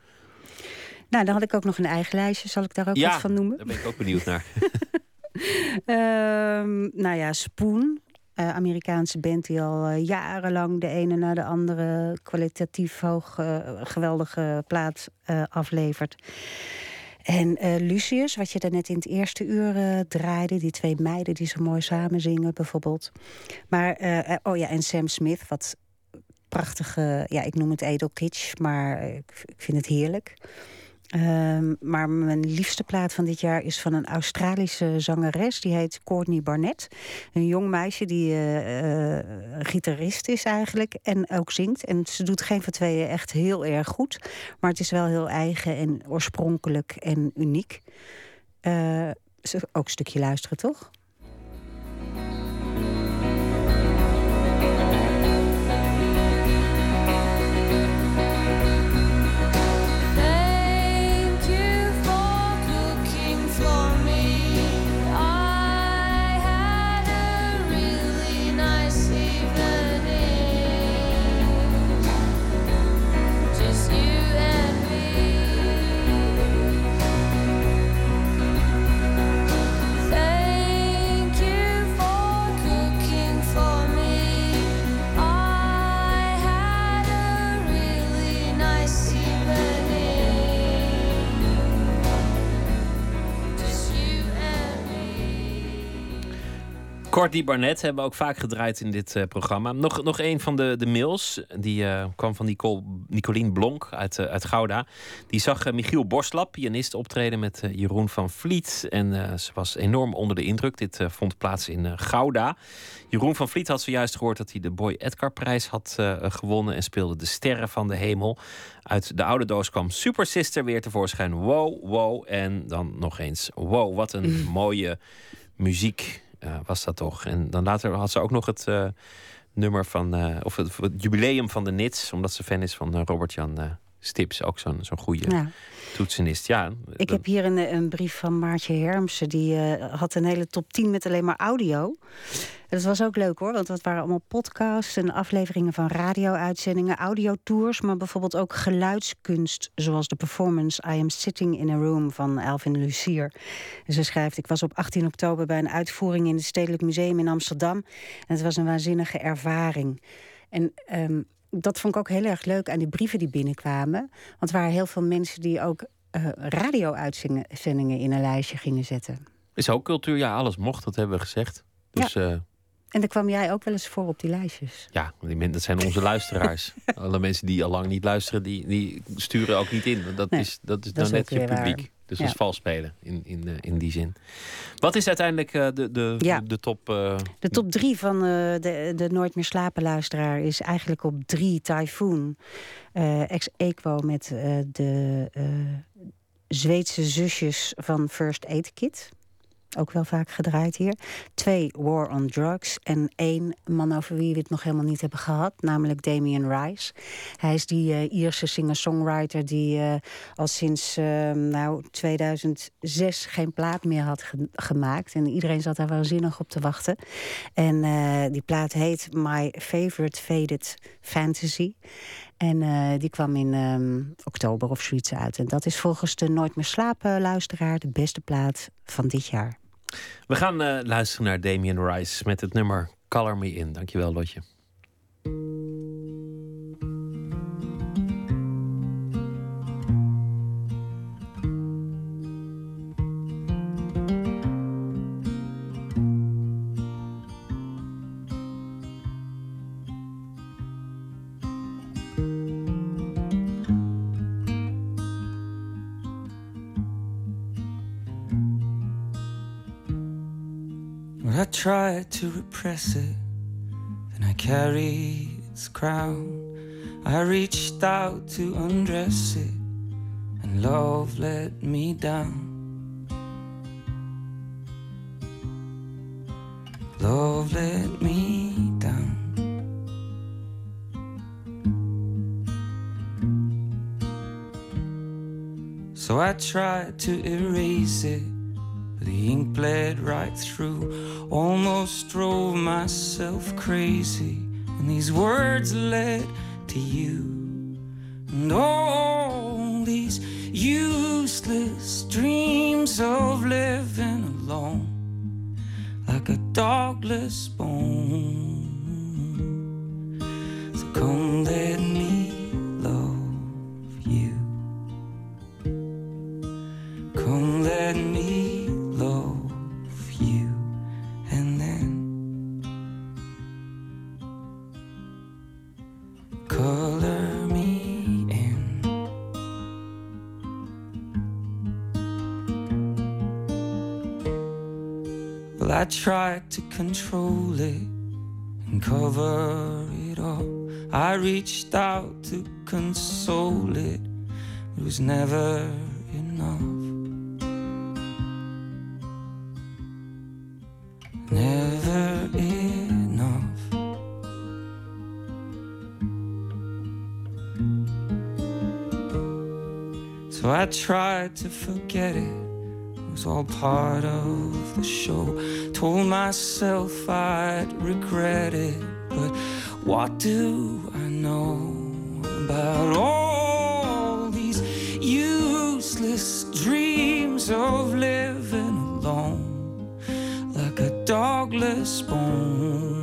Speaker 15: Nou, dan had ik ook nog een eigen lijstje. Zal ik daar ook
Speaker 4: ja,
Speaker 15: wat van noemen?
Speaker 4: daar ben ik ook benieuwd naar.
Speaker 15: Ehm, nou ja, Spoon. eh, Amerikaanse band die al jarenlang de ene na de andere kwalitatief hoog geweldige plaat aflevert. En eh, Lucius, wat je daarnet in het eerste uur eh, draaide, die twee meiden die zo mooi samen zingen bijvoorbeeld. Maar, eh, oh ja, en Sam Smith, wat prachtige, ja, ik noem het edelkitsch, maar eh, ik, ik vind het heerlijk. Ehm, maar mijn liefste plaat van dit jaar is van een Australische zangeres. Die heet Courtney Barnett. Een jong meisje die eh, eh, gitarist is eigenlijk. En ook zingt. En ze doet geen van tweeën echt heel erg goed. Maar het is wel heel eigen en oorspronkelijk en uniek. Eh, ook een stukje luisteren, toch?
Speaker 4: Courtney Barnett hebben we ook vaak gedraaid in dit eh, programma. Nog, nog een van de, de mails. Die eh, kwam van Nicole, Nicolien Blonk uit, eh, uit Gouda. Die zag Michiel Borslap, pianist, optreden met Jeroen van Vliet. En ze was enorm onder de indruk. Dit vond plaats in Gouda. Jeroen van Vliet had zojuist gehoord dat hij de Boy Edgar prijs had gewonnen. En speelde De Sterren van de Hemel. Uit de oude doos kwam Super Sister weer tevoorschijn. Wow, wow. En dan nog eens wow. Wat een mooie muziek eh, was dat toch. En dan later had ze ook nog het eh, nummer van, eh, of het, het jubileum van de Nits, omdat ze fan is van Robert-Jan Stips, ook zo'n zo'n goede
Speaker 15: Ja.
Speaker 4: toetsenist. Ja,
Speaker 15: Ik heb hier een, een brief van Maartje Hermsen. Die eh, had een hele top 10 met alleen maar audio. Dat was ook leuk hoor, want dat waren allemaal podcasts en afleveringen van radio-uitzendingen, audiotours, maar bijvoorbeeld ook geluidskunst, zoals de performance I Am Sitting in a Room van Alvin Lucier. En ze schrijft: Ik was op 18 oktober bij een uitvoering in het Stedelijk Museum in Amsterdam. En het was een waanzinnige ervaring. En ehm, dat vond ik ook heel erg leuk aan die brieven die binnenkwamen. Want er waren heel veel mensen die ook eh, radio-uitzendingen in een lijstje gingen zetten.
Speaker 4: Is ook cultuur, ja, alles mocht, dat hebben we gezegd. Dus ja,
Speaker 15: En daar kwam jij ook wel eens voor op die lijstjes.
Speaker 4: ja dat zijn onze luisteraars. Alle mensen die al lang niet luisteren, die, die sturen ook niet in. Dat
Speaker 15: Nee,
Speaker 4: is, dat is dan
Speaker 15: ook
Speaker 4: net je
Speaker 15: waar.
Speaker 4: Dus dat is vals spelen in, in, eh, in die zin. Wat is uiteindelijk eh, de, de, de, top? eh,
Speaker 15: De top drie van de, de Nooit meer slapen luisteraar is eigenlijk op drie Typhoon. eh ex equo met de Zweedse zusjes van First Aid Kit. Ook wel vaak gedraaid hier. Twee, War on Drugs. En één man over wie we het nog helemaal niet hebben gehad, namelijk Damien Rice. Hij is die eh, Ierse singer-songwriter die eh, al sinds eh, nou, 2006 geen plaat meer had ge- gemaakt. En iedereen zat daar waanzinnig op te wachten. En eh, die plaat heet My Favorite Faded Fantasy. En eh, die kwam in ehm, oktober of zoiets uit. En dat is volgens de Nooit meer slapen luisteraar de beste plaat van dit jaar.
Speaker 4: We gaan eh, luisteren naar Damien Rice met het nummer Color Me In. Dankjewel, Lotje.
Speaker 17: Tried to repress it, then I carried its crown. I reached out to undress it, and love let me down. Love let me down. So I tried to erase it. The ink bled right through. Almost drove myself crazy. And these words led to you. And all these useless dreams of living alone. Like a dogless bone. So come let me Well, I tried to control it and cover it up. I reached out to console it, it was never enough. Never enough. So I tried to forget it. All part of the show. Told myself I'd regret it. But what do I know about all these useless dreams of living alone? Like a dogless bone.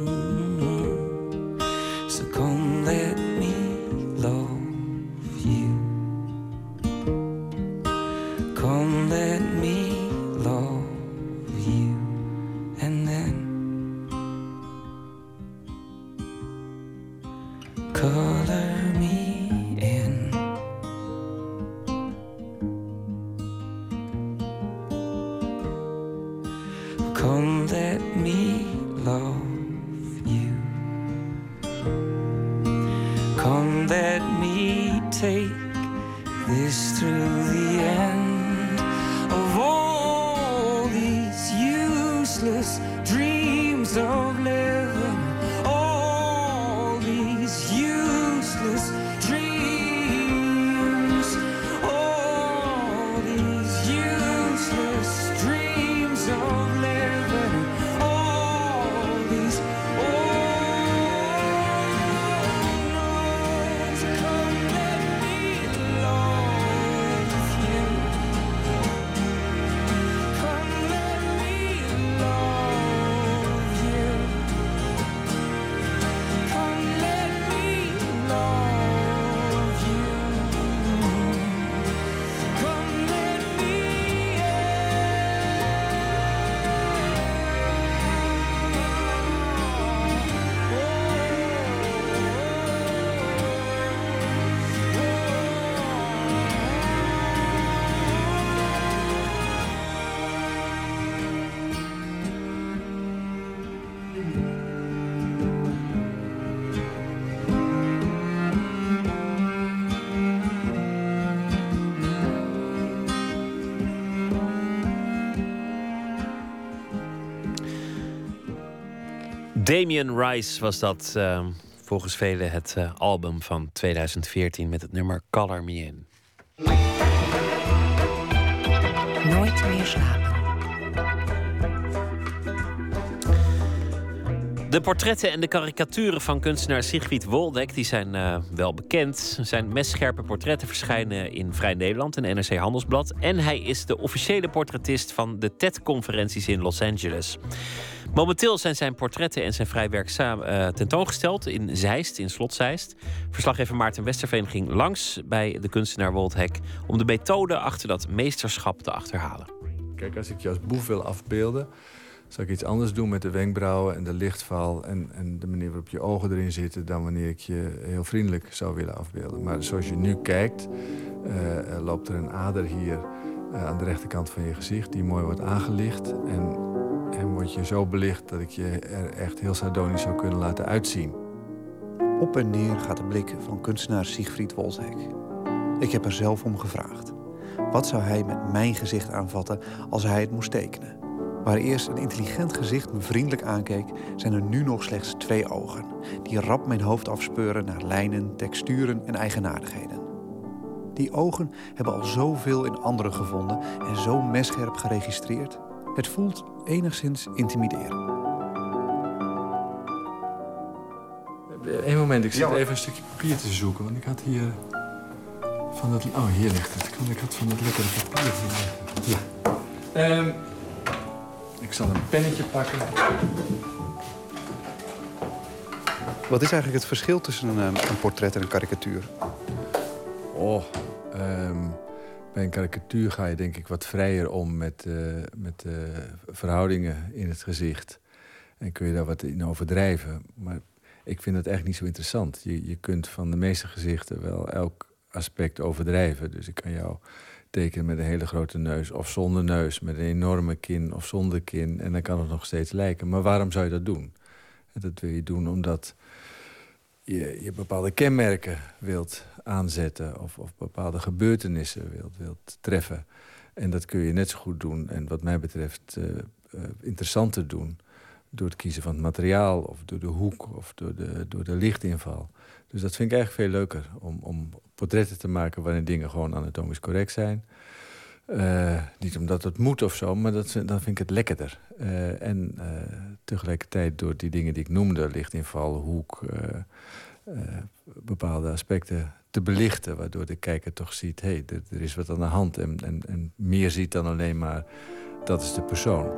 Speaker 4: Damien Rice was dat ehm, volgens velen het eh, album van 2014 met het nummer Color Me In.
Speaker 3: Nooit meer slapen.
Speaker 4: De portretten en de karikaturen van kunstenaar Sigrid Woldek die zijn eh, wel bekend. Zijn messcherpe portretten verschijnen in Vrij Nederland en NRC Handelsblad. En hij is de officiële portretist van de TED-conferenties in Los Angeles. Momenteel zijn zijn portretten en zijn vrij werk samen eh, tentoongesteld in Zeist, in Slot Zeist. Verslaggever Maarten Westerveen ging langs bij de kunstenaar Woldhek om de methode achter dat meesterschap te achterhalen.
Speaker 18: Kijk, als ik je als boef wil afbeelden, zou ik iets anders doen met de wenkbrauwen en de lichtval en, en de manier waarop je ogen erin zitten dan wanneer ik je heel vriendelijk zou willen afbeelden. Maar zoals je nu kijkt, eh, loopt er een ader hier eh, aan de rechterkant van je gezicht die mooi wordt aangelicht. En, en word je zo belicht dat ik je er echt heel sardonisch zou kunnen laten uitzien.
Speaker 19: Op en neer gaat de blik van kunstenaar Siegfried Wolshek. Ik heb er zelf om gevraagd. Wat zou hij met mijn gezicht aanvatten als hij het moest tekenen? Waar eerst een intelligent gezicht me vriendelijk aankeek, zijn er nu nog slechts twee ogen, die rap mijn hoofd afspeuren naar lijnen, texturen en eigenaardigheden. Die ogen hebben al zoveel in anderen gevonden en zo messcherp geregistreerd. Het voelt enigszins intimiderend.
Speaker 18: Eén moment, ik zit even een stukje papier te zoeken. Want ik had hier van dat... Oh, hier ligt het. Ik had- van dat lekkere papier. Ja. Ehm, ik zal een pennetje pakken.
Speaker 19: Wat is eigenlijk het verschil tussen een, eh, een portret en een karikatuur?
Speaker 18: Oh, ehm, bij een karikatuur ga je denk ik wat vrijer om met, eh, met eh, verhoudingen in het gezicht. En kun je daar wat in overdrijven. Maar ik vind het eigenlijk niet zo interessant. Je, je kunt van de meeste gezichten wel elk aspect overdrijven. Dus ik kan jou tekenen met een hele grote neus of zonder neus, met een enorme kin of zonder kin. En dan kan het nog steeds lijken. Maar waarom zou je dat doen? En dat wil je doen omdat je, je bepaalde kenmerken wilt aanzetten... of, of bepaalde gebeurtenissen wilt, wilt treffen. En dat kun je net zo goed doen. En wat mij betreft eh, interessanter doen... door het kiezen van het materiaal of door de hoek of door de, door de lichtinval. Dus dat vind ik eigenlijk veel leuker. Om, om portretten te maken waarin dingen gewoon anatomisch correct zijn... Eh, niet omdat het moet of zo, maar dat, dan vind ik het lekkerder. Eh, en eh, tegelijkertijd door die dingen die ik noemde, lichtinval, hoek, eh, eh, bepaalde aspecten te belichten, waardoor de kijker toch ziet, hé, hey, er, er is wat aan de hand. En, en, en meer ziet dan alleen maar, dat is de persoon.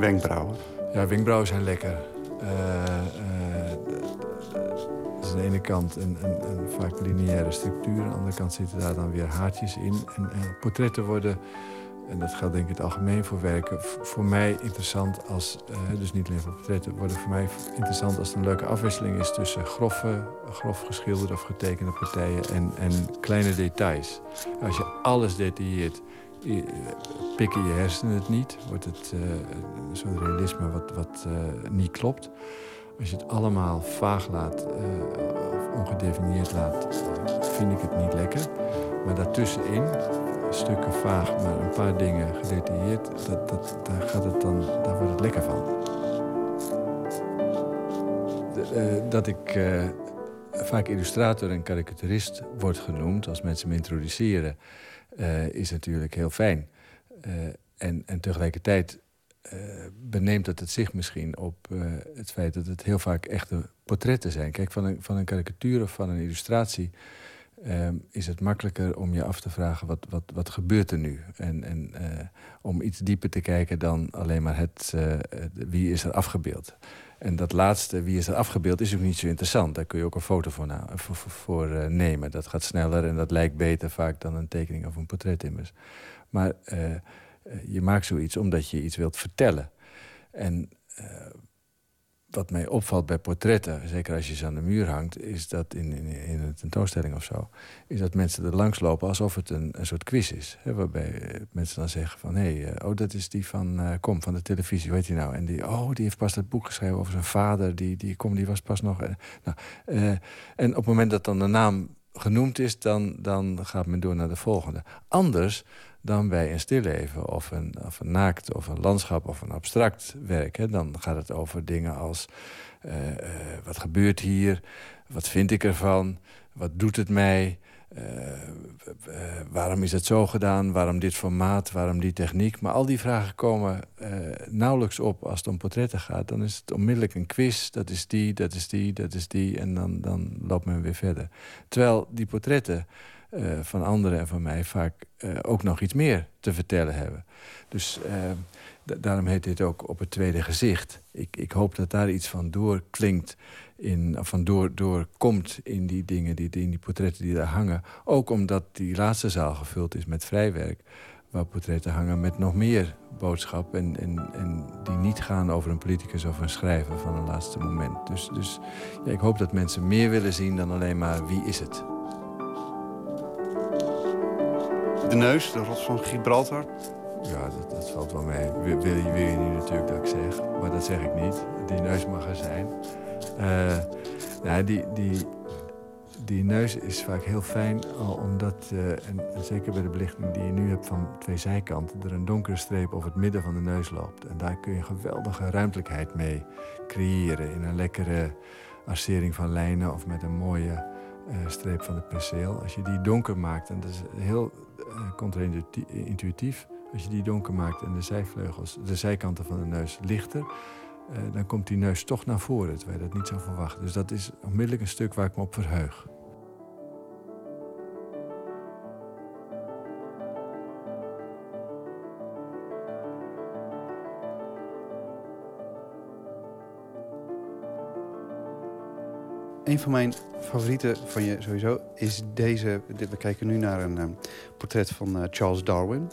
Speaker 19: Wenkbrauwen.
Speaker 18: Ja, wenkbrauwen zijn lekker. Eh, eh, is aan de ene kant een, een, een vaak lineaire structuur. Aan de andere kant zitten daar dan weer haartjes in. En, en portretten worden, en dat geldt denk ik het algemeen voor werken... voor mij interessant als, eh, dus niet alleen voor portretten... worden voor mij interessant als er een leuke afwisseling is... tussen grove, grof geschilderde of getekende partijen en, en kleine details. Als je alles detailleert, pikken je hersenen het niet. Wordt het eh, soort realisme wat, wat eh, niet klopt. Als je het allemaal vaag laat eh, of ongedefinieerd laat, eh, vind ik het niet lekker. Maar daartussenin, stukken vaag, maar een paar dingen gedetailleerd, dat, dat, daar, gaat het dan, daar wordt het lekker van. Eh, dat ik eh, vaak illustrator en karikaturist word genoemd als mensen me introduceren, eh, is natuurlijk heel fijn. Eh, en, en tegelijkertijd eh, beneemt het het zich misschien op eh, het feit dat het heel vaak echte portretten zijn. Kijk, van een, van een karikatuur of van een illustratie is het makkelijker om je af te vragen wat, wat, wat gebeurt er nu. En, en eh, om iets dieper te kijken dan alleen maar eh, het- wie is er afgebeeld. En dat laatste, wie is er afgebeeld, is ook niet zo interessant. Daar kun je ook een foto voor, voor, eh, nemen. Dat gaat sneller en dat lijkt beter vaak dan een tekening of een portret immers. Maar eh, eh, je maakt zoiets omdat je iets wilt vertellen. En wat mij opvalt bij portretten, zeker als je ze aan de muur hangt, is dat in, in, in een tentoonstelling of zo, is dat mensen er langs lopen alsof het een, een soort quiz is. Hè, waarbij eh, mensen dan zeggen van hé, hey, eh, oh, dat is die van eh, Kom, van de televisie, hoe heet nou? En die, oh, die heeft pas dat boek geschreven over zijn vader, die, die Kom, die was pas nog. nou, en op het moment dat dan de naam genoemd is, dan, dan gaat men door naar de volgende. Anders dan bij een stilleven of een, of een naakt of een landschap of een abstract werk. Hè. Dan gaat het over dingen als eh, eh, wat gebeurt hier, wat vind ik ervan, wat doet het mij, eh, waarom is het zo gedaan, waarom dit formaat, waarom die techniek. Maar al die vragen komen nauwelijks op als het om portretten gaat. Dan is het onmiddellijk een quiz, dat is die, dat is die, dat is die en dan, dan loopt men weer verder. Terwijl die portretten eh, van anderen en van mij vaak eh, ook nog iets meer te vertellen hebben. Dus eh, da- daarom heet dit ook op het tweede gezicht. Ik, ik hoop dat daar iets van doorklinkt, in, van door, doorkomt in die dingen, die, in die portretten die daar hangen. Ook omdat die laatste zaal gevuld is met vrijwerk, waar portretten hangen met nog meer boodschap... en, en, en die niet gaan over een politicus of een schrijver van een laatste moment. Dus, dus ja, ik hoop dat mensen meer willen zien dan alleen maar wie is het.
Speaker 19: De neus, de rots van Gibraltar.
Speaker 18: Ja, dat, dat valt wel mee. Wil, je, wil natuurlijk dat ik zeg, maar dat zeg ik niet. Die neus mag er zijn. Eh, nou, die, die, die neus is vaak heel fijn, omdat, eh, en, zeker bij de belichting die je nu hebt van twee zijkanten, er een donkere streep over het midden van de neus loopt. En daar kun je geweldige ruimtelijkheid mee creëren in een lekkere arcering van lijnen of met een mooie eh, streep van het penseel. Als je die donker maakt, en dat is heel uh, contra-intuïtief. Als je die donker maakt en de zijvleugels, de zijkanten van de neus lichter, uh, dan komt die neus toch naar voren, terwijl je dat niet zou verwachten. Dus dat is onmiddellijk een stuk waar ik me op verheug.
Speaker 19: Een van mijn favorieten van je sowieso is deze. We kijken nu naar een um, portret van uh, Charles Darwin.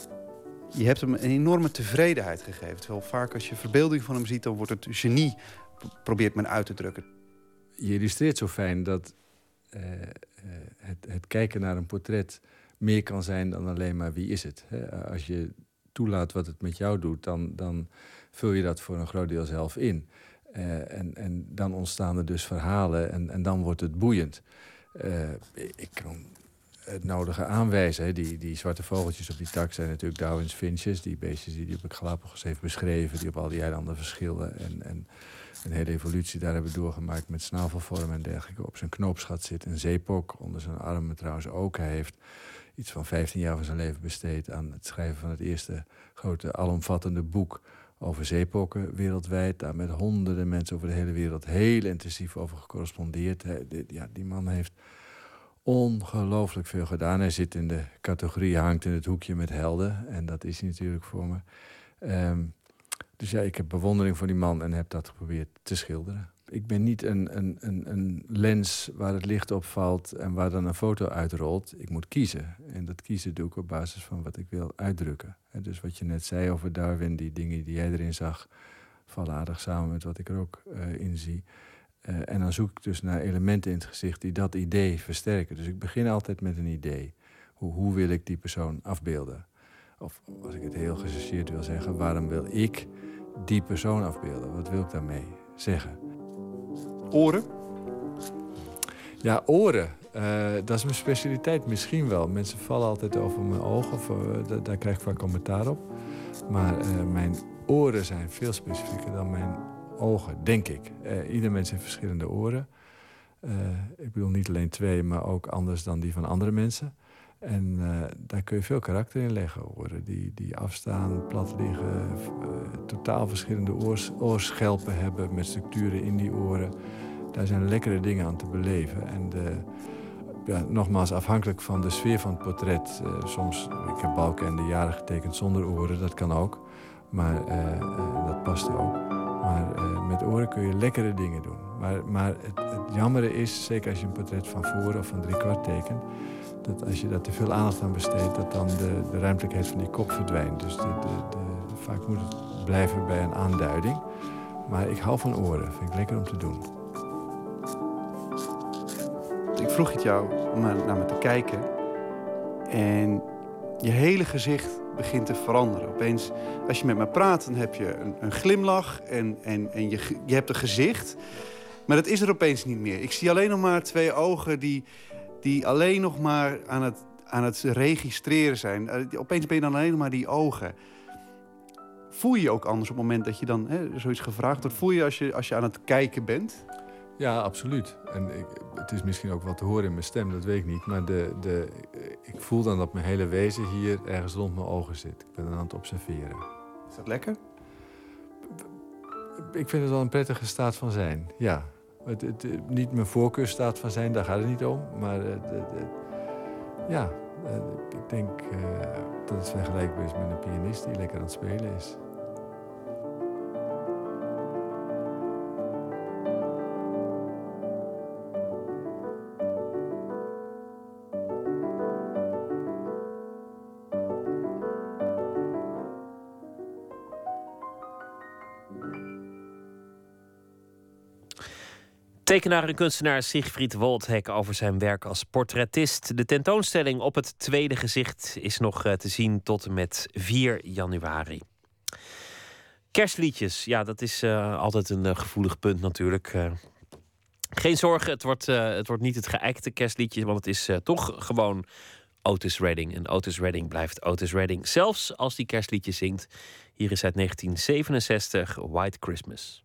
Speaker 19: Je hebt hem een enorme tevredenheid gegeven. Terwijl vaak als je verbeelding van hem ziet, dan wordt het genie, probeert men uit te drukken.
Speaker 18: Je illustreert zo fijn dat uh, uh, het, het, kijken naar een portret meer kan zijn dan alleen maar wie is het. Als je toelaat wat het met jou doet, dan, dan vul je dat voor een groot deel zelf in. Uh, en, en dan ontstaan er dus verhalen en, en dan wordt het boeiend. Uh, ik kan het nodige aanwijzen. Hè. Die, die zwarte vogeltjes op die tak zijn natuurlijk Darwin's finches. Die beestjes die, die op Galapagos heeft beschreven. Die op al die eilanden verschillen. En, en een hele evolutie daar hebben doorgemaakt met snavelvormen en dergelijke. Op zijn knoopsgat zit een zeepok. Onder zijn armen trouwens ook. Hij heeft iets van 15 jaar van zijn leven besteed aan het schrijven van het eerste grote alomvattende boek over zeepokken wereldwijd. Daar met honderden mensen over de hele wereld heel intensief over gecorrespondeerd. Ja, die man heeft ongelooflijk veel gedaan. Hij zit in de categorie, hangt in het hoekje met helden. En dat is hij natuurlijk voor me. Um, dus ja, ik heb bewondering voor die man en heb dat geprobeerd te schilderen. Ik ben niet een, een, een, een lens waar het licht op valt en waar dan een foto uitrolt. Ik moet kiezen. En dat kiezen doe ik op basis van wat ik wil uitdrukken. En dus wat je net zei over Darwin, die dingen die jij erin zag, vallen aardig samen met wat ik er ook uh, in zie. Uh, en dan zoek ik dus naar elementen in het gezicht die dat idee versterken. Dus ik begin altijd met een idee. Hoe, hoe wil ik die persoon afbeelden? Of als ik het heel gechargeerd wil zeggen, waarom wil ik die persoon afbeelden? Wat wil ik daarmee zeggen?
Speaker 19: Oren?
Speaker 18: Ja, oren. Uh, dat is mijn specialiteit misschien wel. Mensen vallen altijd over mijn ogen, uh, daar krijg ik vaak commentaar op. Maar uh, mijn oren zijn veel specifieker dan mijn ogen, denk ik. ieder mens heeft verschillende oren. ik bedoel niet alleen twee, maar ook anders dan die van andere mensen. En uh, daar kun je veel karakter in leggen. Oren die, die afstaan, plat liggen, uh, totaal verschillende oors, oorschelpen hebben met structuren in die oren. Daar zijn lekkere dingen aan te beleven. En de, ja, nogmaals, afhankelijk van de sfeer van het portret. Uh, soms, ik heb balken en de jaren getekend zonder oren, dat kan ook. Maar dat past ook. Maar met oren kun je lekkere dingen doen. Maar, maar het, het jammere is, zeker als je een portret van voren of van drie kwart tekent dat als je daar te veel aandacht aan besteedt, dat dan de, de ruimtelijkheid van die kop verdwijnt. Dus de, vaak moet het blijven bij een aanduiding. Maar ik hou van oren, vind ik lekker om te doen.
Speaker 19: Ik vroeg het jou om naar me te kijken. En je hele gezicht begint te veranderen. Opeens, als je met me praat, dan heb je een, een glimlach en, en, en je, je hebt een gezicht. Maar dat is er opeens niet meer. Ik zie alleen nog maar twee ogen die, die alleen nog maar aan het, aan het registreren zijn. Uh, opeens ben je dan alleen nog maar die ogen. Voel je je ook anders op het moment dat je dan hè, zoiets gevraagd wordt? Voel je als je als je aan het kijken bent?
Speaker 18: Ja, absoluut. En ik, het is misschien ook wat te horen in mijn stem, dat weet ik niet. Maar de, de, ik voel dan dat mijn hele wezen hier ergens rond mijn ogen zit. Ik ben dan aan het observeren.
Speaker 19: Is dat lekker?
Speaker 18: Ik vind het wel een prettige staat van zijn, ja. Het, niet mijn voorkeurstaat van zijn, daar gaat het niet om. Maar ja, ik denk uh, dat het vergelijkbaar is met een pianist die lekker aan het spelen is.
Speaker 4: Tekenaar en kunstenaar Siegfried Woldhek over zijn werk als portretist. De tentoonstelling op het tweede gezicht is nog eh, te zien tot en met 4 januari. Kerstliedjes, ja, dat is uh, altijd een uh, gevoelig punt natuurlijk. Geen zorgen, het wordt, het wordt niet het geëikte kerstliedje, want het is toch gewoon Otis Redding. En Otis Redding blijft Otis Redding, zelfs als die kerstliedjes zingt. Hier is uit 1967 White Christmas.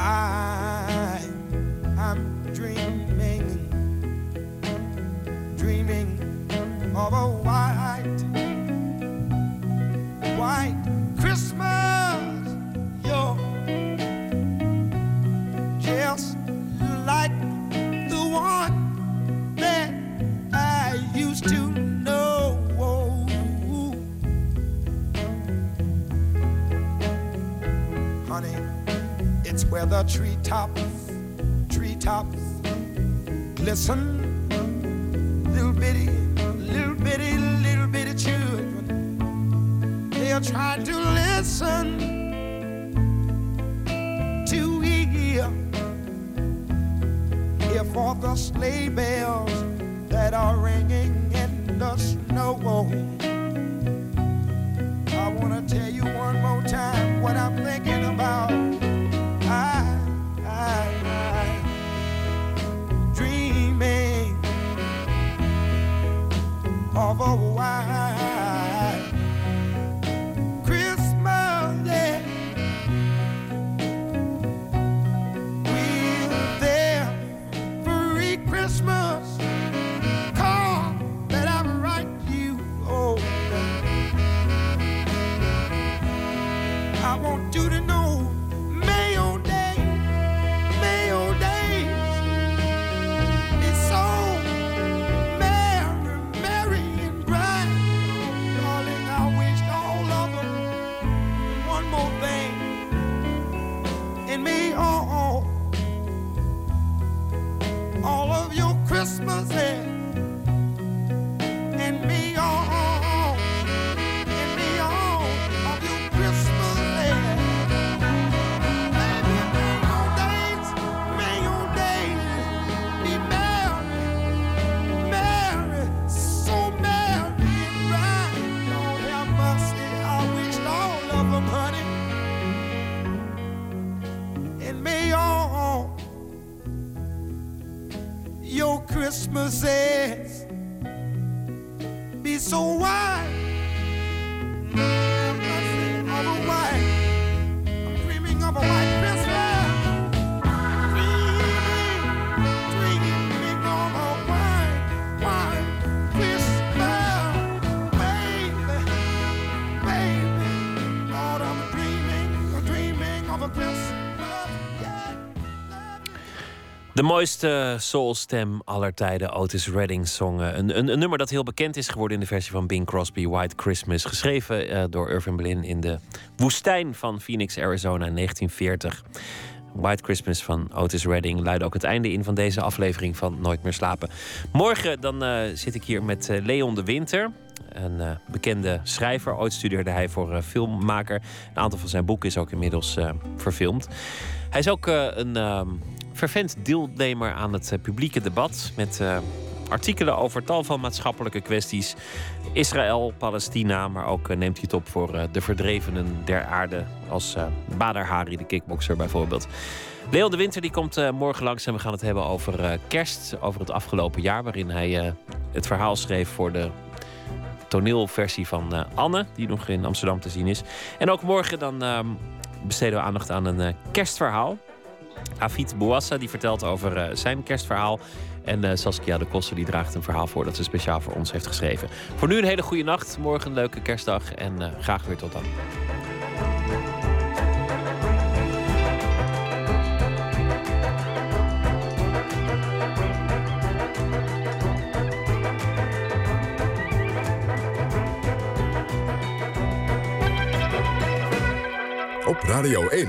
Speaker 20: I where the treetops, treetops glisten. Little bitty, little bitty, little bitty children. They are trying to listen to hear, hear for the sleigh bells that are ringing in the snow. I wanna tell you one more time what I'm thinking about. 包不 say
Speaker 4: De mooiste soulstem aller tijden, Otis Redding zong. Een, een, een nummer dat heel bekend is geworden in de versie van Bing Crosby, White Christmas. Geschreven eh, door Irving Berlin in de woestijn van Phoenix, Arizona in 1940. White Christmas van Otis Redding luidde ook het einde in van deze aflevering van Nooit meer slapen. Morgen dan eh, zit ik hier met eh, Leon de Winter. Een bekende schrijver. Ooit studeerde hij voor filmmaker. Een aantal van zijn boeken is ook inmiddels verfilmd. Hij is ook een fervent deelnemer aan het eh, publieke debat. Met eh, artikelen over tal van maatschappelijke kwesties. Israël, Palestina, maar ook eh, neemt hij het op voor de verdrevenen der aarde. Als Bader Hari, de kickboxer bijvoorbeeld. Leon de Winter die komt morgen langs en we gaan het hebben over kerst. Over het afgelopen jaar, waarin hij het verhaal schreef voor de toneelversie van Anne, die nog in Amsterdam te zien is. En ook morgen dan ehm, besteden we aandacht aan een kerstverhaal. Afid Bouassa die vertelt over eh, zijn kerstverhaal. En eh, Saskia de Koster die draagt een verhaal voor dat ze speciaal voor ons heeft geschreven. Voor nu een hele goede nacht. Morgen een leuke kerstdag. En eh, graag weer tot dan.
Speaker 2: Op Radio 1,